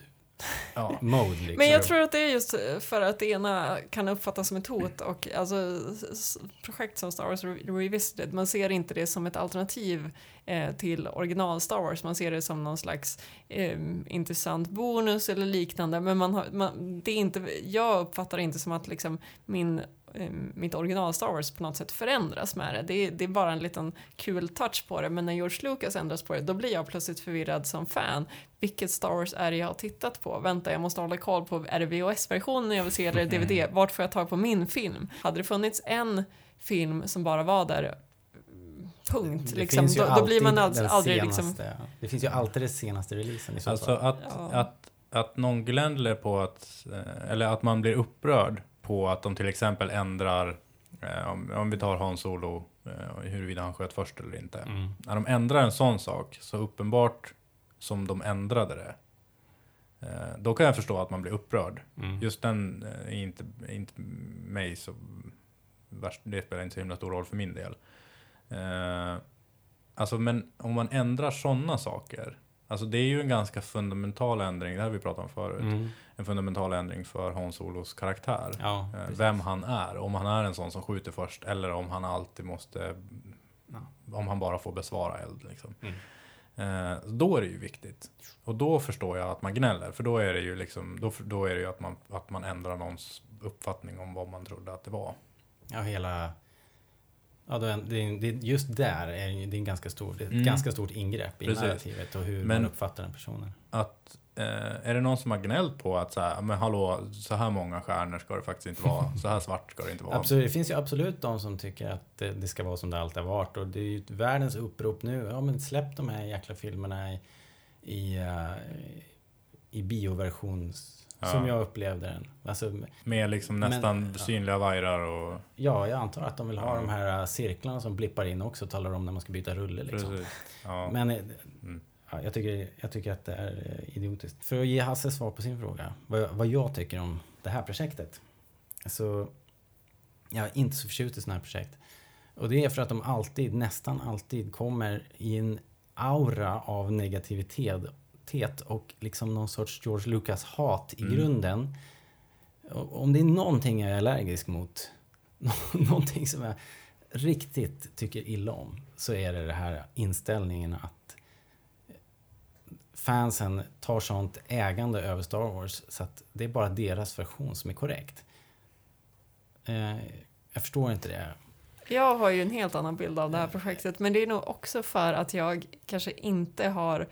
Speaker 1: Ja.
Speaker 3: mode liksom.
Speaker 2: Men jag tror att det är just för att det ena kan uppfattas som ett hot och alltså projekt som Star Wars Re- Revisited, man ser inte det som ett alternativ eh, till original Star Wars, man ser det som någon slags eh, intressant bonus eller liknande, men man har, man, det är inte, jag uppfattar det inte som att liksom min eh, mitt original Star Wars på något sätt förändras med det. det. är- Det är bara en liten kul touch på det, men när George Lucas ändras på det, då blir jag plötsligt förvirrad som fan. Vilket Star Wars är det jag har tittat på? Vänta, jag måste hålla koll på, är det VHS-versionen jag vill se eller DVD? Vart får jag tag på min film? Hade det funnits en film som bara var där, punkt,
Speaker 3: Det
Speaker 2: liksom,
Speaker 3: finns ju
Speaker 2: då, då blir man
Speaker 3: alltid
Speaker 2: aldrig, liksom...
Speaker 3: senaste, Det finns ju alltid den senaste releasen i så
Speaker 1: Alltså
Speaker 3: fall.
Speaker 1: att,
Speaker 2: Ja.
Speaker 1: att, att någon gnäller på att, eh, eller att man blir upprörd på att de till exempel ändrar, eh, om, om vi tar Hans Solo, eh, huruvida han sköt först eller inte.
Speaker 3: Mm.
Speaker 1: När de ändrar en sån sak, så uppenbart som de ändrade det, eh, då kan jag förstå att man blir upprörd.
Speaker 3: Mm.
Speaker 1: Just den eh, är inte, inte mig så värst, det spelar inte så himla stor roll för min del. Eh, alltså men om man ändrar sådana saker, alltså det är ju en ganska fundamental ändring, det här vi pratat om förut,
Speaker 3: Mm.
Speaker 1: En fundamental ändring för Hans Solos karaktär.
Speaker 3: Ja,
Speaker 1: Eh, vem han är, om han är en sån som skjuter först eller om han alltid måste, om han bara får besvara eld. Liksom.
Speaker 3: Mm.
Speaker 1: Eh, då är det ju viktigt. Och då förstår jag att man gnäller, för då är det ju liksom, då, då är det ju att man, att man ändrar någons uppfattning om vad man trodde att det var.
Speaker 3: Ja, hela... Ja, det det just där är det, det är en ganska stor, det är ett
Speaker 1: Mm.
Speaker 3: ganska stort ingrepp i
Speaker 1: Precis.
Speaker 3: narrativet och hur
Speaker 1: Men-
Speaker 3: man uppfattar den personen.
Speaker 1: Att, eh, är det någon som har gnällt på att så här, men hallå, så här många stjärnor ska det faktiskt inte vara, så här svart ska det inte vara.
Speaker 3: Absolut, det finns ju absolut de som tycker att det, det ska vara som det alltid har varit och det är ju världens upprop nu. Ja, men släpp de här jäkla filmerna i, i, eh, i bioversions...
Speaker 1: Ja.
Speaker 3: Som jag upplevde den. Alltså,
Speaker 1: Med liksom
Speaker 3: Men-
Speaker 1: nästan
Speaker 3: ja.
Speaker 1: synliga vajrar och...
Speaker 3: ja, jag antar att de vill ha
Speaker 1: Ja.
Speaker 3: de här eh, cirklarna som blippar in också och talar om när man ska byta rulle. Liksom.
Speaker 1: Precis. Ja.
Speaker 3: Men eh,
Speaker 1: Mm.
Speaker 3: Ja, jag, tycker, jag tycker att det är eh, idiotiskt. För att ge Hasse svar på sin fråga, vad jag, vad jag tycker om det här projektet. Så jag är inte så förtjust i sådana här projekt. Och det är för att de alltid, nästan alltid kommer i en aura av negativitet och liksom någon sorts George Lucas-hat i
Speaker 1: Mm.
Speaker 3: grunden. Och Om det är någonting jag är allergisk mot, någonting som jag riktigt tycker illa om, så är det den här inställningen att fansen tar sånt ägande över Star Wars så att det är bara deras version som är korrekt. Eh, jag förstår inte det.
Speaker 2: Jag har ju en helt annan bild av det här projektet, men det är nog också för att jag kanske inte har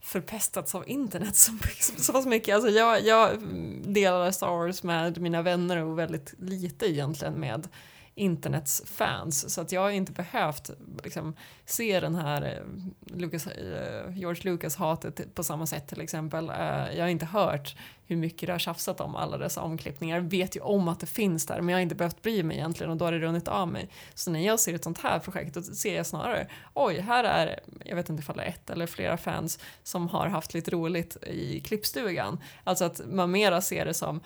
Speaker 2: förpestats av internet så, så mycket. Alltså jag, jag delar Star Wars med mina vänner och väldigt lite egentligen med internets fans. Så att jag har inte behövt liksom, se den här eh, Lucas, eh, George Lucas-hatet på samma sätt till exempel. Eh, jag har inte hört hur mycket det har tjafsat om alla dessa omklippningar. Jag vet ju om att det finns där men jag har inte behövt bry mig egentligen och då har det runnit av mig. Så när jag ser ett sånt här projekt då ser jag snarare oj, här är, jag vet inte ifall det är ett eller flera fans som har haft lite roligt i klippstugan. Alltså att man mera ser det som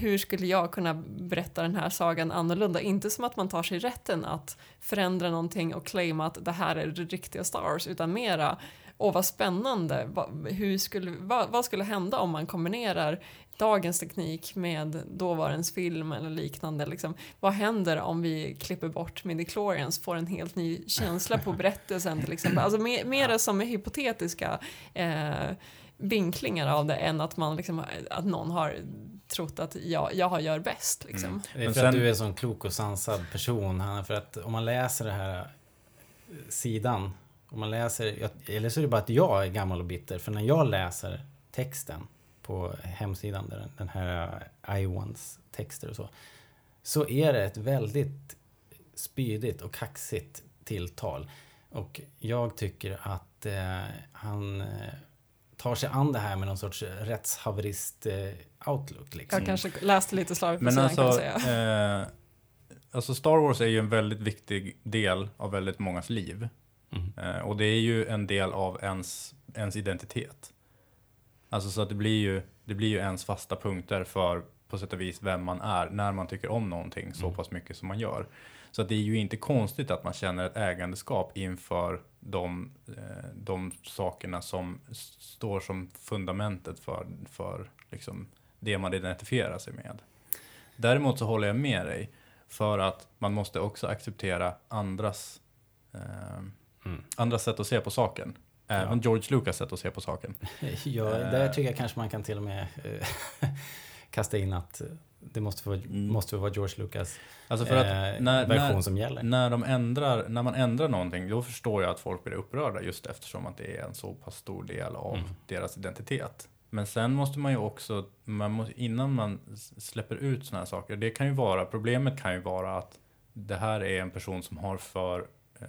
Speaker 2: hur skulle jag kunna berätta den här sagan annorlunda? Inte som att man tar sig rätten att förändra någonting och claima att det här är det riktiga Star Wars, utan mera Åh, vad spännande. Va, hur skulle, va, vad skulle hända om man kombinerar dagens teknik med dåvarens film eller liknande? Liksom, vad händer om vi klipper bort midichlorians, får en helt ny känsla på berättelsen till exempel? Alltså mer, mera som hypotetiska eh, vinklingar av det än att, man liksom, att någon har trott att jag, jag gör bäst. Liksom.
Speaker 1: Mm.
Speaker 3: Det är för att du är en sån klok och sansad person, Hanna. För att om man läser den här eh, sidan, om man läser, eller så är det bara att jag är gammal och bitter. För när jag läser texten på hemsidan, där den- den här Iwans texter och så, så är det ett väldigt spydigt och kaxigt tilltal. Och jag tycker att eh, han eh, tar sig an det här med någon sorts rättshaverist-outlook. liksom.
Speaker 2: Jag kanske läste lite slarvigt på
Speaker 1: Men
Speaker 2: sidan kan jag
Speaker 1: alltså,
Speaker 2: säga.
Speaker 1: eh, alltså Star Wars är ju en väldigt viktig del av väldigt mångas liv.
Speaker 3: Mm.
Speaker 1: Eh, och det är ju en del av ens, ens identitet. Alltså så att det blir ju, det blir ju ens fasta punkter för på sätt och vis vem man är när man tycker om någonting så
Speaker 3: Mm.
Speaker 1: pass mycket som man gör. Så det är ju inte konstigt att man känner ett ägandeskap inför de, eh, de sakerna som står som fundamentet för, för liksom det man identifierar sig med. Däremot så håller jag med dig för att man måste också acceptera andras eh,
Speaker 3: Mm.
Speaker 1: andra sätt att se på saken. Även
Speaker 3: Ja.
Speaker 1: George Lucas sätt att se på saken.
Speaker 3: Ja, där tycker jag kanske man kan till och med eh, kasta in att det måste få,
Speaker 1: Mm.
Speaker 3: måste vara George Lucas
Speaker 1: Alltså för att
Speaker 3: eh,
Speaker 1: när,
Speaker 3: version
Speaker 1: när,
Speaker 3: som gäller.
Speaker 1: när, de ändrar, när man ändrar någonting, då förstår jag att folk blir upprörda just eftersom att det är en så pass stor del av
Speaker 3: Mm.
Speaker 1: deras identitet. Men sen måste man ju också, man måste, innan man släpper ut sådana här saker, det kan ju vara, problemet kan ju vara att det här är en person som har för, eh,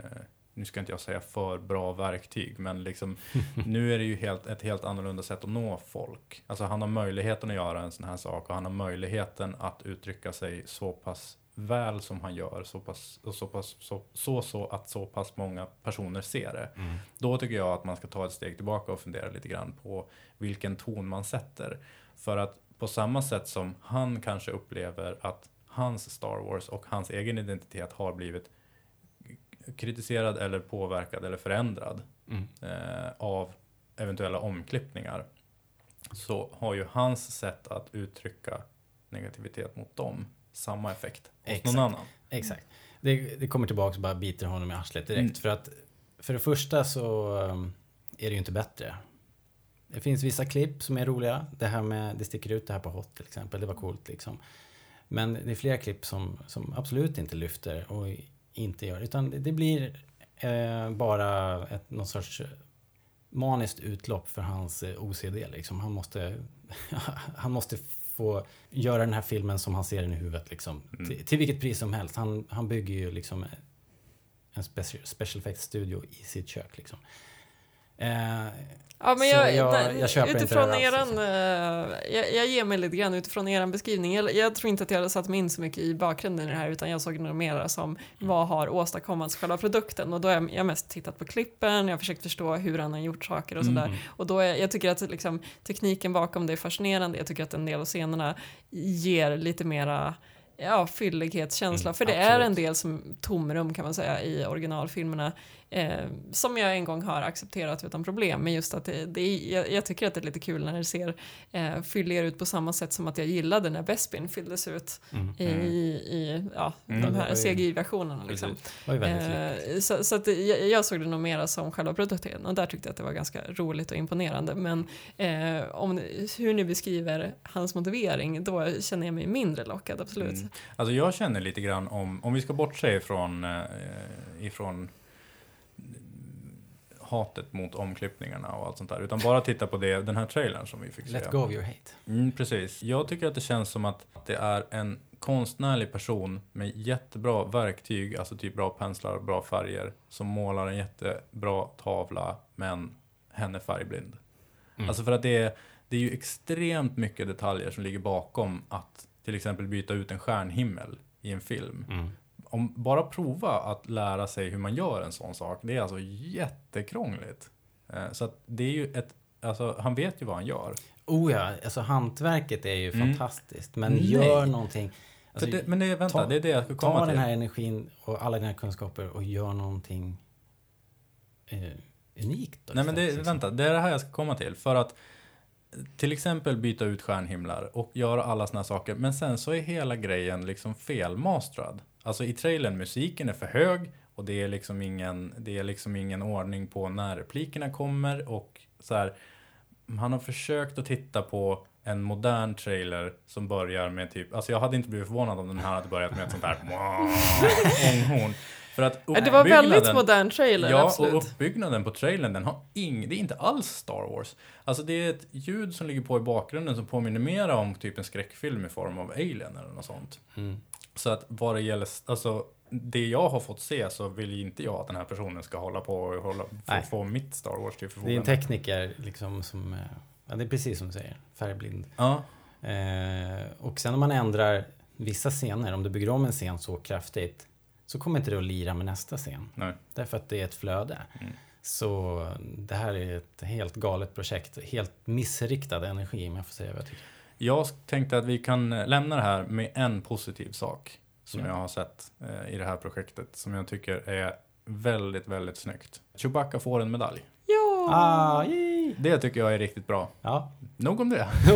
Speaker 1: nu ska inte jag säga för bra verktyg, men liksom nu är det ju helt, ett helt annorlunda sätt att nå folk. Alltså han har möjligheten att göra en sån här sak och han har möjligheten att uttrycka sig så pass väl som han gör, så, pass, så, pass, så, så, så att så pass många personer ser det.
Speaker 3: Mm.
Speaker 1: Då tycker jag att man ska ta ett steg tillbaka och fundera lite grann på vilken ton man sätter. För att på samma sätt som han kanske upplever att hans Star Wars och hans egen identitet har blivit kritiserad eller påverkad eller förändrad
Speaker 3: Mm.
Speaker 1: eh, av eventuella omklippningar så har ju hans sätt att uttrycka negativitet mot dem samma effekt hos
Speaker 3: Exakt.
Speaker 1: någon annan.
Speaker 3: Exakt. Det, det kommer tillbaka och bara biter honom i arslet direkt.
Speaker 1: Mm.
Speaker 3: För att för det första så um, är det ju inte bättre. Det finns vissa klipp som är roliga. Det här med, det sticker ut det här på Hot till exempel. Det var coolt liksom. Men det är flera klipp som, som absolut inte lyfter och inte gör. Utan det, blir eh, bara ett, någon sorts maniskt utlopp för hans eh, OCD liksom. Han måste, han måste få göra den här filmen som han ser den i huvudet liksom.
Speaker 1: Mm.
Speaker 3: Till, till vilket pris som helst. Han, han bygger ju liksom en special, special effects studio i sitt kök liksom. Eh,
Speaker 2: Ja, men jag,
Speaker 3: jag-
Speaker 2: nej,
Speaker 3: jag köper inte
Speaker 2: utifrån
Speaker 3: det här alls,
Speaker 2: eran, eh, jag, jag ger mig lite grann utifrån eran beskrivning. Jag, jag tror inte att jag hade satt mig in så mycket i bakgrunden i det här utan jag såg det nog mera som vad har åstadkommits själva produkten och då har jag, jag mest tittat på klippen, jag har försökt förstå hur han har gjort saker och sådär.
Speaker 3: mm.
Speaker 2: Och då är, jag tycker att liksom, tekniken bakom det är fascinerande, jag tycker att en del av scenerna ger lite mera ja, fyllighetskänsla.
Speaker 3: Mm,
Speaker 2: för det är en
Speaker 3: absolut.
Speaker 2: del som tomrum kan man säga i originalfilmerna. Eh, som jag en gång har accepterat utan problem. Men just att det, det jag, jag tycker att det är lite kul när det ser eh, fylligare ut på samma sätt som att jag gillade när Bespin fylldes ut
Speaker 3: Mm.
Speaker 2: i, i ja,
Speaker 1: Mm.
Speaker 2: de här CGI-versionerna. Liksom. Eh, så så att jag, jag såg det nog mera som själva produkten och där tyckte jag att det var ganska roligt och imponerande. Men eh, om, hur ni beskriver hans motivering, då känner jag mig mindre lockad, absolut.
Speaker 1: Mm. Alltså jag känner lite grann om, om vi ska bortse ifrån, eh, ifrån hatet mot omklippningarna och allt sånt där, utan bara titta på det, den här trailern som vi fick se.
Speaker 3: Let go of your hate.
Speaker 1: Mm, precis. Jag tycker att det känns som att det är en konstnärlig person med jättebra verktyg, alltså typ bra penslar, bra färger, som målar en jättebra tavla, men hen är färgblind.
Speaker 3: Mm.
Speaker 1: Alltså för att det är, det är ju extremt mycket detaljer som ligger bakom att till exempel byta ut en stjärnhimmel i en film.
Speaker 3: Mm.
Speaker 1: Om bara prova att lära sig hur man gör en sån sak, det är alltså jättekrångligt. Eh, Så att det är ju ett, alltså han vet ju vad han gör.
Speaker 3: Oh ja, alltså hantverket är ju
Speaker 1: Mm.
Speaker 3: fantastiskt. Men
Speaker 1: Nej.
Speaker 3: gör någonting. Alltså,
Speaker 1: det, men det, vänta,
Speaker 3: ta-
Speaker 1: det är det jag ska komma
Speaker 3: ta
Speaker 1: till.
Speaker 3: den här energin och alla dina kunskaper och gör någonting eh, unikt. Då
Speaker 1: Nej men det,
Speaker 3: liksom.
Speaker 1: vänta, det är det här jag ska komma till. För att till exempel byta ut stjärnhimlar och göra alla såna saker. Men sen så är hela grejen liksom felmastrad. Alltså i trailern, musiken är för hög och det är liksom ingen, det är liksom ingen ordning på när replikerna kommer och så här. Han har försökt att titta på en modern trailer som börjar med typ, alltså jag hade inte blivit förvånad om den här hade börjat med ett sånt här ånghorn. För att
Speaker 2: det var väldigt modern trailer,
Speaker 1: Ja,
Speaker 2: absolut.
Speaker 1: och uppbyggnaden på trailern, den har ing, det är inte alls Star Wars. Alltså det är ett ljud som ligger på i bakgrunden som påminner mer om typ en skräckfilm i form av Alien eller något sånt.
Speaker 3: Mm.
Speaker 1: Så att vad det gäller, alltså det jag har fått se så vill ju inte jag att den här personen ska hålla på och hålla, få, mitt Star Wars till
Speaker 3: Det är
Speaker 1: förfogande.
Speaker 3: en tekniker liksom som, eh, ja det är precis som du säger, färgblind.
Speaker 1: Ja,
Speaker 3: Eh, och sen om man ändrar vissa scener, om du bygger om en scen så kraftigt, så kommer inte det att lira med nästa scen.
Speaker 1: nej.
Speaker 3: Därför att det är ett flöde.
Speaker 1: Mm.
Speaker 3: Så det här är ett helt galet projekt, helt missriktad energi om jag får säga vad jag tycker.
Speaker 1: Jag tänkte att vi kan eh, lämna det här med en positiv sak som
Speaker 3: Ja.
Speaker 1: jag har sett eh, i det här projektet som jag tycker är väldigt, väldigt snyggt. Chewbacca får en medalj.
Speaker 2: Ja!
Speaker 3: Ah, yay!
Speaker 1: Det tycker jag är riktigt bra.
Speaker 3: Ja,
Speaker 1: Nog om det.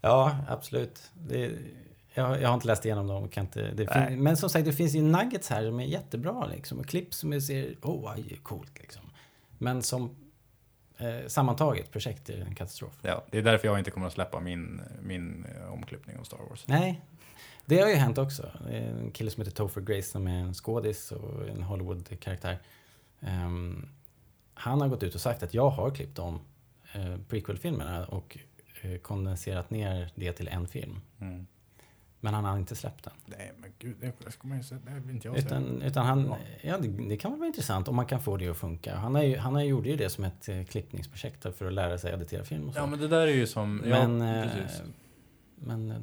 Speaker 3: ja absolut. Det, jag, jag har inte läst igenom dem. och Kan inte, fin, men som sagt, det finns ju nuggets här som är jättebra. Liksom, och klipp som jag ser, oh, aj, coolt liksom. Men som sammantaget projekt är en katastrof.
Speaker 1: Ja, det är därför jag inte kommer att släppa min, min eh, omklippning av Star Wars.
Speaker 3: Nej, det har ju hänt också. En kille som heter Topher Grace som är en skådis och en Hollywood-karaktär. Ehm, han har gått ut och sagt att jag har klippt om uh, prequel-filmerna och eh, kondenserat ner det till en film.
Speaker 1: Mm.
Speaker 3: Men han har inte släppt den.
Speaker 1: Nej, men gud, det ska man ju säga. Det vill inte jag säga.
Speaker 3: Utan, utan han,
Speaker 1: Ja.
Speaker 3: ja, det, det kan väl vara intressant om man kan få det att funka. Han, är ju, han är gjorde ju det som ett eh, klippningsprojekt för att lära sig editera film och så.
Speaker 1: Ja, men det där är ju som... Ja,
Speaker 3: men, eh,
Speaker 1: precis.
Speaker 3: men eh,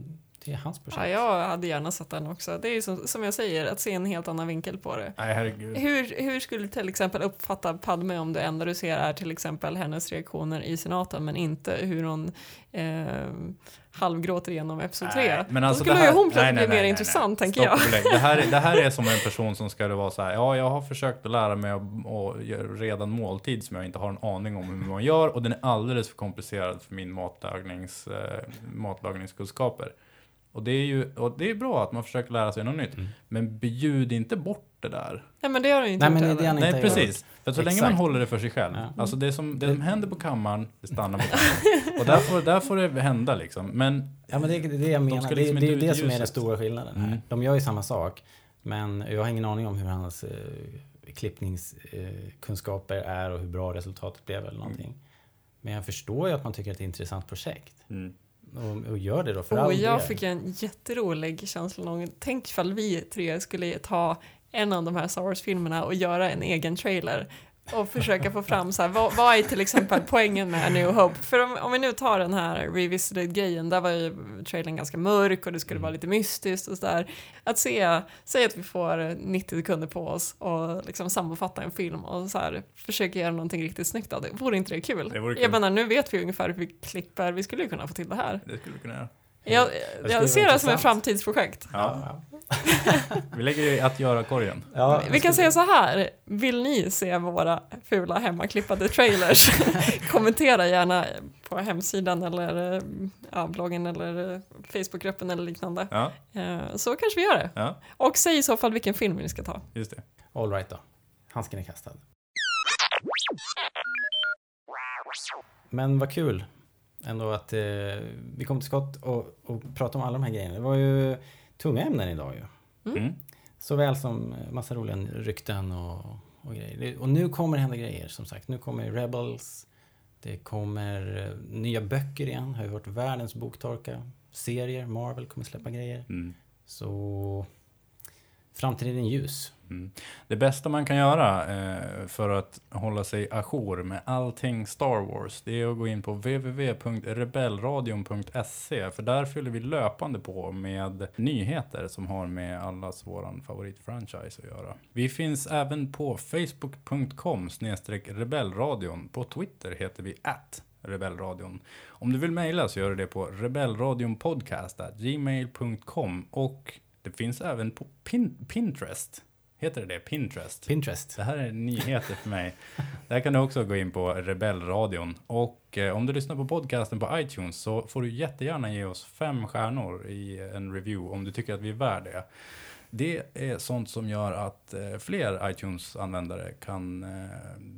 Speaker 3: det är hans projekt.
Speaker 2: Ja, jag hade gärna sett den också. Det är ju som, som jag säger, att se en helt annan vinkel på det.
Speaker 1: Nej, herregud.
Speaker 2: Hur, hur skulle du till exempel uppfatta Padme om det enda du ser är till exempel hennes reaktioner i senaten men inte hur hon eh, halvgråter igenom Episod 3?
Speaker 1: Nej, men alltså
Speaker 2: Då skulle
Speaker 1: det här-
Speaker 2: ju hon plötsligt
Speaker 1: nej, nej,
Speaker 2: bli mer
Speaker 1: nej, nej,
Speaker 2: intressant,
Speaker 1: nej.
Speaker 2: tänker
Speaker 1: Stopp
Speaker 2: jag.
Speaker 1: Det här, är- det här är som en person som skulle vara så här, ja, jag har försökt att lära mig att att göra redan måltid som jag inte har en aning om hur man gör och den är alldeles för komplicerad för min matlagnings, eh, matlagningskunskaper. Och det är ju och det är bra att man försöker lära sig något nytt,
Speaker 3: Mm.
Speaker 1: men bjud inte bort det där.
Speaker 2: Nej men det har ju inte
Speaker 3: Nej, men
Speaker 2: gjort
Speaker 1: Nej,
Speaker 3: inte
Speaker 1: precis. För så länge man
Speaker 3: Exakt.
Speaker 1: håller det för sig själv.
Speaker 3: Ja.
Speaker 1: Alltså det som, det som händer på kammaren, det stannar på kammaren. Och där får, där får det hända liksom. Men
Speaker 3: Ja men det är det, jag menar. Det,
Speaker 1: liksom
Speaker 3: det är det som är den stora skillnaden här.
Speaker 1: Mm.
Speaker 3: De gör ju samma sak. Men jag har ingen aning om hur hans eh, klippningskunskaper är och hur bra resultatet blev eller någonting. Men jag förstår ju att man tycker att det är ett intressant projekt.
Speaker 1: mm.
Speaker 3: Och, och gör det då för
Speaker 2: Och
Speaker 3: all
Speaker 2: jag
Speaker 3: del.
Speaker 2: fick en jätterolig känsla någon. Tänk ifall vi tre skulle ta en av de här Star Wars-filmerna och göra en egen trailer och försöka få fram så här, vad, vad är till exempel poängen med A New Hope? För om, om vi nu tar den här revisited-grejen, där var ju trailern ganska mörk och det skulle vara lite mystiskt och sådär. Att se, säg att vi får 90 sekunder på oss och liksom sammanfatta en film och så här, försöka göra någonting riktigt snyggt av det. Vore inte det kul?
Speaker 1: Det vore kul.
Speaker 2: Jag menar, nu vet vi ungefär hur vi klipper, vi skulle ju kunna få till det här.
Speaker 1: det skulle vi kunna göra.
Speaker 2: Jag,
Speaker 3: skulle
Speaker 2: jag
Speaker 3: vara
Speaker 2: ser det som ett framtidsprojekt.
Speaker 1: Ja. Vi lägger i att göra-korgen.
Speaker 3: Ja,
Speaker 2: Vi kan säga så här, vill ni se våra fula hemmaklippade trailers? Kommentera gärna på hemsidan eller ja, bloggen eller Facebookgruppen eller liknande.
Speaker 1: Ja,
Speaker 2: Eh, Så kanske vi gör det.
Speaker 1: ja,
Speaker 2: Och säg i så fall vilken film ni ska ta.
Speaker 1: just det.
Speaker 3: All right då. Handsken är kastad. Men vad kul ändå att eh, vi kom till skott och, och pratade om alla de här grejerna. Det var ju tunga ämnen idag ju.
Speaker 1: Mm.
Speaker 3: Såväl som massa roliga rykten och, och grejer. Och nu kommer det hända grejer som sagt. Nu kommer Rebels. Det kommer eh, nya böcker igen. Har ju varit världens boktorka. Serier, Marvel kommer släppa grejer.
Speaker 1: Mm.
Speaker 3: Så framtiden är ljus.
Speaker 1: Mm. Det bästa man kan göra eh, för att hålla sig ajour med allting Star Wars, det är att gå in på www.rebellradion.se, för där fyller vi löpande på med nyheter som har med allas våran favoritfranchise att göra. Vi finns även på facebook.com rebellradion. På Twitter heter vi at rebellradion. Om du vill mejla så gör du det på rebellradionpodcast.gmail.com och det finns även på Pin- Pinterest. Heter det det? Pinterest?
Speaker 3: Pinterest.
Speaker 1: Det här är nyheter för mig. Där kan du också gå in på Rebellradion. Och eh, om du lyssnar på podcasten på iTunes så får du jättegärna ge oss fem stjärnor i en review om du tycker att vi är värd det. Det är sånt som gör att eh, fler iTunes-användare kan eh,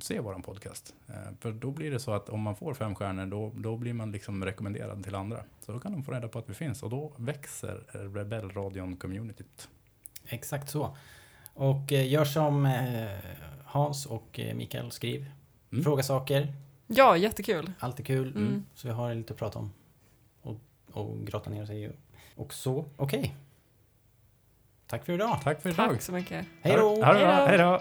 Speaker 1: se våran podcast. Eh, för då blir det så att om man får fem stjärnor då, då blir man liksom rekommenderad till andra. Så då kan de få reda på att vi finns och då växer Rebellradion-communityt.
Speaker 3: Exakt så. Och eh, gör som eh, Hans och eh, Mikael skriv.
Speaker 1: Mm.
Speaker 3: Fråga saker.
Speaker 2: Ja, jättekul.
Speaker 3: Allt är kul.
Speaker 2: Mm.
Speaker 3: Så vi har lite att prata om. Och, och grotta ner sig. Och så, okej. Tack för idag.
Speaker 1: Tack för idag!
Speaker 2: Tack så mycket. Hej då.
Speaker 1: Hej då!